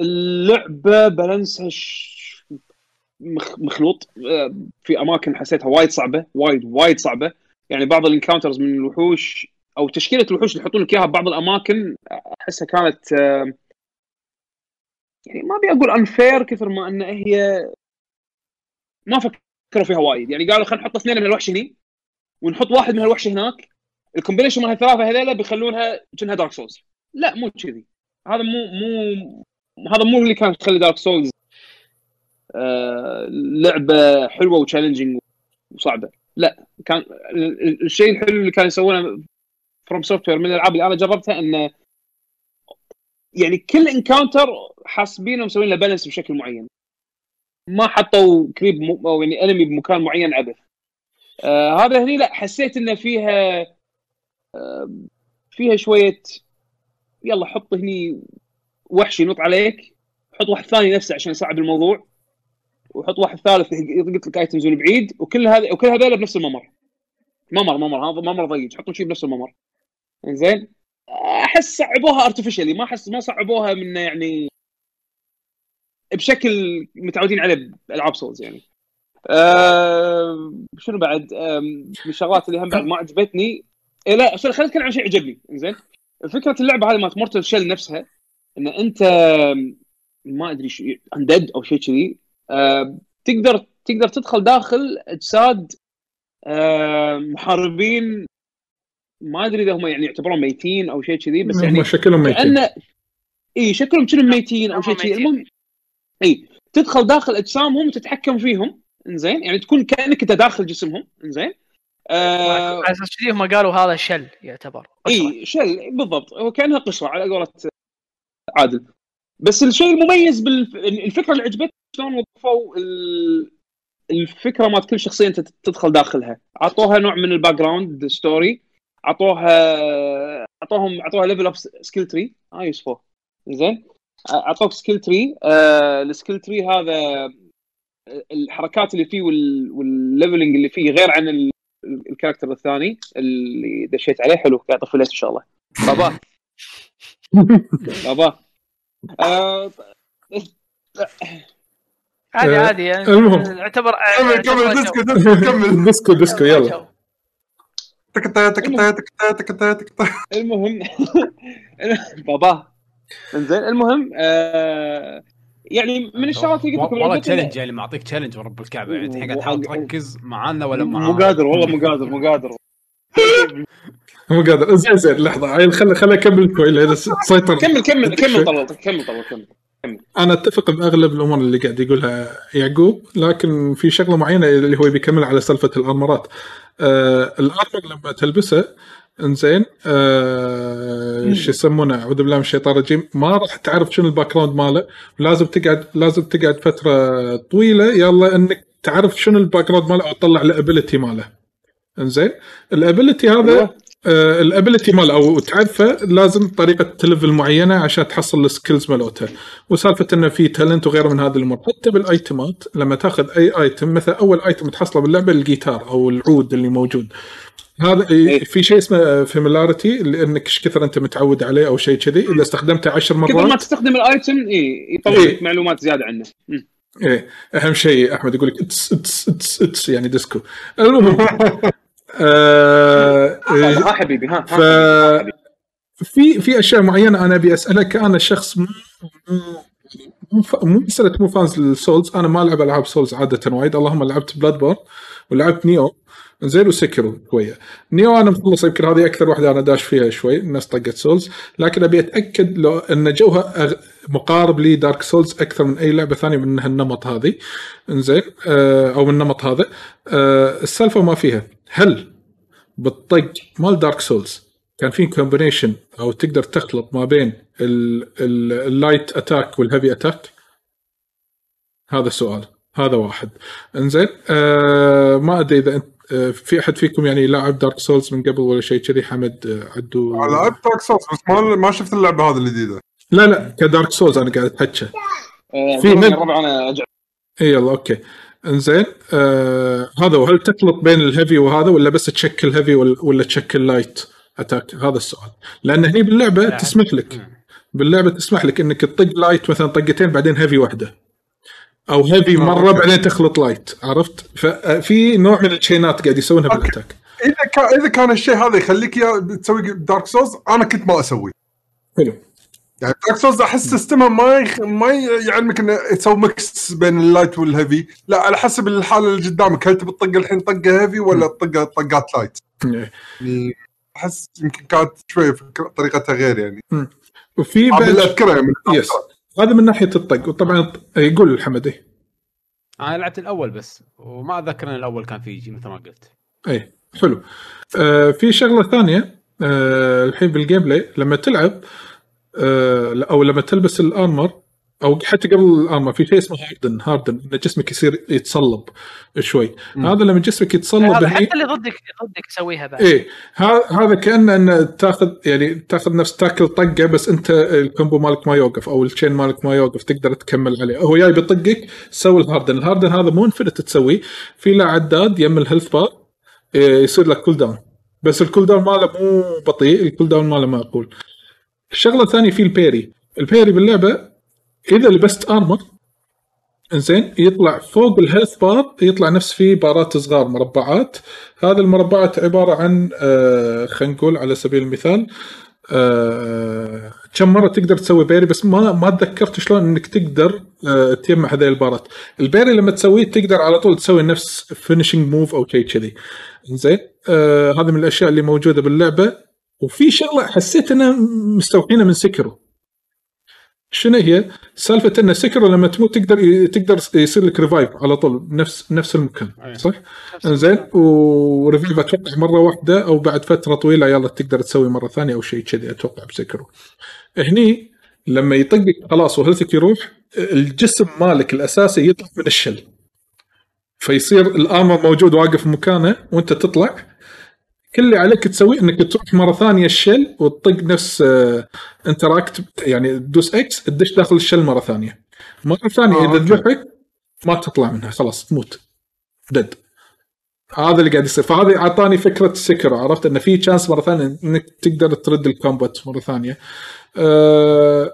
اللعبة balance ها ش... مخ... مخلوط. آه، في أماكن حسيتها وايد صعبة وايد وايد صعبة. يعني بعض ال encounters من الوحوش أو تشكيلة الوحوش اللي يحطون لك إياها ببعض الأماكن أحسها كانت آم، يعني ما أبي أقول unfair كثر ما إن هي ما فكروا فيها وايد. يعني قالوا خلينا نحط اثنين من الوحش هني ونحط واحد من الوحش هناك. ال combination من الثلاثه هذيلا بيخلونها كأنها Dark Souls لا مو كذي. هذا مو مو هذا مو اللي كان يخلي Dark Souls آه لعبة حلوة و challenging وصعبة. لا كان ال- ال- الشيء الحلو اللي كانوا يسوونه From Software من الألعاب اللي أنا جربتها إنه يعني كل encounter حاسبينه ومسوين له balance بشكل معين. ما حطوا creep م... أو يعني enemy بمكان معين عبث. آه هذا هني لا حسيت إنه فيها آه فيها شوية يلا حط هني وحش ينط عليك حط واحد ثاني نفسه عشان يصعب الموضوع وحط واحد ثالث يضغط لك items من بعيد وكل هذا وكل هذول بنفس الممر. ممر ممر هذا ممر ضيق حطوا شيء بنفس الممر. زين أحس صعبوها artificially ما احس ما صعبوها من يعني بشكل متعودين عليه بألعاب Souls يعني. آه شنو بعد؟ من الشغلات اللي هم بعد ما عجبتني. إيه لا خلينا نتكلم عن شيء عجبني. زين فكره اللعبة هذه مالت Mortal Shell نفسها إن أنت ما أدري شو undead أو شيء كذي آه تقدر تقدر تدخل داخل اجساد محاربين ما أدري إذا هم يعني يعتبرون ميتين أو شيء كذي بس يعني هم شكلهم ميتين. إي شكلهم كأنهم ميتين أو شيء كذي. المهم إي تدخل داخل أجسامهم وتتحكم فيهم. إنزين يعني تكون كأنك أنت داخل جسمهم. إنزين. آه على أساس كذي هم قالوا هذا شل يعتبر. إي شل بالضبط. هو كأنها قشره على قولة عادل. بس الشيء المميز بالفكرة اللي عجبتني شلون وظفوا ال- الفكرة مالت كل شخصية أنت تدخل داخلها. أعطوها نوع من ال background story أعطوها أعطوهم أعطوها level up skill tree آه يوسفو. زين. أعطوك skill tree آه ال skill tree هذا الحركات اللي فيه وال- وال leveling اللي فيه غير عن ال- ال character الثاني اللي دشيت عليه. حلو. قاعد طفلت إن شاء الله. بابا. بابا. آه عادي آه، عادي يعني المهم. يعتبر كمل كمل ديسكو ديسكو كمل ديسكو ديسكو يلا. المهم بابا. انزين المهم آه يعني من الشغلات اللي قلت لكم والله challenge يعني معطيك challenge ورب الكعبة. يعني الحين قاعد تحاول تركز معانا ولا مو معانا قادر والله مو قادر مو قادر. مو قادر. زين زين لحظة. عيل خلي خلي أكمل شوي لأن سيطر كمل كمل كمل طلال كمل طلال كمل. أنا أتفق بأغلب الأمور اللي قاعد يقولها يعقوب لكن في شغلة معينة اللي هو بيكمل على سالفة ال armor ات. آه ال armor لما تلبسه إنزين آه شو يسمونه أعوذ بالله من الشيطان الرجيم ما راح تعرف شنو ال background ماله. لازم تقعد لازم تقعد فترة طويلة يلا إنك تعرف شنو ال background ماله أو تطلع ال ability ماله. إنزين ال ability هذا ال ability ماله أو تعرفه لازم طريقة تلفل معينة عشان تحصل ال skills مالوته وسالفة إنه في talent وغيره من هذه الأمور حتى بال item ات لما تأخذ أي item مثلا أول item تحصله باللعبة الجيتار أو العود اللي موجود هذا إيه. في شيء اسمه familiarity لأنك إيش كثر أنت متعود عليه أو شيء كذي إذا استخدمته عشر كثر ما مرات تستخدم ال item اي يطلع إيه. لك معلومات زيادة عنه. إيه أهم شيء أحمد يقول لك it's it's it's it's يعني ديسكو المهم آه ها ها حبيبي ها ف. في في أشياء معينة أنا أبي أسألك أنا شخص مو مو مو ف- مو مسألة مو fans لل Souls أنا ما ألعب ألعاب Souls عادة وايد. اللهم لعبت Bloodborne ولعبت Nioh زين و Sekiro شوية. Nioh أنا مخلص يمكن هذه أكثر واحدة أنا داش فيها شوي الناس طقت Souls لكن أبي أتأكد لو أن جوها أغ- مقارب لي Dark Souls أكثر من أي لعبة ثانية من هالنمط هذه. إنزين آه أو من النمط هذا. آه السالفة ما فيها. هل بالطق مال Dark Souls كان في combination أو تقدر تخلط ما بين ال- ال- ال light attack وال heavy attack هذا السؤال هذا واحد. إنزين آه ما أدري إذا أنت آه في أحد فيكم يعني لاعب Dark Souls من قبل ولا شيء؟ كذي حمد آه عدو. لعبت Dark Souls بس ما ما شفت اللعبة هذه الجديده لا لا ك Dark Souls أنا قاعد أتحكى. آه، في من- الربع أنا اي يلا okay. إنزين آه هذا وهل تخلط بين ال heavy وهذا ولا بس تشكل heavy ولا, تشكل light attack هذا السؤال. لأن هني باللعبة لا. تسمح لك. باللعبة تسمح لك إنك تطق light مثلا طقتين بعدين heavy واحدة. أو heavy آه، مرة. بعدين تخلط light عرفت؟ ففي نوع من ال chainات قاعد يسوونها. بال attack إذا كان إذا كان الشيء هذا يخليك يا تسوي Dark Souls أنا كنت ما أسوي. حلو. يعني Dark Souls أحس system ها ما يخ... ما يعلمك إنه تسوي mix بين ال light وال heavy لا على حسب الحالة اللي قدامك. هل تبي تطق الحين طقه heavy ولا تطق طقات light إيه. يعني أحس يمكن كانت شوي فكرة- طريقتها غير يعني. وفي هذا بعد اللي أذكره من يس هذا من ناحية الطق. وطبعا يقول حمد إيه. أنا لعبت الأول بس وما اتذكر إن الأول كان في يجي مثل ما قلت. اي حلو. آه في شغلة ثانية آه الحين بال gameplay لما تلعب آه أو لما تلبس ال armor أو حتى قبل ال armor في شيء اسمه harden harden إن جسمك يصير يتصلب شوي. مم. هذا لما جسمك يتصلب هذا حتى اللي ضدك ضدك يسويها بعد. إيه هذا كأنه ان تاخذ يعني تاخذ نفس تاكل طقة بس أنت ال combo مالك ما يوقف أو ال chain مالك ما يوقف تقدر تكمل عليه. هو جاي بيطقك سوي ال harden. ال harden هذا مو infinite تسويه في له عداد يم ال health bar يصير لك cooldown بس ال cooldown ماله مو بطيء ال cooldown ماله معقول الشغلة الثانية في ال parry. ال parry باللعبة إذا لبست armor إنزين يطلع فوق ال health bar يطلع نفس في بارات صغار مربعات. هذه المربعات عبارة عن آه خلينا نقول على سبيل المثال آه كم مرة تقدر تسوي parry بس ما ما تذكرت شلون إنك تقدر آه تجمع هذه البارات. ال parry لما تسويه تقدر على طول تسوي نفس finishing move أو شيء كذي. زين آه هذه من الأشياء اللي موجودة باللعبة. وفي شغلة حسيت إنها مستوحينه من Sekiro شنو هي؟ سالفة إن Sekiro لما تموت تقدر تقدر يصير لك revive على طول بنفس نفس المكان. صح؟ زين و revive أتوقع مرة واحدة أو بعد فترة طويلة يلا تقدر تسوي مرة ثانية أو شيء كذي أتوقع ب Sekiro. هني لما يطقك خلاص و health ك يروح الجسم مالك الأساسي يطلع من ال shell. فيصير ال armor موجود واقف مكانه وأنت تطلع كل اللي عليك تسويه إنك تروح مرة ثانية ال shell وتطق نفس آه، interact يعني تدوس X تدش داخل ال shell مرة ثانية. مرة ثانية آه، إذا. ذبحك ما تطلع منها خلاص تموت. dead. هذا اللي قاعد يصير فهذه أعطاني فكرة Sekiro عرفت انه في chance مرة ثانية إنك تقدر ترد ال combat مرة ثانية. أه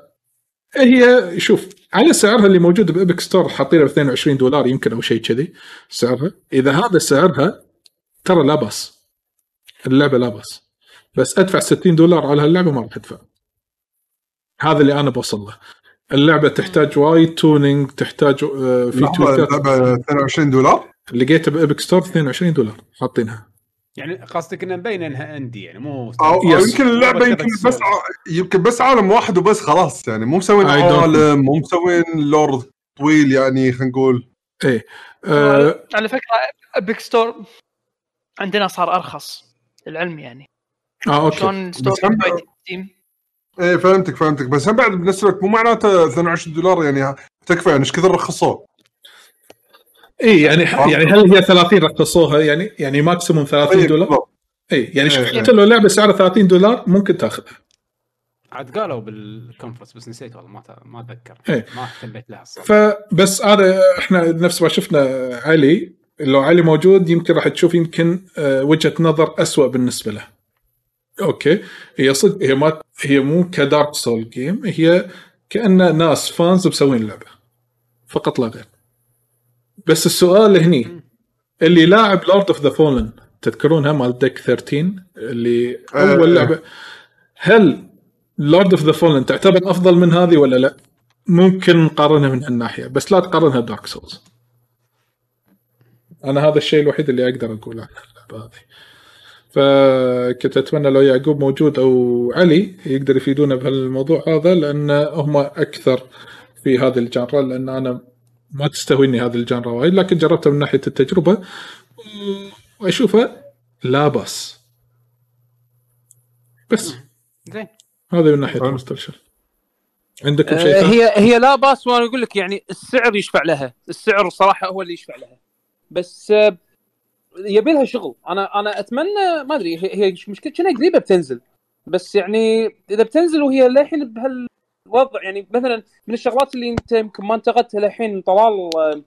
هي شوف على سعرها اللي موجود ب Epic Store حاطينها ب 22 دولار يمكن أو شيء كذي سعرها إذا هذا سعرها ترى لا بأس اللعبة لا بأس. بس ادفع 60 دولار على هاللعبة ما راح ادفع. هذا اللي أنا بوصل له. اللعبة تحتاج وايد tuning تحتاج آه، في tweak ات اللعبة 22 دولار؟ لقيتها ب Epic Store 22 دولار حاطينها. يعني قصدك انه مبين إنها indie يعني مو أو. يمكن اللعبة يمكن بس. ع- يمكن بس عالم واحد وبس خلاص يعني مو مسوين عالم مو مسوين lore طويل يعني خلينا نقول. إيه. آه على فكرة Epic Store عندنا صار أرخص. للعلم يعني. آه okay. شلون store بس هم- Steam إيه فهمتك فهمتك. بس هم بعد بنفس الوقت مو معناته 22 دولار يعني تكفى يعني إيش كثر رخصوه؟ إي يعني يعني هل هي 30 رخصوها يعني؟ يعني maximum 30 إيه، دولار؟ بالضبط. إي يعني إيه. حتى لو لعبه سعرها 30 دولار ممكن تاخذها عاد قالوا بال conference بس نسيت والله ما ما أتذكر. إيه. ما اهتميت لها الصراحة. فبس هذا إحنا نفس ما شفنا علي. لو علي موجود يمكن راح تشوف يمكن آه، وجهة نظر أسوأ بالنسبة له. okay هي صدق هي ما هي مو ك Dark Souls game هي كأن ناس fans مسوين اللعبه فقط لا غير. بس السؤال هني اللي لاعب Lords of the Fallen تذكرونها مال Deck 13 اللي أول آه. لعبة هل Lords of the Fallen تعتبر أفضل من هذه ولا لا؟ ممكن نقارنها من هالناحية بس لا تقارنها ب Dark Souls. أنا هذا الشيء الوحيد اللي أقدر أقوله عن اللعبه هذه. فكنت أتمنى لو يعقوب موجود أو علي يقدر يفيدونا بهالموضوع هذا لأن هم أكثر في هذه الجانرا لأن أنا ما تستهويني هذه الجانرا وايد لكن جربتها من ناحية التجربة وأشوفها لا بأس بس زين هذا من ناحية. مسترشر عندكم شيء آه، ثاني؟ هي هي لا بأس وأنا أقول لك يعني السعر يشفع لها السعر صراحة هو اللي يشفع لها بس آه، يبي لها شغل أنا أنا أتمنى ما أدري هي مشكلة كأنها قريبة بتنزل بس يعني إذا بتنزل وهي للحين بهالوضع يعني مثلا من الشغلات اللي أنت يمكن ما انتقدتها للحين طلال آه،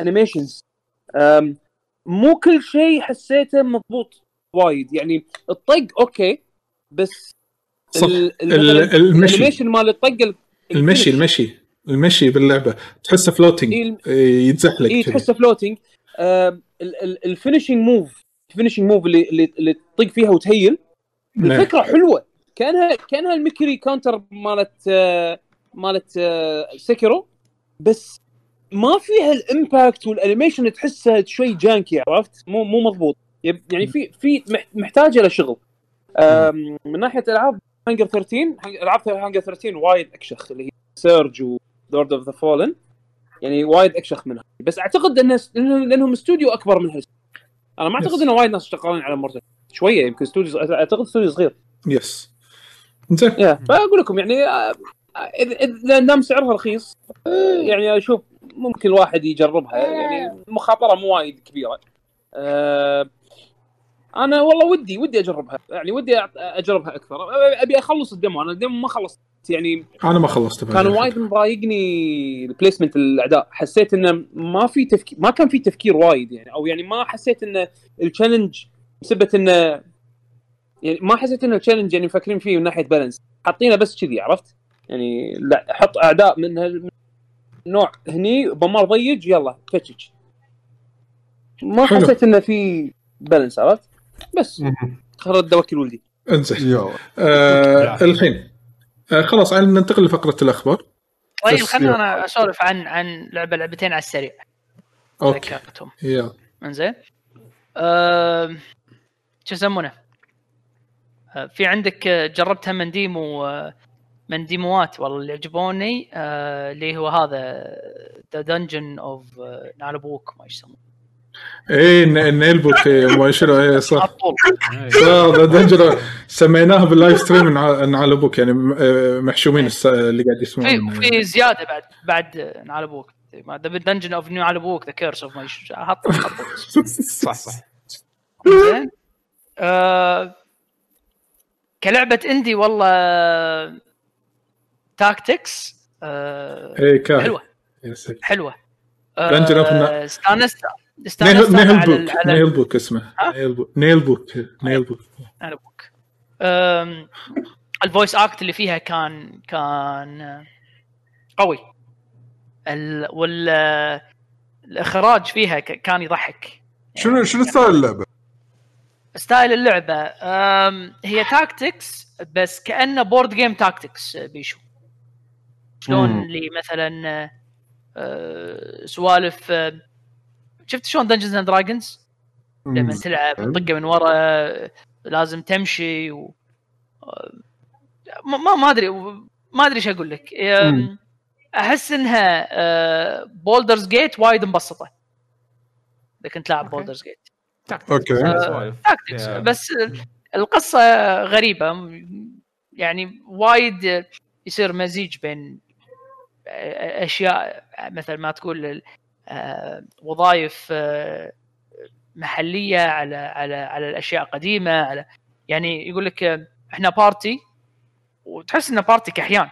animations آم، مو كل شيء حسيته مضبوط وايد يعني الطق okay بس صح. المشي. ال animation مال الطق ال- المشي. المشي المشي باللعبة تحسه floating يتزحلق إي. تحسه floating ال finishing move ال finishing move اللي اللي اللي تطق فيها وت heal. نعم. الفكرة حلوة. كانها كانها ال Mikiri counter مالت آه، مالت آه، Sekiro بس ما فيها ال impact وال animation تحسها شوي janky عرفت؟ مو مو مضبوط. يعني في في مح- محتاجة لشغل من ناحية ألعاب هانجر 13 ألعاب هانجر 13 وايد أكشخ اللي هي Surge و Lords of the Fallen يعني وايد اكشخ منها. بس اعتقد إنه لأنهم استوديو أكبر من هالس أنا ما أعتقد Yes. إنه وايد ناس شغالين على Mortal Shell يمكن استوديو أعتقد استوديو صغير. yes زين فأقول لكم يعني آه، اذا اذا دام سعرها رخيص آه، يعني أشوف ممكن الواحد يجربها. يعني مخاطرة مو وايد كبيرة. آه، أنا والله ودي ودي أجربها. يعني ودي أجربها أكثر. أبي أخلص ال demo. أنا ال demo ما خلصت. يعني أنا ما خلصت كان. وايد مضايقني ال placement الأعداء. حسيت إنه ما في تفكير ما كان في تفكير وايد يعني. أو يعني ما حسيت إنه ال challenge بسبه إنه يعني ما حسيت إنه ال challenge يعني مفكرين فيه من ناحية balance حاطينه بس كذي عرفت؟ يعني لا حط أعداء من هال- نوع هني بمار ضيق يلا فتش. ما حلو. حسيت إنه في balance عرفت؟ بس. خرج توكل ولدي انزين. آه الحين. آه خلاص عن ننتقل لفقرة الأخبار. طيب خلينا. أنا أسولف عن عن لعبة لعبتين على السريع. أوكي. يلا. إنزين. شو يسمونه؟ آه، في عندك آه، جربتها من demo آه، من ديموات والله اللي عجبوني اللي هو هذا The Dungeon of Naheulbeuk ما يسمونه. إيه ن- نيل بوك إيه، ما شنو إيه صح. ذا دنجر سميناه باللايف ستريم نع- نعلبوك يعني آه، محشومين الس- اللي قاعد يسمعون. في زيادة بعد بعد نالبوك ذا دنجن أوف نالبوك ذا كيرس اوف ما يش- حط حط صح صح. زين. آه كلعبة اندي والله تاكتكس آه إيه حلوة. سيدي. حلوة. آه استانست. نيل بوك نيل بوك اسمه؟ نيل بوك نيل بوك نيل بوك ال voice act اللي فيها كان كان آه، قوي. ال وال الإخراج فيها ك- كان يضحك. شنو شنو style اللعبة؟ style اللعبة. أم، هي tactics بس كأنه board game tactics بيشو. شلون. اللي مثلا أه، سوالف أه، شفت شلون Dungeons and Dragons لما تلعب. طقه من ورا لازم تمشي و ما ما أدري ما أدري إيش أقول لك. أحس إنها Baldur's Gate وايد مبسطة. إذا كنت لاعب. Baldur's Gate أوكي. tactics يا- بس القصة غريبة. يعني وايد يصير مزيج بين أشياء مثل ما تقول آه، وظائف آه، محلية على على على الأشياء قديمه على يعني يقول لك آه، إحنا party وتحس إنه party كحيان.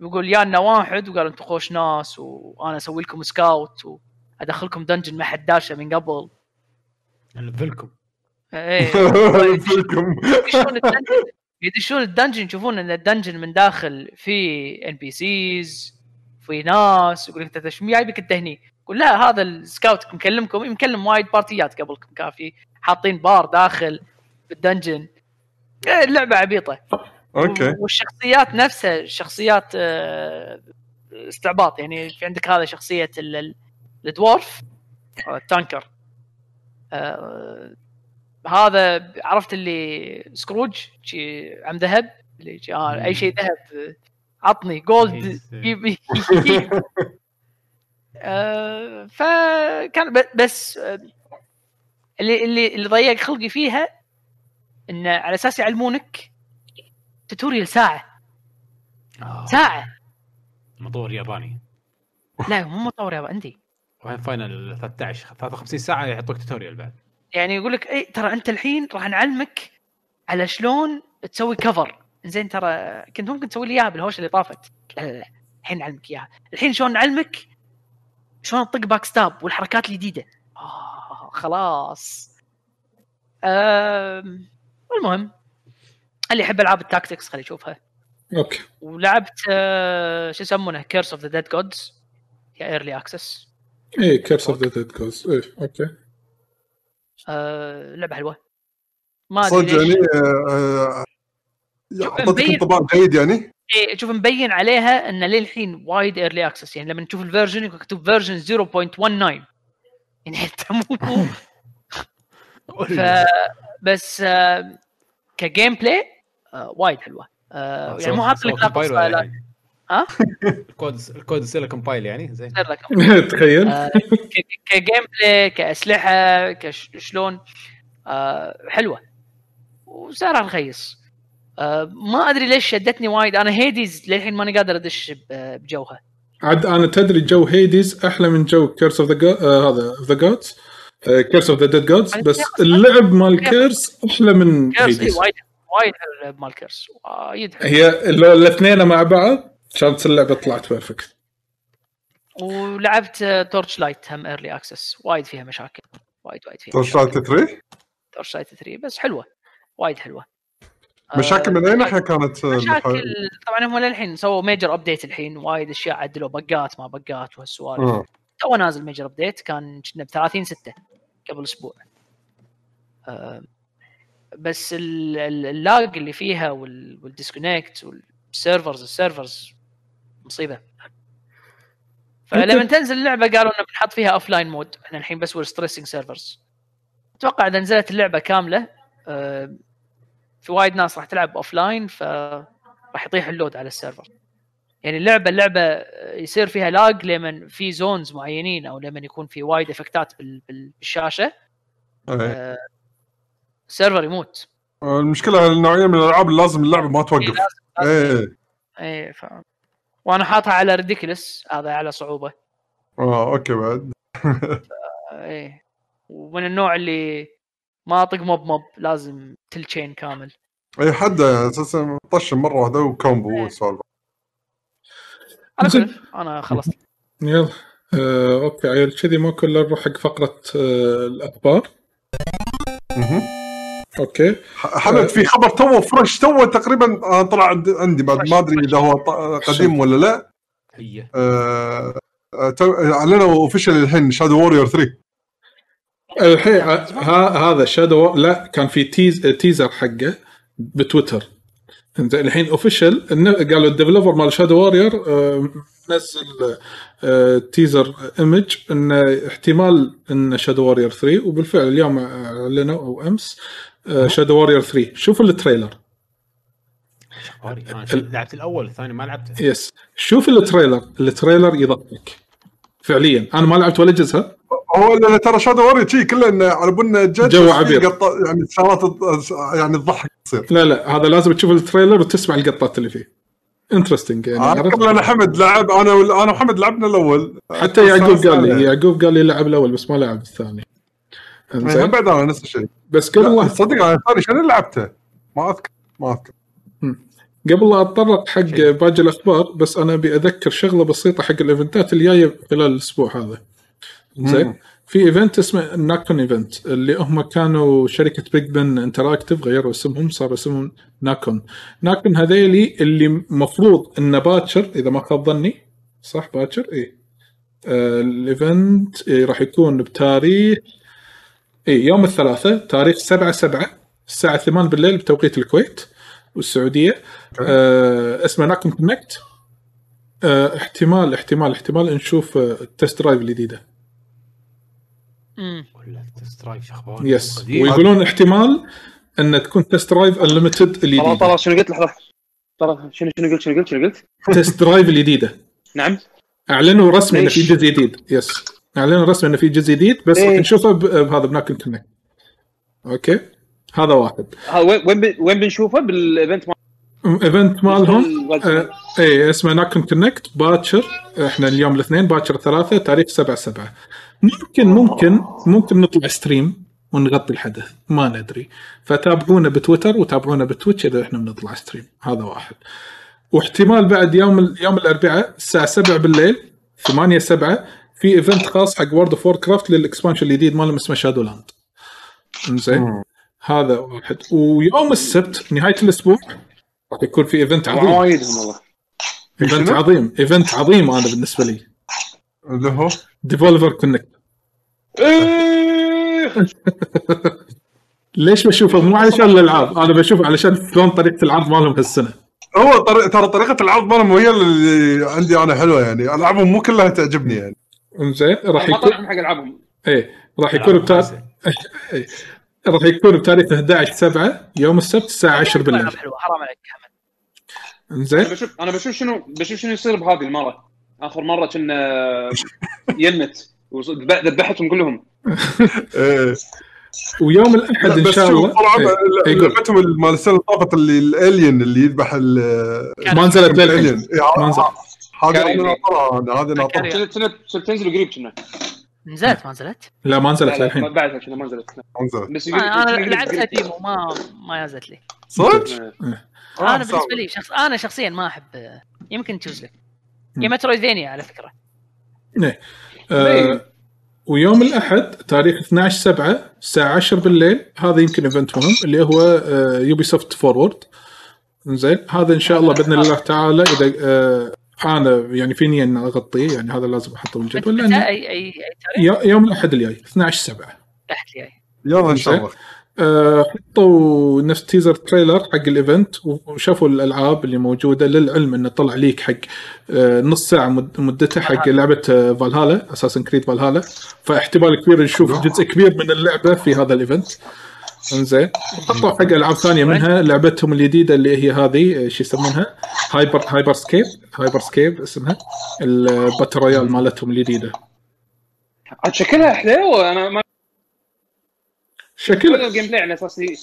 يقول يانا واحد وقال أنتم خوش ناس وأنا أسوي لكم scout وأدخلكم dungeon ما حد داشه من قبل. نلفلكم. إيه. ال dungeon يدشون ال dungeon يشوفون إن ال dungeon من داخل في NPCs في ناس يقول لك أنت إيش جايبك أنت هني؟ يقول لا هذا ال scout مكلمكم مكلم وايد بارتيات قبلكم كان في حاطين بار داخل بال dungeon إيه، اللعبة عبيطة. أوكي. والشخصيات نفسها شخصيات آه، استعباط. يعني في عندك هذا شخصية ال- ال- ال dwarf آه، ال tanker. آه، هذا عرفت اللي سكروج شي عم ذهب اللي أي شيء ذهب عطني gold فكان ب- بس آه، اللي اللي اللي ضيق خلقي فيها انه على أساس يعلمونك tutorial ساعة. آه. ساعة. مطور ياباني لا مو مطور يا عندي. وين Final 13 53 ساعة يحطوك tutorial بعد. يعني يقول لك اي ترى أنت الحين راح نعلمك على شلون تسوي cover زين ترى كنت ممكن تسوي لي إياها بالهوشه اللي طافت. لا لا لا الحين نعلمك إياها. الحين شلون نعلمك شلون تطق backstab والحركات الجديدة. آه خلاص. آم، المهم اللي يحب ألعاب ال tactics خليه يشوفها. أوكي. ولعبت آه، شو يسمونه؟ Curse of the Dead Gods يا early access اي Curse of the Dead Gods اي أوكي. آه، لعبة حلوة. ما أدري صدق يعني آه، آه، اعطتك. انطباع جيد يعني؟ إيه شوف مبين عليها إن للحين وايد early access يعني لما تشوف ال version مكتوب version 0.19 يعني انت مو ف بس آه، ك gameplay آه، وايد حلوة. آه، يعني مو حاط لك لا ها؟ ال code ال code يصير له compile يعني زين. يصير لك تخيل. ك- ك gameplay كأسلحة كشلون حلوة. وسعرها رخيص. ما أدري ليش شدتني وايد. أنا Hades للحين ماني قادر أدش بجوها. عاد أنا تدري جو Hades أحلى من جو Curse of the هذا the Gods Curse of the Dead Gods بس اللعب مال Curse أحلى من Curse إيه Hades وايد وايد حلو مال Curse وايد حلو. هي لو الاثنين مع بعض كانت اللعبة طلعت perfect ولعبت Torchlight هم early access وايد فيها مشاكل. وايد وايد فيها Torchlight 3 Torchlight 3 بس حلوة. وايد حلوة. مشاكل من اي ناحيه كانت مشاكل طبعا هم للحين سووا major update الحين وايد أشياء عدلوا بقات ما بقات وهالسوالف. آه. تو نازل major update كان كنا ب 30 6 قبل أسبوع. آه، بس ال- ال- ال lag اللي فيها وال- وال disconnect وال servers ال servers مصيبة. فلما تنزل اللعبة قالوا إنه بنحط فيها offline mode إحنا الحين بس stressing servers أتوقع إذا نزلت اللعبة كاملة آه، في وايد ناس راح تلعب offline فراح يطيح ال load على ال server. يعني اللعبة اللعبة يصير فيها lag لمن في zones معينين أو لمن يكون في وايد إفكتات بال- بال- بالشاشة. آه، ال server يموت. المشكلة النوعيه من الألعاب لازم اللعبة ما توقف. إيه إيه. ف... وأنا حاطها على ridiculous هذا على صعوبة. آه أوكي بعد. إيه. ومن النوع اللي ما أطق موب موب لازم تل تشين كامل. إي حد أساسا طشم مرة واحدة وكومبو والسوالف زين. كل أنا خلصت. يلا. آه، أوكي عيل كذي مو كله نروح حق فقرة آه، الأخبار. أوكي. حمد في خبر تو فريش تو تقريبا آه، طلع عند- عندي بعد ما أدري إذا هو قديم ولا لا. هي. آه، آه، أعلنوا official الحين Shadow Warrior 3 الحين ها هذا Shadow لا كان في tea- teaser حقه بتويتر. إنزين الحين official قالوا ال developer مال Shadow Warrior نزل teaser image إنه احتمال إن Shadow Warrior 3 وبالفعل اليوم أعلنوا أو أمس Shadow Warrior 3 شوفوا ال trailer. لعبت الأول الثاني ما لعبته. يس شوف التريلر. التريلر يضحك. فعليا. أنا ما لعبت ولا جزء. هو لأن ترى شادو وورير شي كله إنه على بنا جد جو عبير. يعني شغلات يعني تضحك تصير لا لا هذا لازم تشوف التريلر وتسمع القطات اللي فيه. انترستنج يعني عرفت؟ اذكر أنا حمد لعب أنا وال- أنا وحمد لعبنا الأول. حتى يعقوب قال لي. يعقوب قال لي لعب الأول بس ما لعب الثاني. إنزين. بعد أنا نفس الشيء. بس قبل لا صدق أنا الثاني شنو لعبته؟ ما اذكر ما أذكر. قبل لا أتطرق حق باقي الأخبار بس أنا أبي أذكر شغلة بسيطة حق الإيفنتات الجاية خلال الأسبوع هذا. زين. في event اسمه Nacon event اللي هم كانوا شركة Bigben Interactive غيروا اسمهم صار اسمهم Nacon Nacon هذيلي اللي مفروض إنه باكر إذا ما خاب ظني. صح باكر؟ اي آه ال event إيه راح يكون بتاريخ اي يوم الثلاثاء تاريخ 7 7 الساعة 8 بالليل بتوقيت الكويت والسعودية. آه اسمه Nacon Connect آه احتمال احتمال احتمال نشوف آه ال Test Drive الجديدة. ولا Test Drive شو أخبار yes قديم. ويقولون احتمال ان تكون Test Drive Unlimited الجديده طلال شنو قلت؟ لحظة. طلال شنو شنو قلت؟ شنو قلت؟ شنو قلت؟ Test Drive الجديده نعم. أعلنوا رسمي انه في؟ جزء جديد. yes أعلنوا رسمي انه في جزء جديد بس راح؟ نشوفه بهذا ب Nacon Connect أوكي. هذا واحد. ها وين وين ب- وين بنشوفه؟ بال event مال event مالهم؟ آه اي اسمه Nacon Connect باكر إحنا اليوم الاثنين باكر ثلاثة تاريخ 7 7 ممكن ممكن ممكن نطلع stream ونغطي الحدث ما ندري. فتابعونا بتويتر وتابعونا بتويتش إذا إحنا بنطلع stream هذا واحد. واحتمال بعد يوم ال- يوم الأربعاء الساعة 7 بالليل 8 7 في event خاص حق World of Warcraft لل expansion الجديد مالهم اسمه Shadowlands زين هذا واحد. ويوم السبت نهاية الأسبوع راح يكون في event عظيم. وايدهم والله. event؟ عظيم. event عظيم أنا بالنسبة لي. اللي هو؟ Devolver Connect إيه. ليش بشوفه؟ مو علشان الالعاب أنا بشوفه علشان شلون طريقة العرض مالهم هالسنة. هو طريق ترى طريقة العرض مالهم هي اللي عندي أنا حلوة يعني. ألعابهم مو كلها تعجبني يعني. زين راح ما يكون حق ألعابهم. إيه راح يكون بتاريخ إيه. راح يكون بتاريخ 11 7 يوم السبت الساعة 10 بالليل. حلوة حرام عليك أحمد. أنا زين بشوف أنا بشوف شنو بشوف شنو يصير بهذه المرة. آخر مرة كنا ذب- ذبحتهم كلهم إيه ويوم الأحد لا ان شاء الله إيه. إيه،. لعبتهم مال السنة اللي طافت اللي الالين اللي يذبح ال- ما نزلت للحين الالين إيه، ما نزل. هذه كاري. أنا ناطرها هذه ناطرها كانت تنزل قريب كنا نزلت ما نزلت لا ما نزلت للحين بعدها كنا ما نزلت نزلت بس أنا لعبتها. ديمو ما ما نزلت لي صدق؟ إيه. آه، أنا. بالنسبة لي شخص أنا شخصيا ما احب يمكن تجوز لك. هي مترويدفينيا على فكرة. إيه. آه ويوم الأحد تاريخ 12 7 الساعة 10 بالليل هذا يمكن event مهم اللي هو آه Ubisoft Forward زين هذا إن شاء الله بإذن الله تعالى. إذا آه أنا يعني في نية إن أغطيه يعني هذا لازم أحطه بالجدول لأن اي اي أي تاريخ؟ يو- يوم الأحد الجاي 12 7 تحت لي يلا إن شاء الله. حطوا نفس teaser trailer حق ال event وشافوا الألعاب اللي موجودة للعلم إنه طلع leak حق آه، نص ساعة مد- مدتها حق لعبة آه، Valhalla Assassin's Creed Valhalla فاحتمال كبير نشوف جزء كبير من اللعبة في هذا ال event إنزين. حطوا حق ألعاب ثانية منها لعبتهم الجديدة اللي هي هذه آه، شو يسمونها؟ Hyper Hyper Scape Hyper Scape اسمها ال battle royale مالتهم الجديدة. عاد شكلها حلوة أنا ما شكلها. ال gameplay على أساس إيه.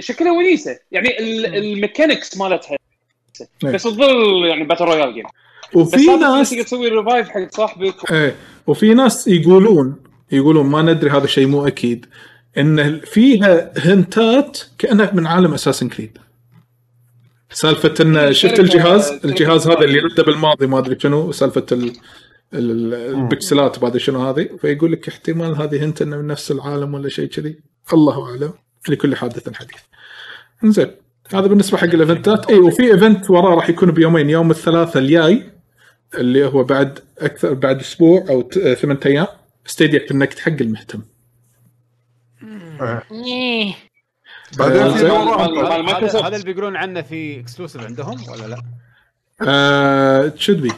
شكلها ونيسة. يعني ال- ال mechanics مالتها إيه. بس تظل يعني battle royale game وفي ناس تسوي revive حق صاحبك. إيه. وفي ناس يقولون يقولون ما ندري هذا شيء مو أكيد. إن فيها hint ات كأنها من عالم Assassin's Creed سالفة إن شفت الجهاز الجهاز هذا اللي. رده بالماضي ما أدري شنو سالفة ال ال- البكسلات ما أدري شنو هذه. فيقول لك احتمال هذه hint إنه من نفس العالم ولا شيء كذي. الله أعلم. لكل حادث حديث. إنزين هذا بالنسبة حق ال event ات. اي وفي event وراه راح يكون بيومين يوم الثلاثاء الجاي اللي هو بعد أكثر بعد أسبوع أو آه، ثمانية أيام Stadia Connect حق المهتم إيه. بعدين في هذا اللي بيقولون عنه في exclusive عندهم ولا لا؟ آه should be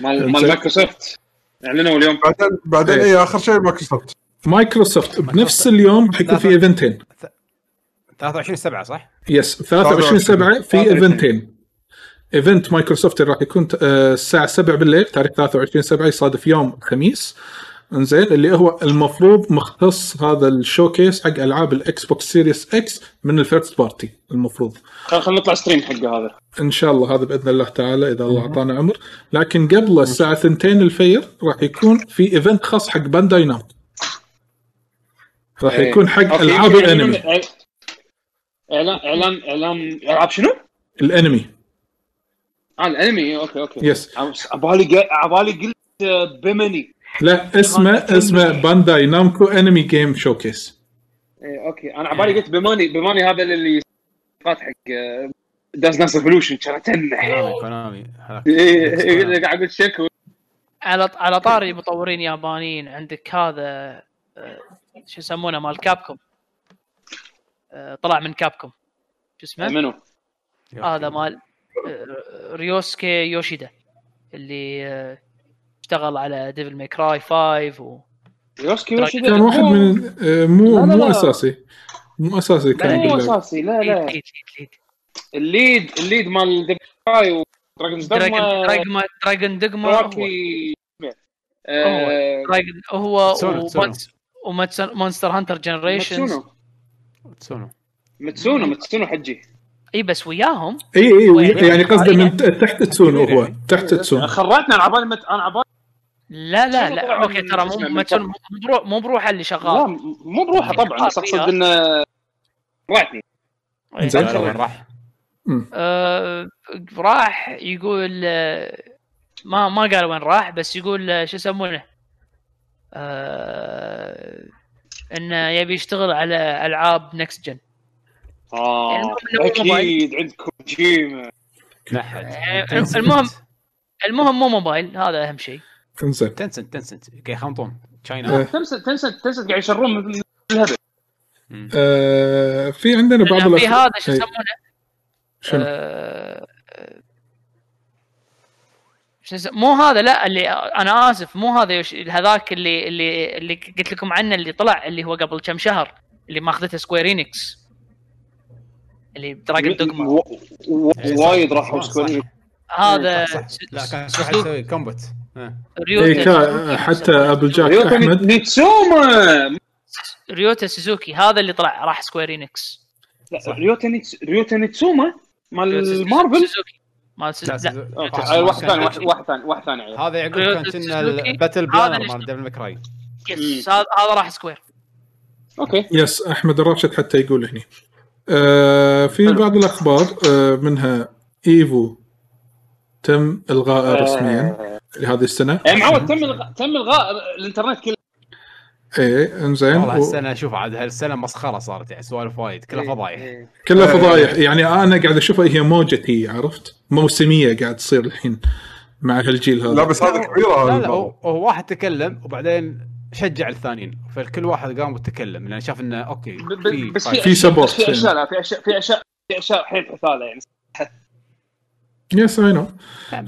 مال مال مايكروسوفت إعلنوا اليوم. بعدين بعدين إيه. اي آخر شيء Microsoft Microsoft بنفس اليوم راح يكون في إيفنتين. 23 7 صح؟ yes 23 7 في event ين. event Microsoft راح يكون آه، الساعة 7 بالليل تاريخ 23 7 يصادف يوم خميس إنزين اللي هو المفروض مختص هذا ال showcase حق ألعاب ال Xbox Series X من ال first party المفروض. خل- خلينا نطلع stream حقه هذا. إن شاء الله هذا بإذن الله تعالى إذا الله أعطانا عمر. لكن قبل الساعة 2 الفير راح يكون في event خاص حق Bandai Nam راح إيه. يكون حق ألعاب يمكن الأنمي. يعلنون- اعلان اعلان اعلان العاب شنو؟ الأنمي. آه الأنمي. okay okay. yes عبالي عبالي قلت آه، بيمني لا اسمه اسمه Bandai Namco anime game showcase إيه، okay. أنا عبالي قلت بيماني بيماني هذا اللي فات حق داز ناس ايفولوشن كان تنح كونامي. إيه، إيه، قاعد أقول شكو. على على طاري مطورين يابانيين عندك هذا آه، شو يسمونه مال كابكوم. آه، طلع من كابكوم. شو اسمه؟ منو؟ هذا مال آه، ريوسكي يوشيدا اللي آه، اشتغل على ديفل ماي كراي 5 و يوسكي ترى وش كان واحد من آه، مو لا، لا، مو لا. أساسي. مو أساسي لا كان مو. أساسي. لا لا. ليد ليد الليد الليد مال ودراجونز دراجون دوغما دراجون دراجون دقما هو. راكي آه، دراجون هو. وبانس ومونستر هانتر جنريشنز ماتسونو تسونو ماتسونو ماتسونو حجي. إي بس وياهم. إي إي؟ يعني قصده من تحت تسونو هو. تحت تسونو. خرعتنا أنا عبالي مت... أنا عبالي لا لا لا. okay ترى مو ماتسونو؟ مو برو- مو بروحه اللي لا شغال مو بروحه طبعا. بس أقصد إنه. زين. لا، لا، وين راح؟ آه، راح يقول ما ما قال وين راح بس يقول شو يسمونه؟ آه، إنه يبي يشتغل على ألعاب next gen آه يعني أكيد عند كوجيما. Tencent. المهم- المهم مو موبايل هذا أهم شيء. انزين Tencent Tencent قاعد يخلطون إيه. China Tencent Tencent Tencent قاعد يشرون من الهبل. آه في عندنا بعض في هذا شو إي، يسمونه؟ شنو؟ آه، آه، مو هذا لا اللي أنا آسف مو هذا يوش- هذاك اللي اللي اللي قلت لكم عنه اللي طلع اللي هو قبل كم شهر اللي ماخذته Square Enix اللي دراجون دوغما و- و- إيه، صح، وايد راحوا صح. سكوير هذا صح. لا كان يسوي كومبات آه. ريوتا حتى. ابل جاك أحمد. نيتسوما ريوتا سوزوكي هذا اللي طلع راح سكويرينكس لا صح. ريوتا نيتس ريوتا نيتسوما مال مارفل سوزوكي مال أوكي، واحد ثاني واحد ثاني واحد ثاني. هذا يعقوب كان كنا. الباتل بلانر مال ديفل ماكراي. يس هذا راح سكوير. okay. yes أحمد الراشد حتى يقول هني. آه في. بعض الأخبار آه منها Evo تم الغائه رسميا آه، لهذه السنة. يا معود تم الغاء تم إلغاء الإنترنت كله. إيه إنزين. والله و- هالسنة شوف عاد هالسنة مسخرة صارت يعني سوالف وايد كلها فضايح. إيه. كلها فضايح. يعني أنا قاعد أشوفها هي موجة هي عرفت؟ موسمية قاعد تصير الحين مع هالجيل هذا. لا بس هذه كبيرة لا لا. هو, هو واحد تكلم وبعدين شجع الثانيين. فالكل واحد قام وتكلم لأن شاف إنه okay ب- بس فايدة. في في بس في. أشياء لا في أشياء في أشياء في أشياء حيل حثاله يعني. yes I know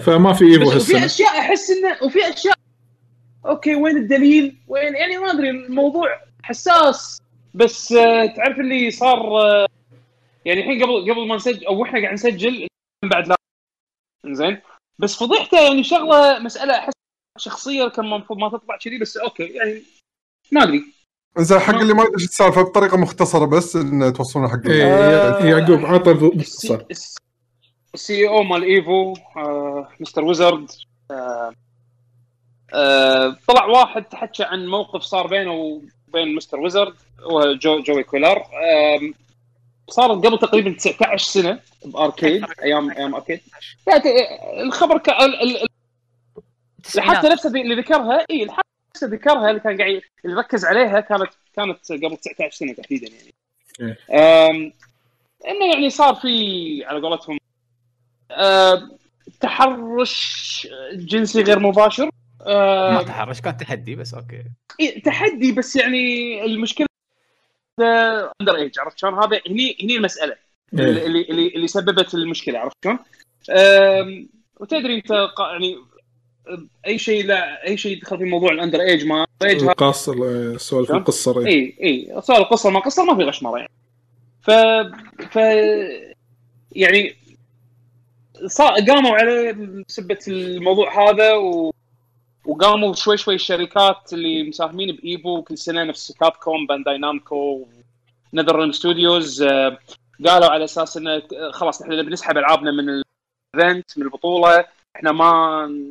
فما في Evo هالسنة. أشياء أحس إنه وفي أشياء okay وين الدليل؟ وين؟ يعني ما أدري الموضوع حساس. بس آه، تعرف اللي صار آه، يعني الحين قبل قبل ما نسجل أو إحنا قاعد نسجل بعد لا. زين بس فضيحته يعني شغلة مسألة أحس شخصية كان المفروض ما تطلع كذي بس okay يعني ما أدري. إنزين حق اللي ما يدري إيش السالفة بطريقة مختصرة بس إن توصلنا حق إيه آه، يعقوب عطى باختصار ال CEO مال Evo آه، Mr. Wizard آه، آه، طلع واحد تحكى عن موقف صار بينه وبين Mr. Wizard و Joe Joey Cuellar آم، صارت قبل تقريبا 19 سنة بأركيد أيام أيام أركيد. يعني الخبر ك... الحادثة نفسها اللي ذكرها إي الحادثة ذكرها اللي كان قاعد اللي ركز عليها كانت كانت قبل 19 سنة تحديدا يعني. آم، إنه يعني صار في على قولتهم آم، تحرش جنسي غير مباشر. ما تحرش كان تحدي بس أوكي إيه، تحدي بس يعني المشكلة under age عرفت شلون هذا هني هني المسألة إيه. اللي اللي اللي سببت المشكلة عرفت شلون؟ وتدري أنت قا- يعني أي شيء لا أي شيء يدخل في موضوع ال under age ما age هذا القاص سوالف؟ القصة إيه. إي إي سؤال القصة ما قصة ما في غشمرة يعني ف ف يعني صار قاموا عليه بسبه الموضوع هذا و... وقاموا شوي شوي الشركات اللي مساهمين ب Evo كل سنة نفس Capcom Bandai Namco NetherRealm Studios آه، قالوا على أساس إنه آه، خلاص إحنا نبي نسحب ألعابنا من ال event من البطولة. إحنا ما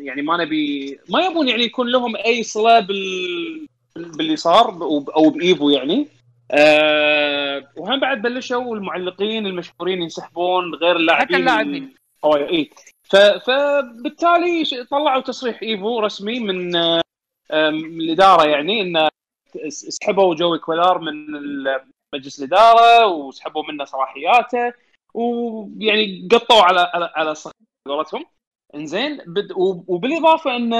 يعني ما نبي ما يبون يعني يكون لهم أي صلة بال باللي صار أو ب Evo يعني. أه وهم بعد بلشوا المعلقين المشهورين ينسحبون غير اللاعبين. حتى اللاعبين. اي فبالتالي طلعوا تصريح Evo رسمي من الإدارة يعني إن سحبوا Joey Cuellar من مجلس الإدارة وسحبوا منه صلاحياته ويعني قطوا على على على قولتهم. إنزين وبالإضافة إن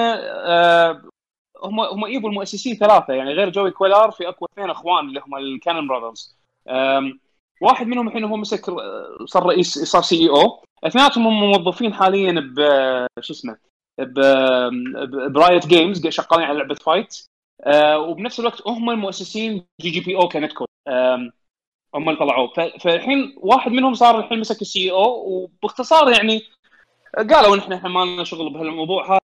هم هم Evo المؤسسين ثلاثة يعني غير Joey Cuellar في أكو اثنين إخوان اللي هم ال Cannon Brothers. واحد منهم الحين هو مسك صار رئيس صار CEO. اثنيناتهم هم موظفين حاليا ب شو اسمه ب- ب Riot Games شغالين على لعبة fight آه، وبنفس الوقت هم المؤسسين جي جي بي أو كنت كود هم اللي طلعوه. فالحين واحد منهم صار الحين مسك ال CEO وباختصار يعني قالوا نحن إحنا ما لنا شغل بهالموضوع هذا.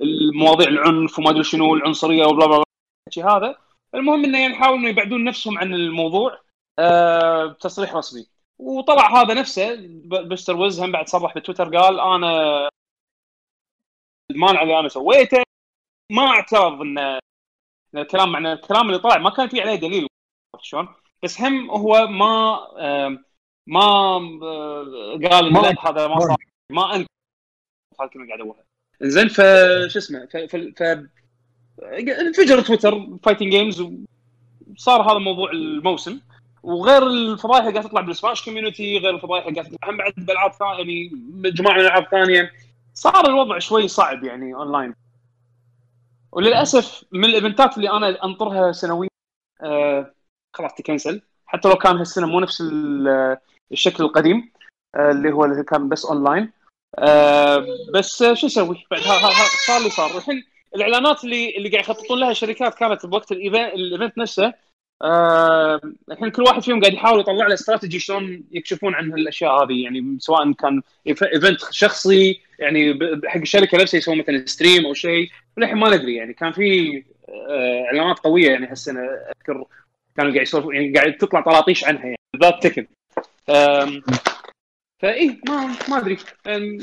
المواضيع العنف وما أدري شنو العنصرية و blah blah هذا. المهم إنه يعني يحاولوا إنه يبعدون نفسهم عن الموضوع آه بتصريح رسمي. وطلع هذا نفسه بستر ويز هم بعد صرح بتويتر قال أنا المانع اللي أنا سويته. ما أعترض إن الكلام مع الكلام اللي طلع ما كان في عليه دليل شلون؟ بس هم هو ما آم، ما آه، قال ما- هذا ما صار. ما انت هذه الكلمة قاعد اقولها زين فشو اسمه انفجر Twitter fighting games وصار هذا موضوع الموسم. وغير الفضايح اللي قاعد تطلع بال Smash community غير الفضايح اللي قاعد تطلع هم بعد بألعاب ثانية يعني مجموعة من الالعاب ثانية. صار الوضع شوي صعب يعني اونلاين وللأسف من ال event ات اللي أنا أنطرها سنويا آه خلاص تكنسل. حتى لو كان هالسنة مو نفس ال- الشكل القديم آه اللي هو اللي كان بس اونلاين آه بس آه، شو أسوي؟ بعد صار اللي صار. الحين الإعلانات اللي اللي قاعد يخططون لها الشركات كانت بوقت ال event نفسه. آه، الحين كل واحد فيهم قاعد يحاول يطلع له استراتيجي شلون يكشفون عن هالأشياء هذه. يعني سواء كان event شخصي يعني حق الشركة نفسها يسوون مثلا stream أو شيء. وللحين ما ندري يعني. كان في آه، إعلانات قوية يعني هالسنة. أذكر كانوا قاعد يسولفون يعني قاعد تطلع طراطيش عنها يعني. بالذات Tekken آم، فإيه ما ما أدري. آم،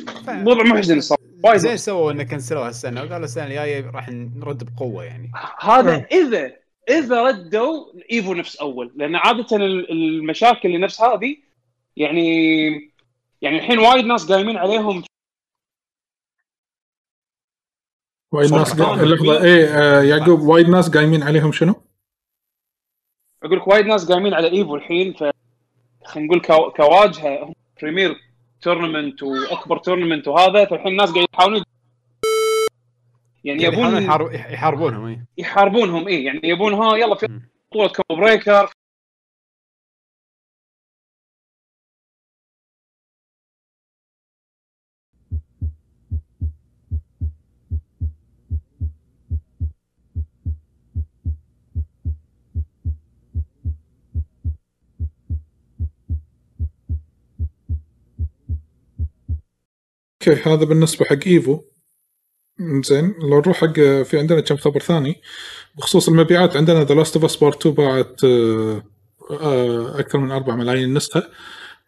وضع محزن صار وايد زين سووا إنه كنسلوها السنة وقالوا السنة الجاية راح نرد بقوة يعني. هذا اذا إذا ردوا إيفو نفس أول. لأن عادة ال- المشاكل اللي نفس هذه يعني يعني الحين وايد ناس قايمين عليهم. وايد ناس. لحظة إيه آه يعقوب وايد ناس قايمين عليهم شنو؟ أقول لك وايد ناس قايمين على Evo الحين ف خلينا نقول كو- كواجهة هم premier tournament واكبر tournament وهذا فالحين الناس قاعد يحاولون يعني يعني يبون يحارب- يحاربونهم إي يحاربونهم إيه يعني يبون ها يلا في. بطولة Combo Breaker أوكي هذا بالنسبة حق Evo. زين لو نروح حق في عندنا كم خبر ثاني. بخصوص المبيعات عندنا The Last of Us Part 2 باعت آه، آه، أكثر من 4 ملايين نسخة.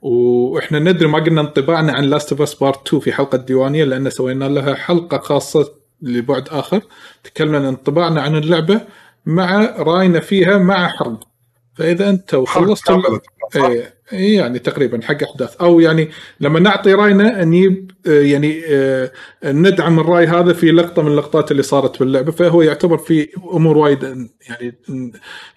وإحنا ندري ما قلنا انطباعنا عن Last of Us Part 2 في حلقة ديوانية لأن سوينا لها حلقة خاصة لبعد آخر. تكلمنا عن انطباعنا عن اللعبة مع رأينا فيها مع حرب. فإذا أنت وخلصت؟ إيه إيه يعني تقريبا حق أحداث. أو يعني لما نعطي رأينا نجيب آه، يعني آه، ندعم الرأي هذا في لقطة من اللقطات اللي صارت باللعبه فهو يعتبر في أمور وايد يعني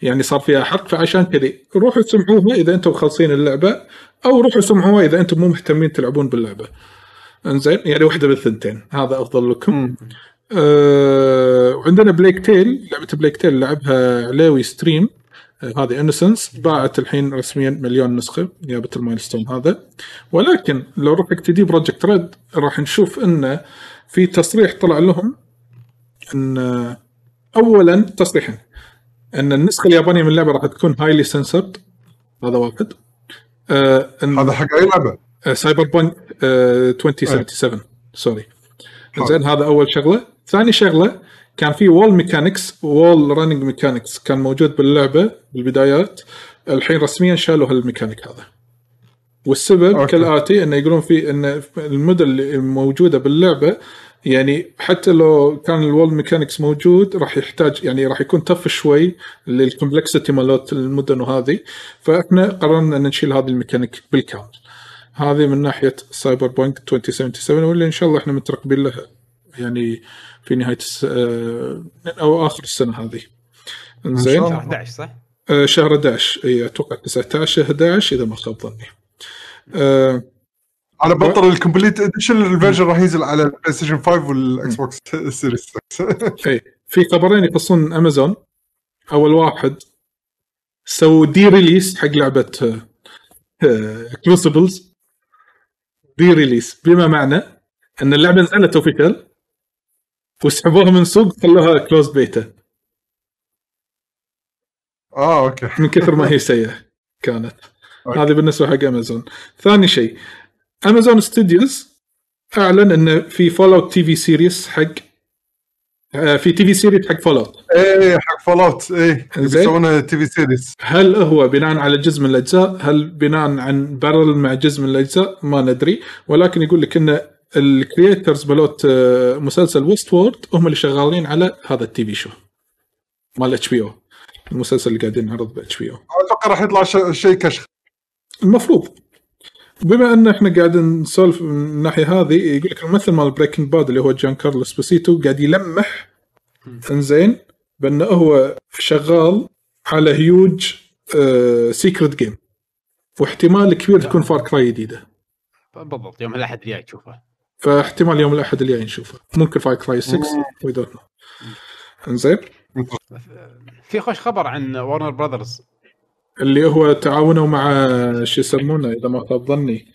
يعني صار فيها حرق. فعشان كذي روحوا سمعوها إذا أنتم خالصين اللعبة أو روحوا سمعوها إذا أنتم مو مهتمين تلعبون باللعبة. إنزين يعني واحدة بالثنتين. هذا أفضل لكم. آه وعندنا Plague Tale لعبة Plague Tale لعبها علاوي stream هذه Innocence باعت الحين رسميا مليون نسخة جابت ال milestone هذا. ولكن لو رحت CD Projekt Red راح نشوف انه في تصريح طلع لهم إن اولا تصريحين. إن النسخة اليابانية من اللعبة راح تكون هايلي سنسرد هذا واحد. آه هذا حق أي لعبة؟ Cyberpunk 2077 sorry زين هذا أول شغلة. ثاني شغلة كان في wall mechanics wall running mechanics كان موجود باللعبة بالبدايات. الحين رسميا شالوا هالميكانيك هذا. والسبب أوكي. كالآتي إنه يقولون في إن المدن اللي موجودة باللعبة يعني حتى لو كان ال wall mechanics موجود راح يحتاج يعني راح يكون tough شوي لل complexity مالت المدن وهذه فإحنا قررنا إن نشيل هذه الميكانيك بالكامل. هذه من ناحية Cyberpunk 2077 واللي إن شاء الله إحنا مترقبين لها. يعني في نهاية الس... آه، أو آخر السنة هذه. زين؟ شهر الله. 11 صح؟ آه، شهر 11 إي أتوقع 19 11 إذا ما خاب ظني. آه، أنا بطل ال complete edition ال version راح ينزل على ال PlayStation 5 وال Xbox Series X إي في خبرين يخصون امازون أول واحد سووا de-release حق لعبة Crucible de-release بما معنى أن اللعبة نزلت official وسحبوها من سوق خلوها closed beta آه okay من كثر ما هي سيئة كانت okay. هذه بالنسبة حق امازون ثاني شيء Amazon Studios أعلن انه في Fallout TV series حق في TV series حق Fallout إيه حق Fallout إيه زين. يسوونها TV series هل هو بناء على جزء من الأجزاء؟ هل بناء عن parallel مع جزء من الأجزاء؟ ما ندري ولكن يقول لك إن ال creators مالوت آه، مسلسل Westworld هم اللي شغالين على هذا ال TV show. مال HBO المسلسل اللي قاعدين نعرض ب HBO أتوقع راح يطلع ش- شيء كشخ. المفروض. بما إن إحنا قاعد نسولف من الناحية هذه يقول لك الممثل مال Breaking Bad اللي هو Giancarlo Esposito قاعد يلمح. إنزين. بأنه هو شغال على هيوج secret game واحتمال كبير تكون Far Cry جديدة. بالضبط. يوم الأحد الجاي تشوفه. فاحتمال يوم الأحد الجاي نشوفه. ممكن Far Cry 6 we don't know إنزين؟ في خوش خبر عن Warner Brothers اللي هو تعاونوا مع شو يسمونه إذا ما خاب ظني.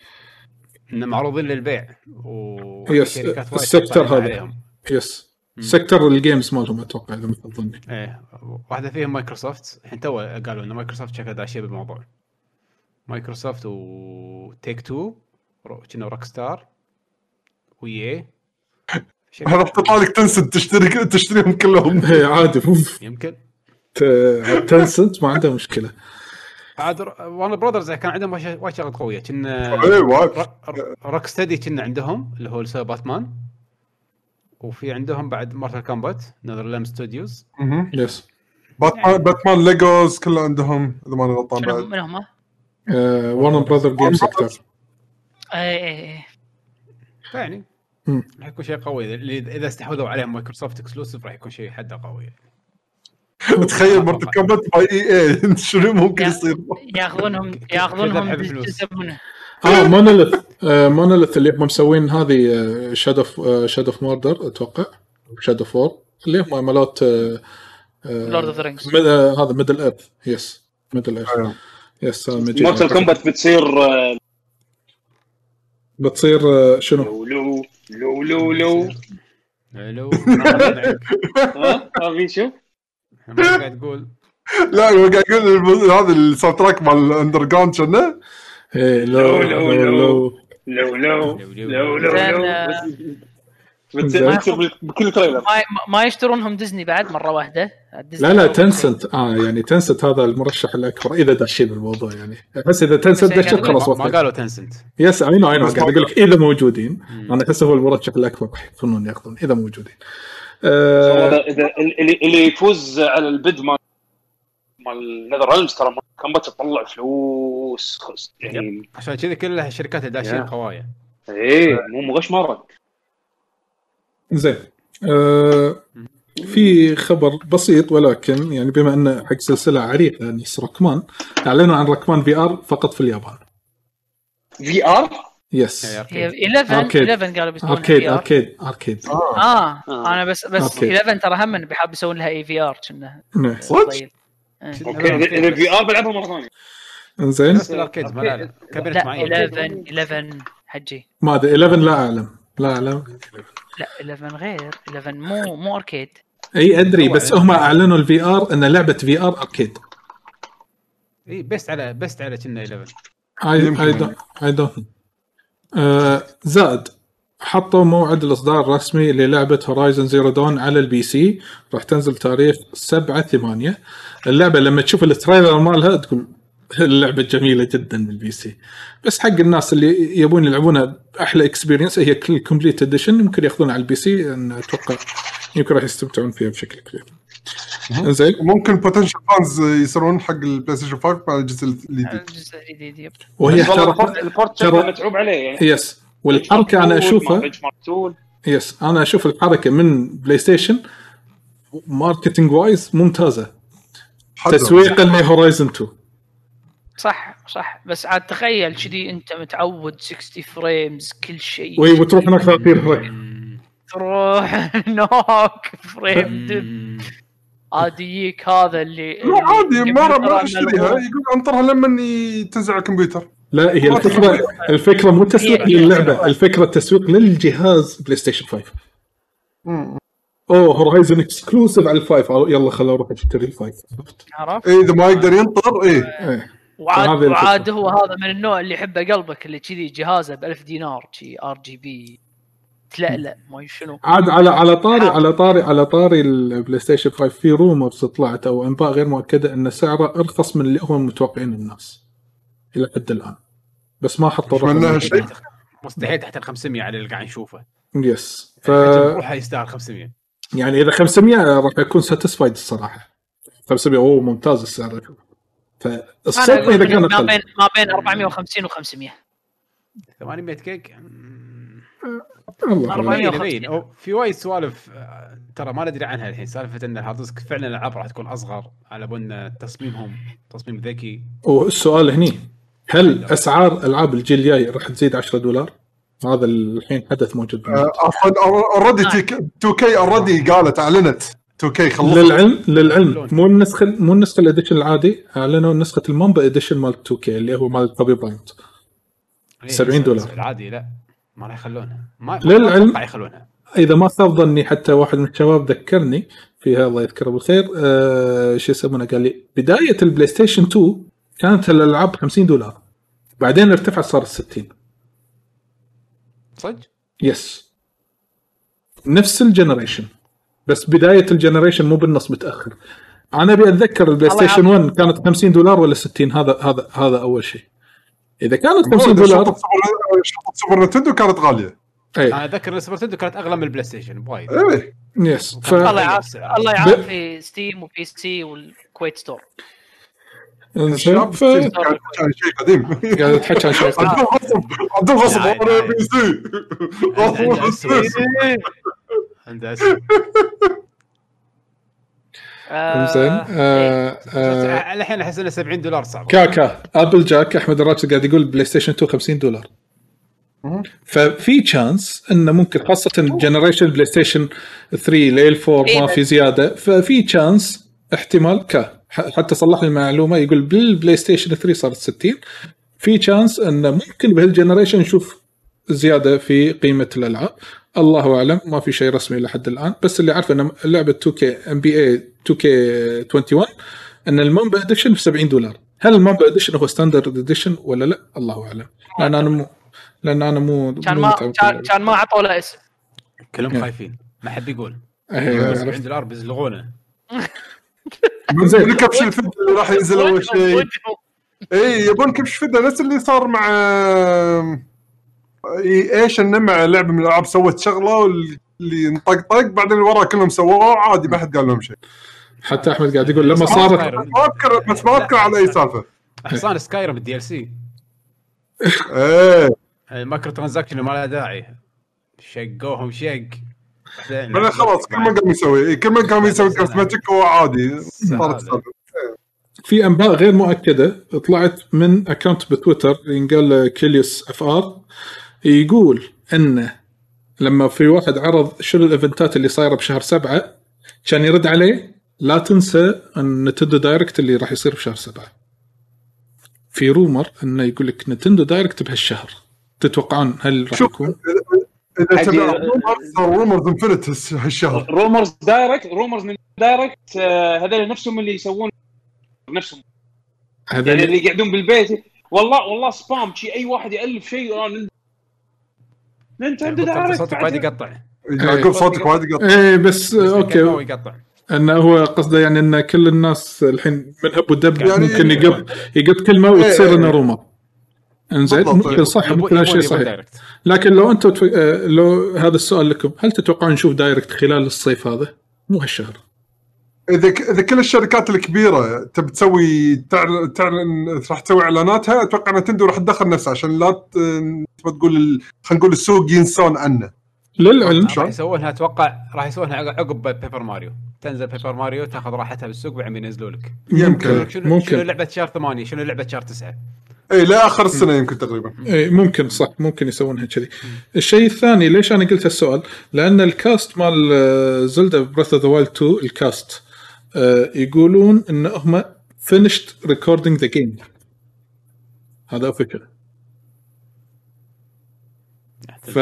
إنه معروضين للبيع. و yes، وايد ال sector هذا. عليهم. yes sector ال games مالهم أتوقع إذا ما خاب ظني. إيه. واحدة فيهم مايكروسوفت الحين تو قالوا إن مايكروسوفت شكلها داشيه بالموضوع. مايكروسوفت و Take-Two كنا Rockstar ويا هذا تطلع لك Tencent تشتري تشتريهم كلهم. إيه، عادي. يمكن. Tencent ما عنده مشكلة. عاد Warner Brothers كان عندهم وايد شغلات قوية. كنا وايد. Rocksteady كنا عندهم اللي هو اللي سوى باتمان وفي عندهم بعد Mortal Kombat NetherRealm Studios مهم. yes Batman Batman LEGOs كله عندهم إذا ماني غلطان بعد. من هم؟ Warner Brothers game sector اي اي اي يعني. مم. راح يكون شيء قوي. اللي إذا استحوذوا عليهم Microsoft exclusive راح يكون شيء حده قوي. تخيل Mortal Kombat by EA شنو ممكن يصير؟ ياخذونهم ياخذونهم آه Monolith آه Monolith اللي هم مسوين هذه آه، Shadow of Shadow of Mordor أتوقع. Shadow of War اللي هم مالوت آه، آه، Lord of the Rings آه، هذا Middle-earth yes Middle-earth. yes آه،. Mortal Kombat بتصير آه، بتصير آه، شنو؟ لو لو لو. لو. ها؟ ها في شو؟ ما قاعد تقول لا هو قاعد يقول هذا ال soundtrack مال ال underground شنو؟ إيه، لو لو- لو لو- لو. لو. لو بكل trailer. ما يشترونهم ديزني بعد مرة واحدة. لا لا Tencent آه يعني Tencent هذا المرشح الأكبر. إذا داشين بالموضوع يعني. بس إذا Tencent يعني دشت خلاص ما قالوا Tencent yes I know I know قاعد أقول لك إذا موجودين. أنا أحس هو المرشح الأكبر. يكونون يأخذون إذا موجودين. آه هذا؟ إذا اللي اللي يفوز على البد مال مال نذر هولمز ترى كومبات تطلع فلوس. يعني عشان كذا كلها الشركات الداشين يا. قوايا. إيه مو مو غش مره زين. آه في خبر بسيط ولكن يعني بما انه حق سلسلة عريقة يعني ركمان أعلنوا عن ركمان في ار فقط في اليابان. في ار يس هي هي أركيد. 11 أركيد. 11 قالوا بيسوون اركيد. اركيد اركيد آه. أنا بس بس أوكي. 11 ترى هم بيحب يسوون لها اي في ار كنا. صدق؟ أوكي اذا إذا في ار بلعبها مرة ثانية. إنزين. بس الأركيد لا معين 11 11 حجي. ما أدري 11 لا أعلم. لا أعلم. لا 11 غير 11 مو مو أركيد. أي أدري بس هم أعلنوا الفي آر إن لعبة في آر أركيد. إي بست على بست على كنا 11 اي. اي دونت I don't آه، زائد حطوا موعد الإصدار الرسمي للعبة Horizon Zero Dawn على ال PC راح تنزل تاريخ 7 8 اللعبة لما تشوف ال trailer مالها تقول اللعبة جميلة جدا بال PC. بس حق الناس اللي يبون يلعبونها أحلى experience هي كل complete edition يمكن يأخذونها على ال PC أتوقع يمكن راح يستمتعون فيها بشكل كبير. زين ممكن potential fans يصيرون حق ال PlayStation 5 مع الجزء الجديد. الجزء الجديد وهي ترى ال port متعوب عليه يعني. yes والحركة أنا اشوفها yes أنا أشوف الحركة من PlayStation marketing wise ممتازه تسويقا ل Horizon 2 صح صح. بس عاد تخيل كذي أنت متعود 60 frames كل شيء. وي وتروح هناك تصير هرك تروح نوك frame drop عاد يجيك هذا اللي لا عادي ما ما اشتريها. يقول انطرها لما تنزل على الكمبيوتر. لا هي الفكرة الفكرة مو تسويق للعبة الفكرة. تسويق للجهاز PlayStation 5 مم. أوه Horizon exclusive على ال five. يلا خل أروح اشتري ال five. عرفت؟ إيه، إذا ما يقدر ينطر إيه. إيه. وعاد. وعاد هو هذا من النوع اللي يحبه قلبك اللي كذي جهازه ب 1000 دينار شي RGB تلألأ ما شنو. عاد على على طاري. على طاري على طاري ال PlayStation 5 في rumors طلعت أو إنباء غير مؤكدة إن سعره أرخص من اللي هم متوقعين الناس إلى حد الآن. بس ما حطوا الرقم. هالشيء. مستحيل تحت ال 500 على اللي قاعد نشوفه. yes ف روحه يستاهل 500 يعني إذا 500 راح اكون satisfied الصراحة. 500 أوه ممتاز السعر. أقول إذا لك كانت ما. بين ما بين 450 و500 800 كيك مم، الله أربعمية. أعلم. يبين يبين أو في وايد سوالف آه، ترى ما ندري عنها الحين سالفة إن ال hard disk فعلا الالعاب راح تكون أصغر على بن تصميمهم تصميم ذكي والسؤال هني هل أسعار ألعاب الجيل الجاي راح تزيد 10 دولار؟ هذا الحين حدث موجود بالنت. آه، عفوا already 2K already قالت أعلنت 2K خلصت للعلم للعلم. مو النسخة مو النسخة ال edition العادي أعلنوا نسخه ال Mamba edition مال 2K اللي هو مال Kobe Bryant إيه، 70 بس- دولار. العادي لا. ما راح يخلونها. ما للعلم. ما يخلونها. إذا ما خاب ظني حتى واحد من الشباب ذكرني فيها الله يذكره بالخير آه شو يسمونه؟ قال لي بداية ال PlayStation 2 كانت الألعاب 50 دولار. بعدين ارتفعت صارت 60 صدق؟ yes نفس ال generation بس بداية ال generation مو بالنص متأخر. أنا أبي أتذكر ال PlayStation 1 كانت 50 دولار ولا 60 هذا هذا هذا أول شيء. إذا كانت 50 شرطة دولار شرطة سوبر نتندو كانت غالية. اي أنا أتذكر إن سوبر نتندو كانت أغلى من البلاي ستيشن بوايد إيه يس ف الله يعافي. الله يعافي ستيم وبي سي والكويت ستور الشباب ف شيء قديم. قاعد تحكي عن شيء عندهم غصب عندهم غصب أنا. بي سي أسوأ. إنزين آه، آه، بس آه، الحين أحس إنه 70 دولار صعب. كاكا أبل جاك أحمد الراشد قاعد يقول PlayStation 2 50 دولار. ففي chance إنه ممكن خاصة generation PlayStation 3 ليل 4 إيه ما بس- في زيادة. ففي chance احتمال ك حتى صلح لي المعلومة يقول بال PlayStation 3 صارت 60 في chance إنه ممكن بهال generation نشوف زيادة في قيمة الألعاب. الله أعلم ما في شيء رسمي لحد الآن. بس اللي عارفه إن لعبة 2K NBA 2K 21 إن ال Mamba edition ب 70 دولار. هل ال Mamba edition هو standard edition ولا لا؟ الله أعلم. لأن أنا مو لأن أنا مو كان ما كان ما عطوا له اسم كلهم نعم. خايفين. ما حد يقول إيه، 70 عرفت. دولار بيزلغونه. زين. كبش الفدا اللي راح ينزل أول شيء. اي يبون كبش فدا نفس اللي صار مع إيش انه مع لعبة من الألعاب سوت شغلة واللي انطقطق بعدين اللي وراه كلهم سووه عادي ما حد قال لهم شيء. حتى أحمد قاعد يقول لما صارت ما اذكر بس ما أذكر على أي سالفة. حصان Skyrim ال DLC إيه. ال microtransaction ما له داعي. شقوهم شق. بعدين- خلاص كل من قام يسوي كل من قام يسوي cosmetic هو عادي. صارت. سالفه في أنباء غير مؤكدة طلعت من account ب Twitter ينقال Kelios FR يقول انه لما في واحد عرض شنو الإيفنتات اللي صايرة بشهر سبعة كان يرد عليه لا تنسى إن Nintendo Direct اللي راح يصير بشهر سبعة. في rumor إنه يقول لك Nintendo Direct بهالشهر. تتوقعون هل راح شوف يكون؟ اذا تبي rumors rumors انفنت هالشهر. رومرز دايركت رومرز دايركت آه، هذول نفسهم اللي يسوون نفسهم. هذا يعني اللي- يقعدون بالبيت. والله والله spam شي أي واحد يألف شيء آه، Nintendo Direct صوتك وايد يقطع. يعقوب صوتك وايد يقطع. إيه بس okay. يقطع. أنه هو قصده يعني إن كل الناس الحين من هب ودب يعني- ممكن يقط يقط كلمة وتصير إيه. إنه rumor إنزين؟ بالضبط. ممكن صح ممكن هالشيء يبون صحيح. لكن لو أنتم تف... آه، لو هذا السؤال لكم هل تتوقعون نشوف Direct خلال الصيف هذا؟ مو هالشهر. إذا إذا كل الشركات الكبيرة تبي تسوي تعلن, تعلن راح تسوي إعلاناتها أتوقع Nintendo راح تدخل نفسها عشان لا تقول ال- خلينا نقول السوق ينسون عنه. للعلم راح يسوونها أتوقع راح يسوونها عقب Paper Mario. تنزل Paper Mario تاخذ راحتها بالسوق بعدين ينزلوا لك. يمكن. شنو شنو ممكن. لعبة شهر 8 شنو لعبة شهر 9 اي لاخر السنة يمكن تقريبا. اي ممكن صح ممكن يسوونها كذي. الشيء الثاني ليش أنا قلت السؤال؟ لأن ال cast مال Zelda Breath of the Wild 2 ال cast آه، يقولون إن هم finished recording the game. هذا فكرة. ف-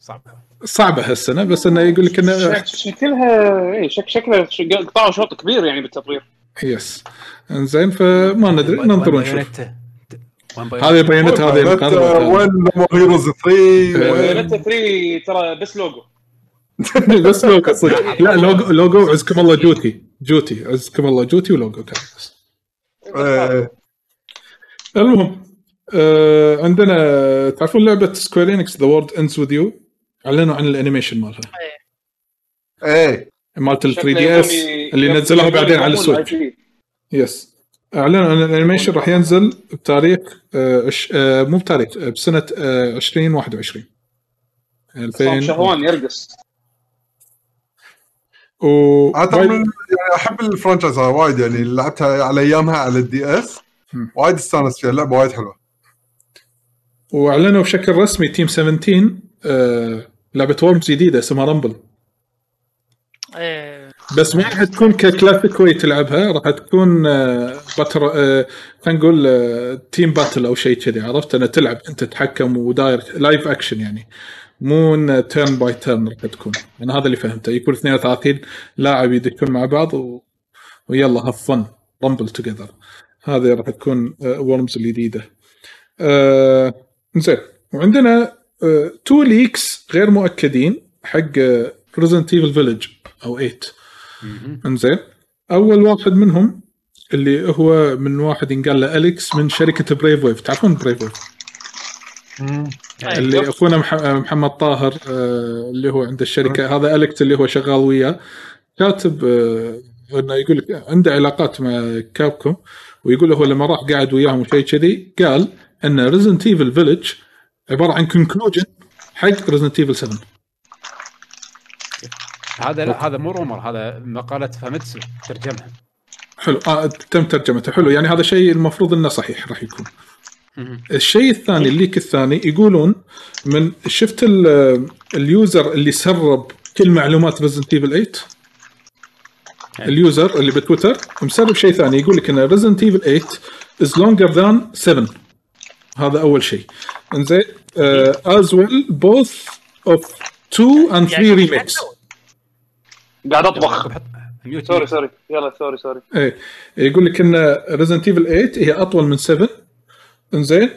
صعبة. صعبة هالسنة بس إنه يقول لك انه شك- شكلها اي شك شكلها ش- قطعوا شوط كبير يعني بالتطوير. يس إنزين فما ندري ننطر ونشوف هذه بيانات هذه. وين هيروز 3 وين نت 3 ترى بس لوجو بس لوجو صدق. لا لوجو لوجو عزكم الله جوتي جوتي عزكم الله جوتي ولوجو كان. بس إيه. المهم آه عندنا تعرفون لعبة Square Enix The World Ends with You أعلنوا عن ال animation مالها. إيه. مالت ال 3DS اللي نزلوها بعدين على ال Switch. yes أعلنوا عن ال animation راح ينزل بتاريخ آه آه مو بتاريخ آه بسنة آه 2021 صار 2000 شهوان يرقص. و أنا يعني أحب ال franchise هذا وايد يعني لعبتها على أيامها على ال DS. وايد استانست فيها اللعبة وايد حلوة. وأعلنوا بشكل رسمي Team 17 آه لعبة Worms جديدة اسمها Rumble إيه. بس ما راح تكون ك classic way تلعبها راح تكون آه، battle آه، خلينا نقول آه، team battle أو شيء كذي عرفت؟ أنا تلعب أنت تتحكم وداير live action يعني. مو turn by turn راح تكون. أنا هذا اللي فهمته. يكون 32 لاعب يدكون مع بعض و... ويلا have fun rumble together هذه راح تكون Worms الجديده آه زين. وعندنا two leaks غير مؤكدين حق Resident Evil Village أو 8 إنزين. أول واحد منهم اللي هو من واحد ينقال له أليكس من شركة Brave Wave تعرفون Brave Wave اللي أخونا مح- محمد طاهر آه، اللي هو عند الشركة هذا اليكس اللي هو شغال وياه كاتب آه، إنه يقول لك عنده علاقات مع Capcom ويقول هو لما راح قاعد وياهم وشيء كذي قال إن Resident Evil Village عبارة عن conclusion حق Resident Evil 7 هذا لا هذا مو rumor هذا مقالة Famitsu ترجمها. حلو آه تم ترجمته حلو يعني هذا شيء المفروض إنه صحيح راح يكون. الشيء الثاني الليك الثاني يقولون من شفت ال- اليوزر اللي سرب كل معلومات ريزنت ايفل 8 اليوزر اللي بتويتر مسرب شيء ثاني يقول لك إن ريزنت ايفل 8 از لونجر ذان 7 هذا أول شيء. إنزين از ويل بوث اوف 2 اند 3 ريميكس قاعد أطبخ. سوري سوري. يلا سوري سوري. إيه. يقول لك إن Resident Evil 8 هي أطول من 7 إنزين؟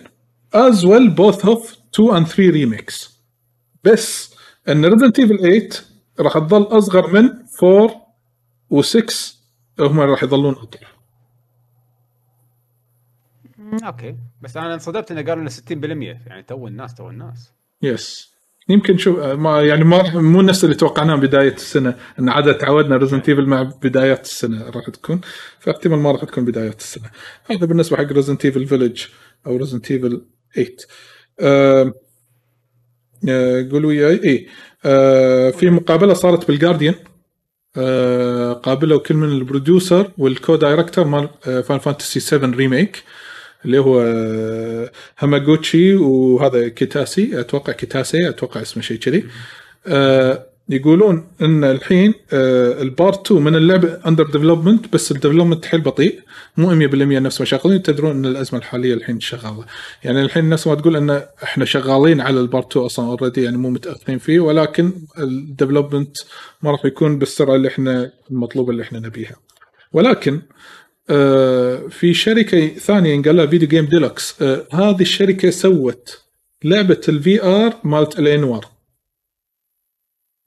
as well both of 2 and 3 remakes بس إن Resident Evil 8 راح تظل أصغر من 4 و6 هم راح يظلون أطول. okay. بس أنا انصدمت إنه قالوا إنه 60% يعني تو الناس تو الناس. yes يمكن شوف ما يعني ما مو نفس اللي توقعناه بداية السنة. إن عادة تعودنا Resident Evil مع بدايات السنة راح تكون. فاحتمال ما راح تكون بدايات السنة. هذا بالنسبة حق Resident Evil Village أو Resident Evil 8 آه آه قولوا وياي. اي آه في مقابلة صارت بال Guardian آه قابلوا كل من ال producer وال co-director مال Final Fantasy 7 Remake اللي هو آه، هاماغوتشي وهذا كيتاسيه أتوقع كيتاسيه أتوقع اسمه شيء كذي. آه، يقولون إن الحين آه، ال part 2 من اللعبه under development بس ال development حيل بطيء. مو 100% نفس ما شغالين. تدرون إن الأزمة الحالية الحين شغالة. يعني الحين نفس ما تقول إن إحنا شغالين على ال part 2 أصلا already يعني مو متأخرين فيه ولكن ال development ما راح يكون بالسرعة اللي إحنا المطلوبة اللي إحنا نبيها. ولكن آه، في شركة ثانية ينقال لها Video Games Deluxe هذه الشركة سوت لعبة ال VR مالت L.A. Noire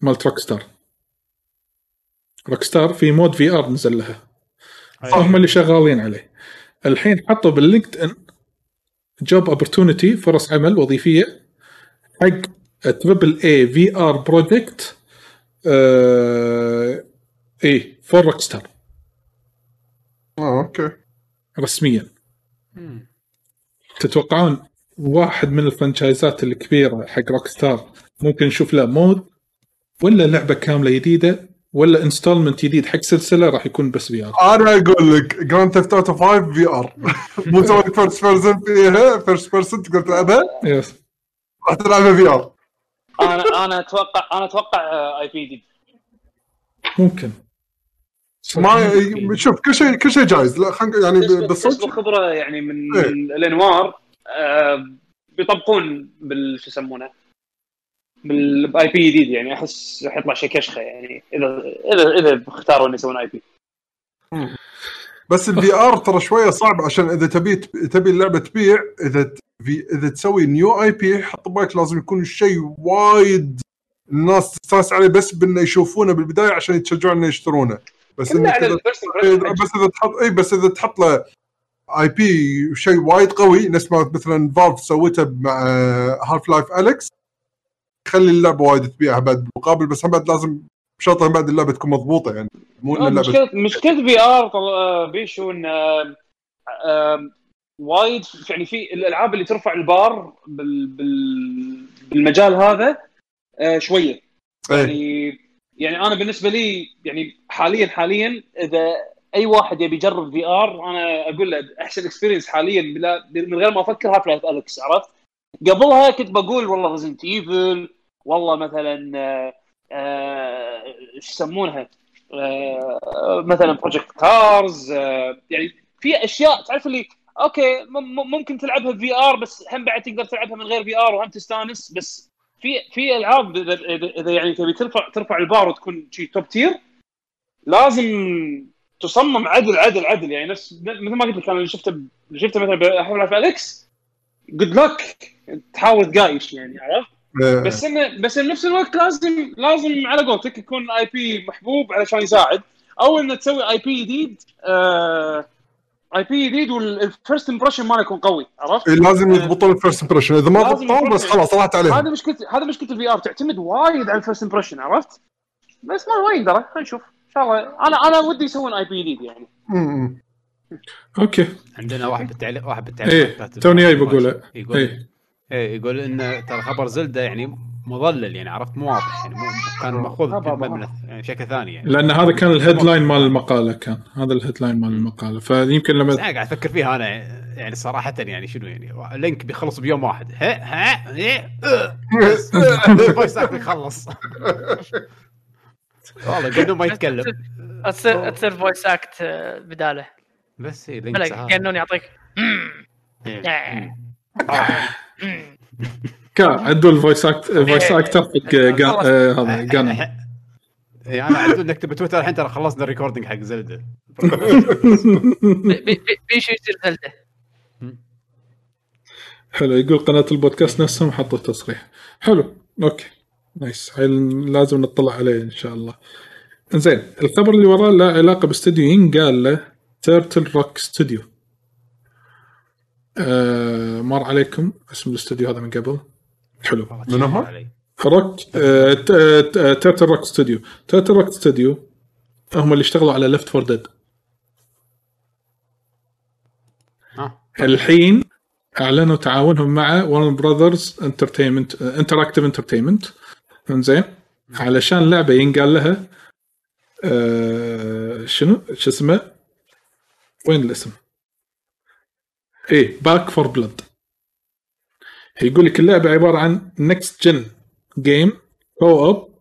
مالت Rockstar Rockstar في mode VR نزل لها. هم اللي شغالين عليه. الحين حطوا بال LinkedIn job opportunity فرص عمل وظيفية حق triple A VR project اي for Rockstar آه okay. رسميا. تتوقعون واحد من ال franchiseات الكبيرة حق Rockstar ممكن نشوف له mode؟ ولا لعبة كاملة جديدة ولا installment جديد حق سلسلة راح يكون بس VR أنا أقول لك Grand Theft Auto 5 VR مو سوي first person فيها first person تقدر تلعبها؟ yes راح تلعبها VR أنا أنا أتوقع أنا أتوقع IP جديد. ممكن. ما شوف كل شيء كل شيء جايز. لا خلينا يعني بالصدق خبره يعني من إيه. من الأنوار آه، بيطبقون بال شو يسمونه؟ بال IP جديد يعني أحس راح يطلع شيء كشخة يعني إذا إذا إذا اختاروا ان يسوون IP بس ال VR ترى شوية صعب عشان إذا تبي تبي اللعبة تبيع إذا في إذا تسوي new IP حط بالك لازم يكون الشيء وايد الناس تستانس عليه بس بإنه يشوفونه بالبداية عشان يتشجعون إنه يشترونه. بس على إذا. بس إذا تحط إي بس إذا تحط له IP شيء وايد قوي نفس ما مثلا Valve سوته مع Half-Life Alyx يخلي اللعبة وايد تبيعها بعد بالمقابل بس هم بعد لازم بشرط هم بعد اللعبة تكون مضبوطة يعني مو إن آه، اللعبة مشكله مشكلة VR بيشو إن آه، آه، وايد يعني في الألعاب اللي ترفع البار بال بال بالمجال هذا آه، شوية إيه. يعني يعني أنا بالنسبة لي يعني حاليا حاليا إذا أي واحد يبي يجرب VR أنا أقول له أحسن experience حاليا بلا من غير ما أفكر Half-Life Alyx عرفت؟ قبلها كنت بقول والله Resident Evil والله مثلا آه، آه، إيش يسمونها؟ آه، مثلا Project Cars يعني في أشياء تعرف اللي okay مم- مم- ممكن تلعبها VR بس هم بعد تقدر تلعبها من غير VR وهم تستانس بس في في ألعاب إذا يعني تبي ترفع ترفع البار وتكون شي top tier لازم تصمم عدل عدل عدل يعني نفس مثل ما قلت لك أنا شفته شفته مثلا ب Half-Life Alyx good luck تحاول تقايش يعني عرفت؟ إيه. بس انه بس بنفس الوقت لازم لازم على قولتك يكون IP محبوب علشان يساعد أو انه تسوي IP جديد IP جديد وال first impression ماله يكون قوي عرفت؟ إيه، لازم يضبطون ال first impression إذا ما ضبطوه بس. خلاص راحت عليهم. هذا مشكله هذا مشكلة ال VR تعتمد وايد على ال first impression عرفت؟ بس ما ما يقدر خلينا نشوف. إن شاء الله. أنا أنا ودي يسوون IP جديد يعني. م- م. okay. عندنا واحد بالتعليق واحد بالتعليق. إيه توني جاي بقوله. يقول إيه يقول إن ترى خبر Zelda يعني مضلل يعني عرفت؟ مو واضح يعني مو كان مأخوذ يعني بشكل ثاني يعني. لأن هذا كان ال headline مال المقالة كان هذا ال headline مال المقالة. فيمكن لما أنا قاعد أفكر فيها أنا يعني صراحة يعني شنو يعني لينك بيخلص بيوم واحد. ها ها إيه، أه. بس الفويس اكت يخلص. والله قالوا ما يتكلم. تصير تصير فويس اكت آه، بداله. بس بلا لينك. كانون يعطيك. إيه. كا عدوا الفويس اكت فويس أكتر حق جا- آه، هذا جانا إيه، أنا عدول نكتب بتويتر الحين ترى خلصنا الريكوردنج حق زلدة. بي- بي- بيشو يصير Zelda. حلو يقول قناة البودكاست نفسهم حطوا تصريح حلو okay. nice. هاي لازم نطلع عليه إن شاء الله. زين الخبر اللي وراه له علاقة باستوديو ينقال له Turtle Rock Studio آه مر عليكم. اسم الاستوديو هذا من قبل. حلو. من هم؟ علي. روك آه ت- Turtle Rock Studio Turtle Rock Studio هم اللي اشتغلوا على Left 4 Dead الحين أعلنوا تعاونهم مع Warner Brothers Entertainment Interactive Entertainment إنزين. علشان لعبة ينقال لها آه شنو؟ شو اسمه؟ وين الاسم إيه Back 4 Blood يقول لك اللعبة عبارة عن next gen game co-op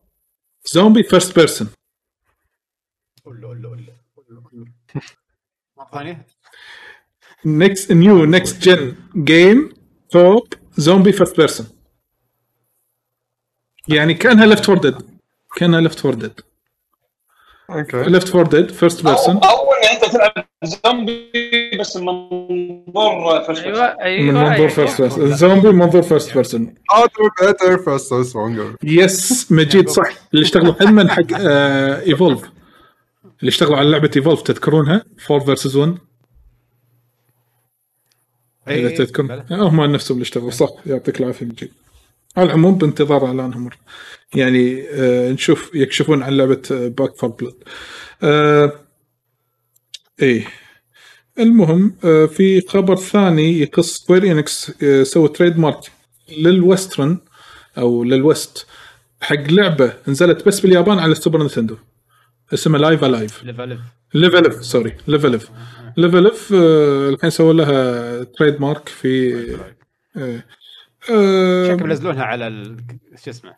zombie first person قول له قول له قول له قول له. مره ثانية next new next gen game co-op zombie first person. يعني كأنها Left 4 Dead كأنها Left 4 Dead okay Left 4 Dead first person أو إن أنت تلعب زومبي بس من منظور first أيوه أيوه من منظور. first person زومبي من منظور first person better faster stronger. yes مجيد صح. اللي اشتغلوا علما حق آه Evolve اللي اشتغلوا على لعبة Evolve تذكرونها؟ 4 versus 1 إيه، إذا تذكرون بلى. هم نفسهم اللي اشتغلوا. صح يعطيك العافية مجيد. على العموم بانتظار اعلانهم يعني آه نشوف يكشفون عن لعبة Back 4 Blood آه إيه. المهم آه في خبر ثاني يخص Square Enix آه سووا trademark لل Western أو لل West حق لعبة نزلت بس باليابان على ال Super Nintendo اسمها لايف الايف ليفل اف سوري ليفل اف ليفل اف الحين سووا لها trademark في آه، آه، شكل ينزلونها على. شو اسمه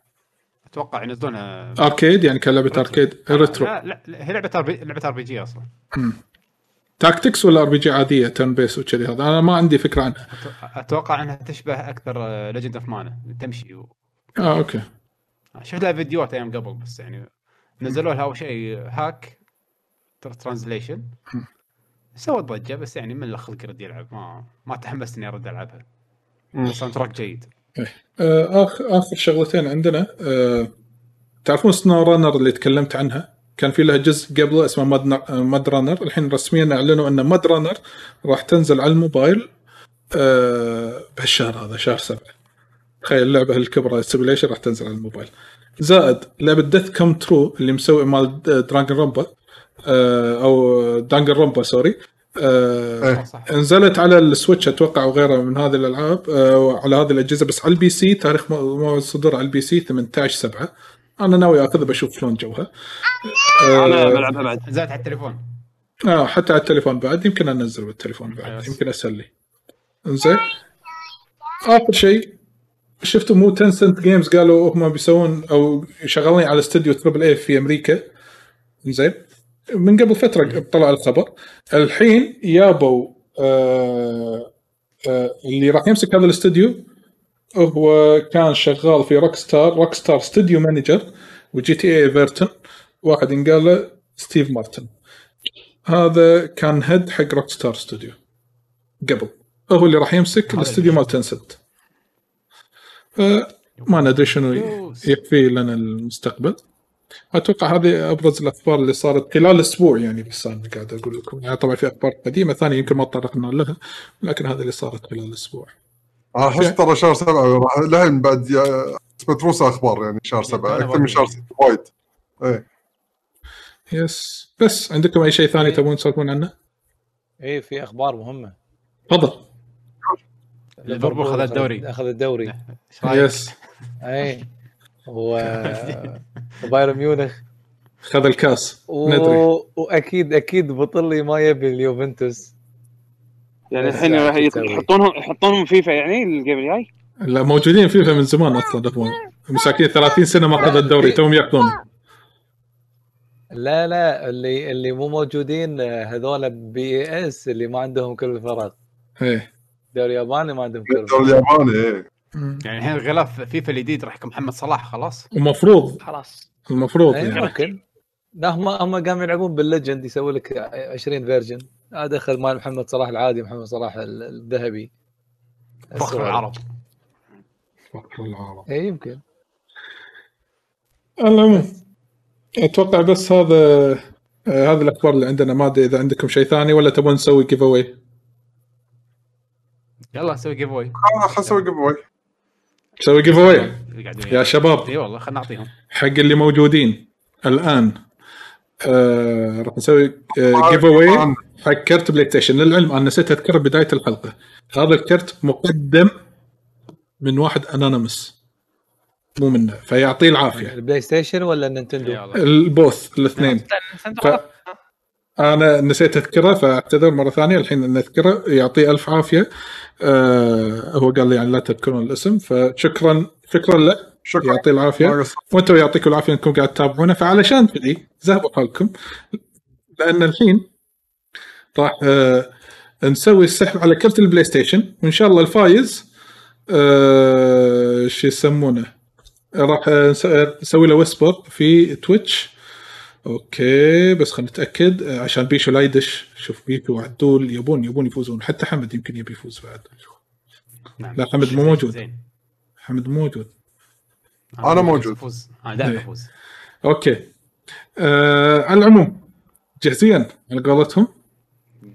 أتوقع ينزلونها arcade يعني كلعبه arcade retro لا لا هي لعبة لعبة RPG أصلا. tactics ولا RPG عادية turn base وكذي هذا؟ أنا ما عندي فكرة عنها. أتوقع إنها تشبه أكثر Legend of Mana تمشي و... آه okay. شفت لها فيديوهات أيام قبل بس يعني نزلوا لها أول شيء hack translation. سوى ضجة بس يعني من الخلق يرد يلعب ما ما تحمست اني أرد ألعبها. ال soundtrack جيد. آه، اخر آخر شغلتين عندنا آه، تعرفون SnowRunner اللي تكلمت عنها؟ كان في لها جزء قبله اسمه Mud, MudRunner الحين رسميا أعلنوا أن MudRunner راح تنزل على الموبايل آه، بهالشهر هذا شهر سبعة. تخيل اللعبة الكبرى simulation راح تنزل على الموبايل. زائد لعبة Death Come True اللي مسوي مال Dragon Ronpa آه، أو Danganronpa sorry آه، إيه. نزلت على ال Switch أتوقع وغيرها من هذه الألعاب آه، على هذه الأجهزة بس على ال PC تاريخ مو- موعد الصدور على ال PC 18 7 أنا ناوي أخذها بشوف شلون جوها. أنا آه, بلعبها بعد. زادت على التليفون. آه حتى على التليفون بعد. يمكن أنزل بالتليفون بعد. يمكن أسلي. إنزين. آخر شيء شفتوا مو Tencent Games قالوا هم بيسوون أو شغالين على استوديو triple A في أمريكا. زين من قبل فترة طلع الخبر. الحين يابوا آه آه اللي راح يمسك هذا الاستوديو هو كان شغال في Rockstar Rockstar studio manager و GTA ايفرتون واحد ينقال له Steve Martin. هذا كان head حق Rockstar Studio قبل. هو اللي راح يمسك هذا الاستوديو مال Tencent ما ندري شنو. يكفي لنا المستقبل. أتوقع هذه أبرز الأخبار اللي صارت خلال أسبوع يعني بس أنا قاعد أقول لكم. يعني طبعا في أخبار قديمة ثانية يمكن ما تطرقنا لها لكن هذه اللي صارت خلال الأسبوع أنا احس ترى شهر سبعة راح لهن بعد متروسه أخبار يعني شهر سبعة. أنا أكثر من. شهر ستة وايد. إيه. yes. بس عندكم أي شيء ثاني تبون تسولفون عنه؟ اي إيه، في أخبار مهمة. تفضل. ليفربول خذ الدوري. أخذ الدوري. إيش رأيك؟ yes. اي و وبايرن ميونخ. خذ الكاس. و... ندري واكيد أكيد بطلي ما يبي اليوفنتوس. يعني الحين راح شو تسوي؟ يحطونهم يحطونهم فيفا يعني ال game الجاي؟ لا موجودين فيفا من زمان أصلا هم مساكين 30 سنة ما أخذ الدوري توهم ياخذون لا لا اللي اللي مو موجودين آه، هذول بي إي إس اللي ما عندهم كل الفرق إيه. الدوري الياباني ما عندهم كل الدوري الفرق الياباني إيه. يعني الحين الغلاف فيفا الجديد راح يكون محمد صلاح خلاص. ومفروض. خلاص. المفروض اي يعني. ممكن. لا هم هم قاموا يلعبون بال legend يسوي لك 20 version. أدخل مال محمد صلاح العادي محمد صلاح ال- الذهبي. فخر العرب. فخر العالم. اي يمكن. العموم أتوقع بس هذا آه، هذه الأخبار اللي عندنا. ما أدري إذا عندكم شيء ثاني ولا تبون نسوي giveaway يلا نسوي giveaway أنا خل أسوي giveaway نسوي giveaway يا شباب. اي والله خلينا نعطيهم. حق اللي موجودين. الآن. آه راح نسوي giveaway حق كرت بلاي ستيشن. للعلم أنا نسيت اذكر بداية الحلقة. هذا الكرت مقدم من واحد anonymous مو منه فيعطيه العافية. البلاي ستيشن ولا النينتندو؟ ال both الاثنين. ف... أنا نسيت أذكره فأعتذر مرة ثانية. الحين نذكره يعطيه ألف عافية. آه هو قال لي يعني لا تذكرون الاسم فشكرا شكرا له. شكرا. يعطيه العافية. وأنتم يعطيكم العافية إنكم قاعد تتابعونا. فعلشان كذي زهبوا حالكم لأن الحين راح آه نسوي السحب على كرت البلاي ستيشن. وإن شاء الله الفايز آه شو يسمونه؟ راح آه، آه، نسوي له whisper في تويتش. okay بس خلينا نتأكد آه، عشان بيشو لا يدش. شوف بيشو وعدول يبون يبون يفوزون. حتى حمد يمكن يبي يفوز بعد. نعم. لا، حمد مو موجود. زين. حمد مو موجود. أنا موجود. أفوز. أنا دائما إيه. أفوز. okay. آه على العموم جاهزين على قولتهم؟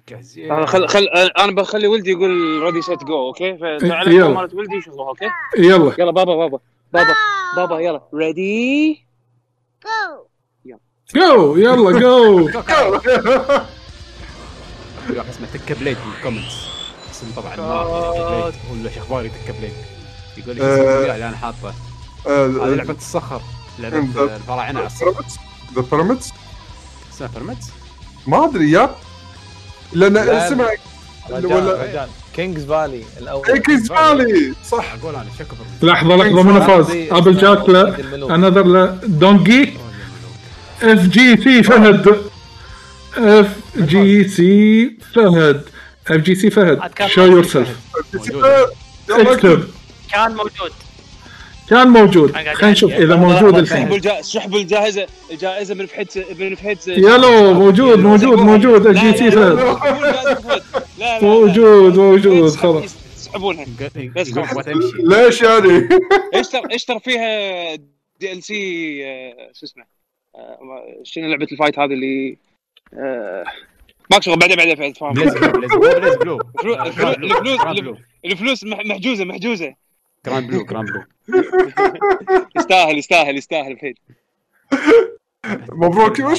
جاهزين. أنا خل خل أنا بخلي ولدي يقول ready set go okay؟ يلا. فعلى مالت ولدي شغلوها okay؟ يلا. يلا بابا بابا. بابا بابا يلا. ready go يلا. جو واحد اسمه تكة بليد بالكومنتس اسم طبعا ما هو شو اخباري تكة بليد. يقول لي اللي أنا حاطه. هذه لعبة الصخر لعبة أنت- الفراعنة على الصخر. بيراميدز ذا بيراميدز اسمها بيراميدز ما أدري يا لأن لا، اسمها ولا كينجز فالي الأول. اي كيز فالي صح. أقول أنا شكو لحظة لحظة من فاز. أبل جاك لا. انذر لا. دونجي اف جي سي فهد اف جي سي فهد اف جي سي فهد شو يور سيلف اكتب كان موجود. كان موجود. خلينا نشوف. إذا موجود الحين. سحبوا الجائزه الجائزه من فحد من فحد يلو موجود موجود موجود الجي تي فهد لا موجود موجود خلاص. سحبونها يقول بس يقول خلاص. تمشي ليش يعني؟ اشتر اشتر فيها دي ال سي شو اسمه؟ آه، شنو لعبة الفايت هذه اللي آه، ماك شغل بعدين بعدين فاهم الفلوس- الفلوس مح- محجوزة محجوزة. جراند بلو جراند بلو. يستاهل يستاهل يستاهل فهد مبروك. يلا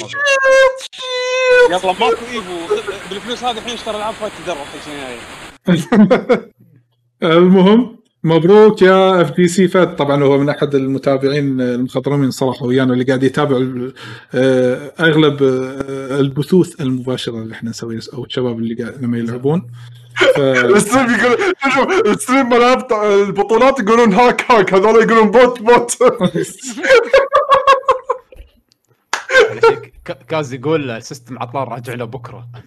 ماكو إيفو. بالفلوس هذه الحين اشتري العاب فايت تدرب المهم مبروك يا FGC فهد طبعا هو من أحد المتابعين المخضرمين صراحة ويانا اللي قاعد يتابع آه، أغلب آه، البثوث المباشرة اللي إحنا نسويها أو الشباب اللي قاعد لما يلعبون. ف... الستريم يقول شوف ال stream ملعب البطولات يقولون هاك هاك هذول يقولون bot bot. كاز يقول ال system عطلان راجع له بكرة.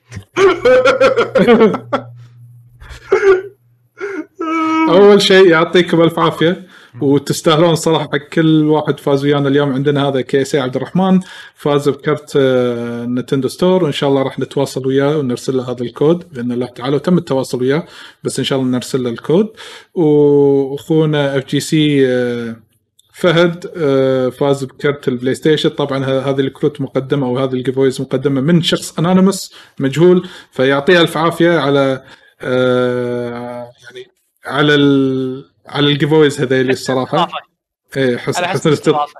أول شيء يعطيكم ألف عافية. وتستاهلون صراحة حق كل واحد فاز ويانا اليوم. عندنا هذا كيسي عبد الرحمن فاز بكرت آه، نينتندو store. وإن شاء الله راح نتواصل وياه ونرسل له هذا الكود. بإذن الله تعالى وتم التواصل وياه بس إن شاء الله نرسل له الكود. وأخونا FGC فهد آه، فاز بكرت البلاي ستيشن طبعا هذه الكروت مقدمة أو هذه ال giveaways مقدمة من شخص anonymous مجهول. فيعطيه ألف عافية على آه، يعني على ال على الجيفويز هذيلي الصراحة. إيه حسن حسن الاستضافه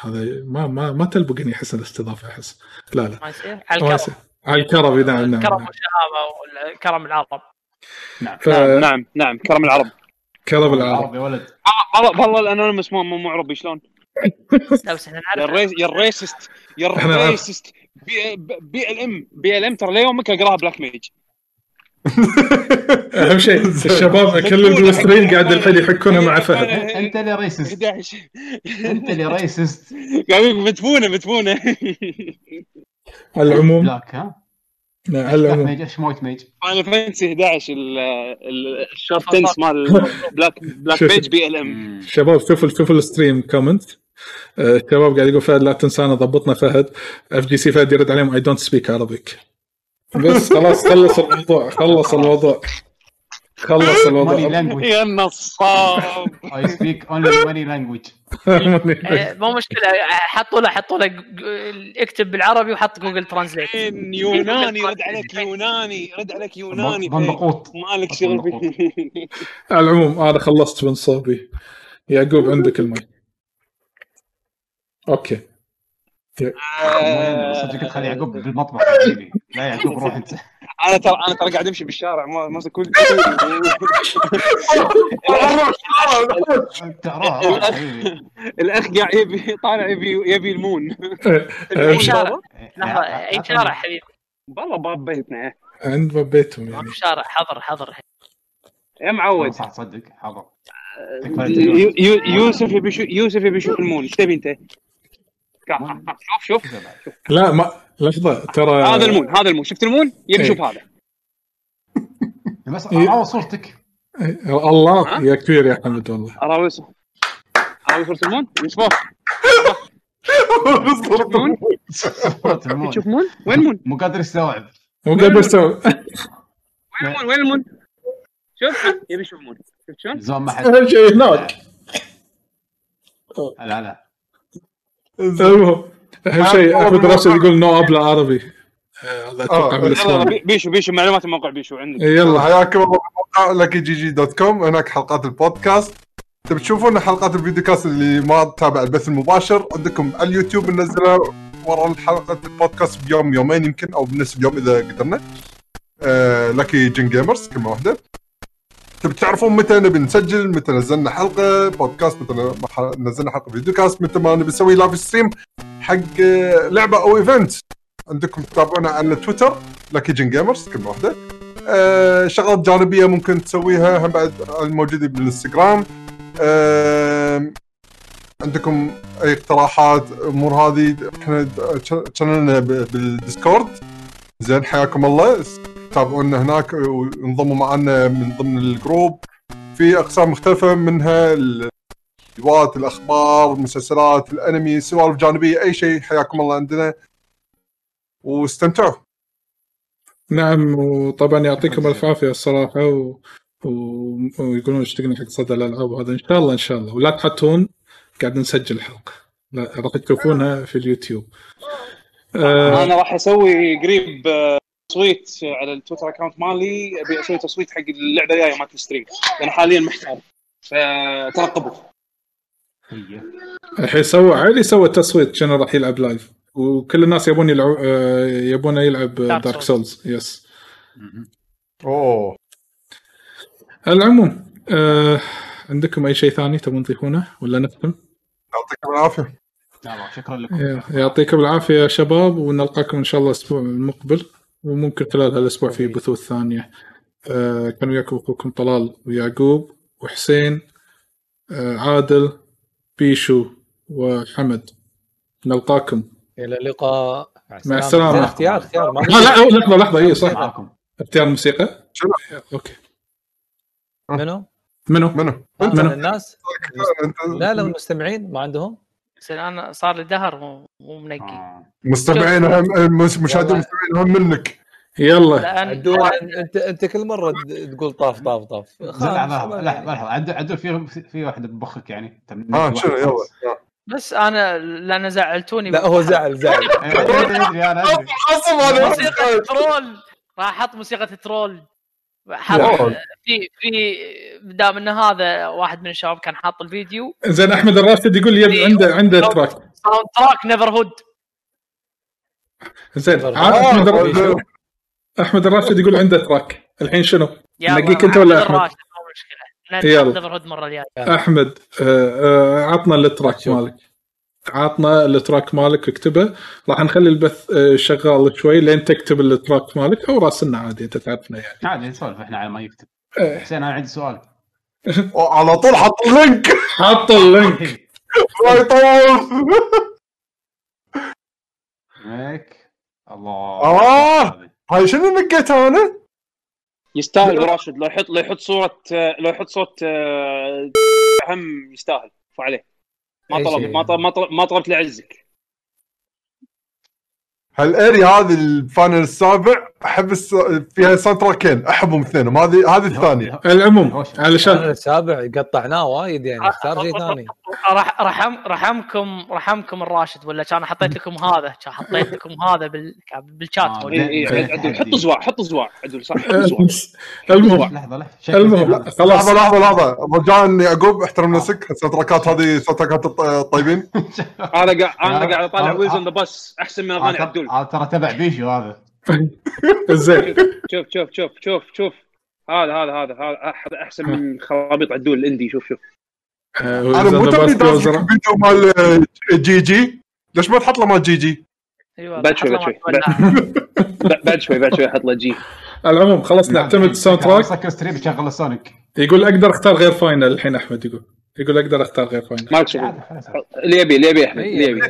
هذا ما ما ما تلبقني حسن الاستضافه أحس. لا لا. ما يصير؟ على الكرم. على الكرم نعم نعم. الكرم نعم. والشهامة والكرم العرب. ف- نعم نعم نعم. كرم العرب. كرم العرب. عربي ولد. والله والله الأنونيمس مو مو عربي شلون؟ لا بس إحنا يا نعرف يا الريسست يا. الريسست. بي بي إل ام بي إل إم ترى ليومك أقراها بلاك ميج. أهم شيء الشباب كل البلاسترين قاعد الحين يحكونها مع فهد. أنت اللي ريسست 11 أنت اللي ريسست قاعد يقول مدفونة مدفونة. على العموم. بلاك ها؟ على العموم. ميج؟ إيش موت ميج؟ فاينل فانتسي 11 ال- ال- الشورت تنس مال بلاك بلاك. ميج بي ال ام شباب شوفوا شوفوا الستريم كومنت آه، الشباب قاعد يقول فهد لا تنسانا ضبطنا فهد. FGC فهد يرد عليهم I don't speak Arabic بس خلاص خلص الموضوع خلص الموضوع. خلص الموضوع. يا نصاب. I speak only money language إيه، مو مشكلة. حطوا له حطوا له اكتب بالعربي وحط Google Translate يوناني رد عليك يوناني رد عليك يوناني. بندقوط مالك شغل على العموم أنا خلصت من صوبي. يعقوب عندك الماي أوكي. صدق قلت خلي يعقوب بالمطبخ حبيبي. لا يعقوب روح أنت. أنا ترى أنا ترى قاعد أمشي بالشارع ما ما كل الأخ قاعد يبي طالع يبي يبي المون. اي شارع لحظة اي شارع حبيبي. والله باب بيتنا. عند باب بيتهم يعني. شارع حضر حضر. يا معود. صح تصدق حاضر يو- يو- يوسف يبي يوسف يبي يشوف ال moon إيش تبي أنت؟ شوف شوف. لا ما لحظة ترى هذا ال moon هذا ال moon. شفت ال moon؟ يبي إيه. يشوف هذا. بس إيه. عوض صورتك. الله يا كبير يا حمد والله. أراوي أراوي صورة ال moon؟ ال moon؟ تشوف moon وين moon؟ مو قادر يستوعب. مو قادر استوعب وين ال moon؟ وين ال moon؟ شوف يبي يشوف moon شفت شلون؟ zone ما حد. أهم شيء هناك. لا لا. المهم أهم شيء احمد راشد يقول no ابلا عربي. آه، هذا أتوقع آه، من بيشو بيشو معلومات الموقع بيشو عندك. إيه، يلا. يلا حياكم الله. بموقع لكي جي جي dot com. هناك حلقات البودكاست. تبي تشوفون حلقات ال video cast اللي ما تتابع البث المباشر؟ عندكم على اليوتيوب ننزلها ورا حلقه البودكاست بيوم يومين يمكن أو بنفس اليوم إذا قدرنا. آه لكي جن Gamers كلمه واحدة. تبي تعرفون متى نبي نسجل متى نزلنا حلقة بودكاست متى نزلنا حلقة video cast متى ما نبي نسوي live stream حق آه، لعبة أو event عندكم تتابعونا على تويتر لكي جن Gamers كلمه واحدة. آه، شغلات جانبية ممكن تسويها هم بعد الموجوده بالإنستغرام. آه، عندكم أي اقتراحات أمور هذه إحنا channel نا بالديسكورد. زين حياكم الله. تابعونا هناك وانضموا معنا من ضمن ال group. في أقسام مختلفة منها ال- فيديوهات الأخبار المسلسلات الأنمي سوالف جانبيه أي شيء حياكم الله عندنا. واستمتعوا. نعم وطبعا يعطيكم ألف عافية الصراحة و... و... ويقولون اشتقنا حق صدى الألعاب وهذا إن شاء الله إن شاء الله. ولا تحطون قاعد نسجل حلقة. لا راح تشوفونها في اليوتيوب. آه أنا راح أسوي قريب آه، تصويت على التويتر account مالي أبي أسوي تصويت حق اللعبة الجاية مالت ال stream. لأن حاليا محتار. فترقبوا. الحين سوى علي سوى تصويت شنو راح يلعب live وكل الناس يبون يلعب آه، يبونه يلعب Dark دارك Souls. سولز يس أوه. العموم آه عندكم أي شيء ثاني تبون تضيفونه ولا نختم؟ يعطيكم العافية. شكرا لكم. يعطيكم العافية يا شباب ونلقاكم إن شاء الله الأسبوع المقبل. وممكن خلال هالأسبوع في بثوث ثانية. آه كان وياكم اخوكم طلال ويعقوب وحسين آه عادل بيشو وحمد. نلقاكم. إلى اللقاء. مع السلامة. زين، اختيار اختيار. ما لا أو لحظة لحظة. اي صح. اختيار موسيقى شنو؟ okay. منو؟ منو؟ منو؟ منو؟ الناس؟ لا لا المستمعين ما عندهم. بس أنا صار لي دهر مو مو منقي. آه. مستمعين هم المس- مشاهدين مستمعين هم منك. يلا. عدول انت انت كل مرة تقول طاف طاف طاف. لحظه لحظه لحظه لحظة. عدل عدل في في واحدة بمخك يعني. أنت من آه واحد شنو يلا. بس. أنا لأن زعلتوني. لا هو زعل زعل. إيه، أدري أنا أدري. موسيقى troll. راح أحط موسيقى troll. في في دام إن هذا واحد من الشباب كان حاط الفيديو زين أحمد الراشد يقول يب عنده عنده track soundtrack Neverhood زين أحمد الراشد. أحمد الراشد يقول عنده track الحين شنو؟ يلا نقيك محمد ولا أحمد؟ الراشد، مو مشكلة يلا. Neverhood المره الجاية أحمد آه، آه، عطنا ال track. مالك عطنا ال track مالك اكتبه. راح نخلي البث آه، شغال شوي لين تكتب ال track مالك أو راسلنا عادي أنت تعرفنا يعني. عادي نسولف إحنا على ما يكتب. إيه. حسين أنا عندي سؤال. على طول حط ال link. حط ال link. ما يطول هيك. الله. آه. هاي شنو نقيتها أنا؟ يستاهل راشد. لو يحط لو يحط صورة آه، لو يحط صوت آه، هم يستاهل. فو عليه. ما أي طلب. ما طلب ما طلب ما طلبت لعزك هالاريا هذه الفاينل السابع أحب الس... فيها ساوند تراكين احبهم اثنينهم هذه هذه الثانية. العموم علشان السابع قطعناه وايد يعني اختار شيء ثاني. راح رحم رحمكم رحمكم الراشد ولا كان حطيت لكم هذا؟ كان حطيت لكم هذا بال... بالشات آه، اي زين. عدل حط زواع حط زواع عدل صح حط زواع. المهم لحظة المهم. خلاص لحظة لحظة لحظة رجاء يعقوب احترم نفسك. ال sound track ات هذه sound track ات الط- الطيبين. أنا قاعد أنا قاعد أطالع آه، wheels آه. on the bus أحسن من آه، اغاني ترى- عدول آه، ترى تبع بيشو هذا. زين. شوف شوف شوف شوف شوف. هذا هذا هذا هذا أحسن من خرابيط عدول ال indie شوف شوف. آه، أنا مو تبي داز الفيديو مال آه، جي جي؟ ليش ما تحط له مال جي جي؟ أيوه بعد شوي، حط بعد له شوي. بعد شوي بعد شوي أحط له جي. العموم خلاص نعتمد ال soundtrack. يقول أقدر أختار غير Final الحين أحمد يقول. يقول أقدر أختار غير Final. مالك. اللي يبي اللي يبي أحمد إيه، اللي يبي.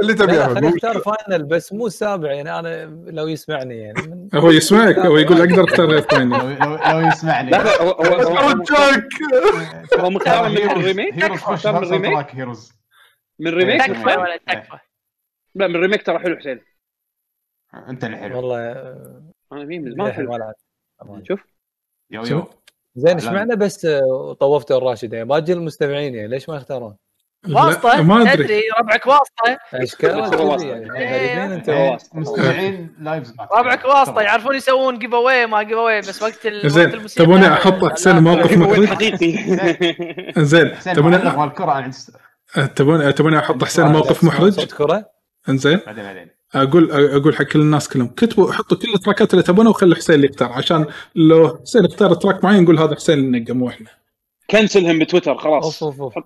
اللي خليني مو أختار Final بس مو السابع يعني أنا لو يسمعني يعني. هو يسمعك هو يقول أقدر أختار غير Final. لو يسمعني. لا لا هو هو هو- هو- جاك. هو مختار من ال remake؟ مختار من ال remake؟ Heroes من remake تكفى ولد تكفى؟ لا من ريميك ترى حلو حسين. أنت اللي حلو. والله أنا مين من زمان شوف. يو؟ يو. زين إيش. معنى بس آه، طوفت الراشد يعني باجي المستمعين يعني ليش ما يختارون؟ واسطة ما أدري تدري ربعك واسطة أشكال. يعني إيه. غريبين أنت إيه. مستمعين لايفز. ربعك واسطة يعرفون يسوون جيف اواي ما جيف اواي بس وقت زين تبوني أحط أحسن موقف هو محرج حقيقي زين تبوني الكره تبوني تبوني أحط حسين موقف محرج صوت كرة إنزين بعدين بعدين أقول أقول حق كل الناس كلهم كتبوا حطوا كل ال track ات اللي تبونه وخلي حسين اللي يختار عشان لو حسين اختار track معين نقول هذا حسين اللي نقى مو إحنا. كنسلهم بتويتر خلاص. أوف أوف آه.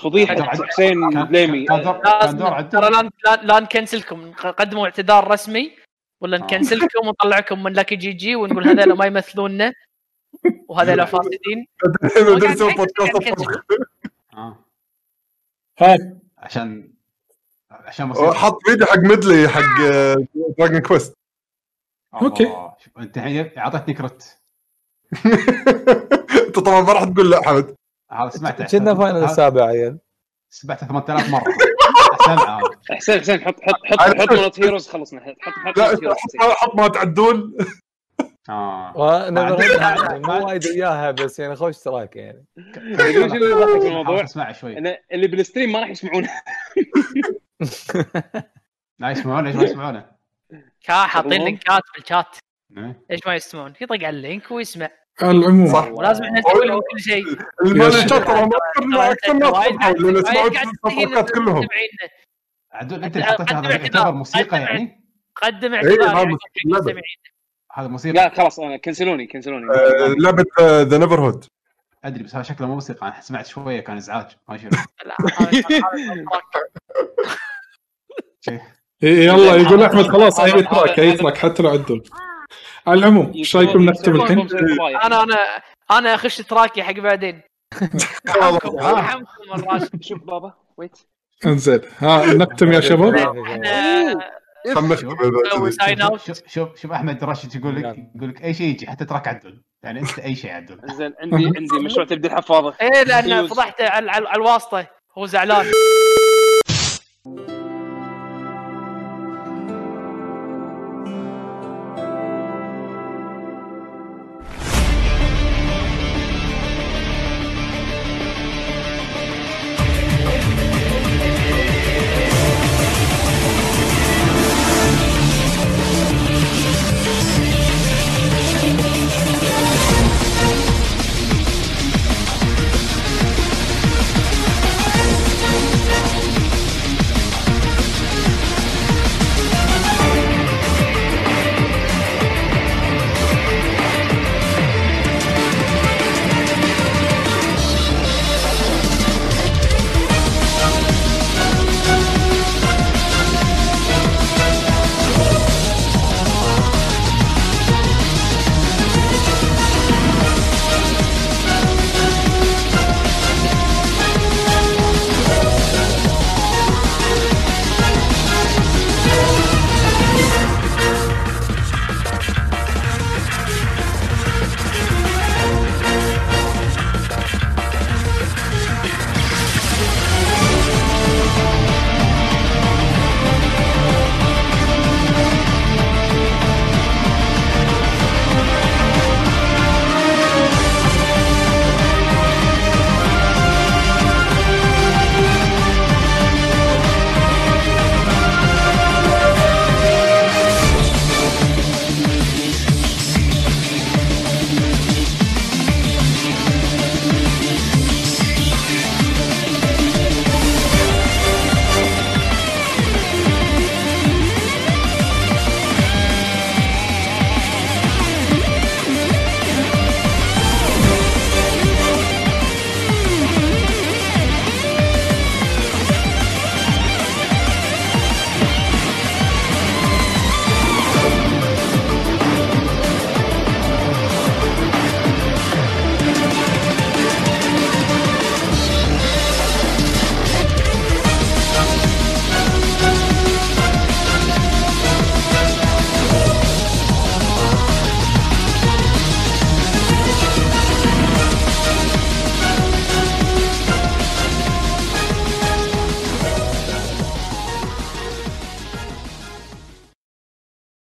فضيحة حسين بليمي. ترى لا لا- لا نكنسلكم. قدموا اعتذار رسمي ولا نكنسلكم ونطلعكم من Lucky GG ونقول هذول ما يمثلوننا وهذول فاسدين. آه. هاي. عشان عشان موسيقى. حط فيديو حق medley حق Dragon Quest الله. أوكي. شوف أنت الحين أعطيتني كرت أنت طبعا ما راح تقول لا حمد هذا سمعته. كنا Final السابع عيل سمعته 8000 مرة. سمع هذا حسين حسين حط حط حط حط مالت Heroes خلصنا. حط حط مالت حط حط ما تعدول آه. بعد- مو وايد وياها بس يعني خوش اشتراك يعني. شنو اللي يضحك الموضوع؟ اسمع شوي. اللي بال stream ما راح يسمعونه. لا يسمعونه ليش ما يسمعونه؟ كا حاطين. link ات بال chat إيه. ليش ما يسمعون؟ يطق على ال link ويسمع على العموم صح ولازم إحنا نسوي لهم كل شيء المانجات ترى ما أكثر أكثر ناس لأن قاعد الصفقات كلهم. عدول أنت قدم اللي حطيت هذا. يعتبر موسيقى قدم يعني قدم إيه، اعتذار لعبة. المستمعين. هذا موسيقى لا خلاص أنا كنسلوني كنسلوني آه، لعبة The Neverhood أدري بس هذا شكله مو موسيقى أنا سمعت شوية كان إزعاج ما شنو لا، هذا- هذا شيء. إيه، يلا يقول أحمد خلاص أي track أي track حتى لو عدل. على العموم إيش رايكم نختم الحين؟ أنا أنا أنا أخش track ي حق بعدين. الراشد شوف بابا ويت انزين. ها نختم يا شباب. شوف شوف شوف أحمد راشد يقول لك. يقول لك أي شيء يجي حتى تراك عدل. يعني أنت أي شيء عدل. زين عندي عندي مشروع تبديل حفاظه إيه لأن. فضحته على, على, على الواسطة. هو زعلان.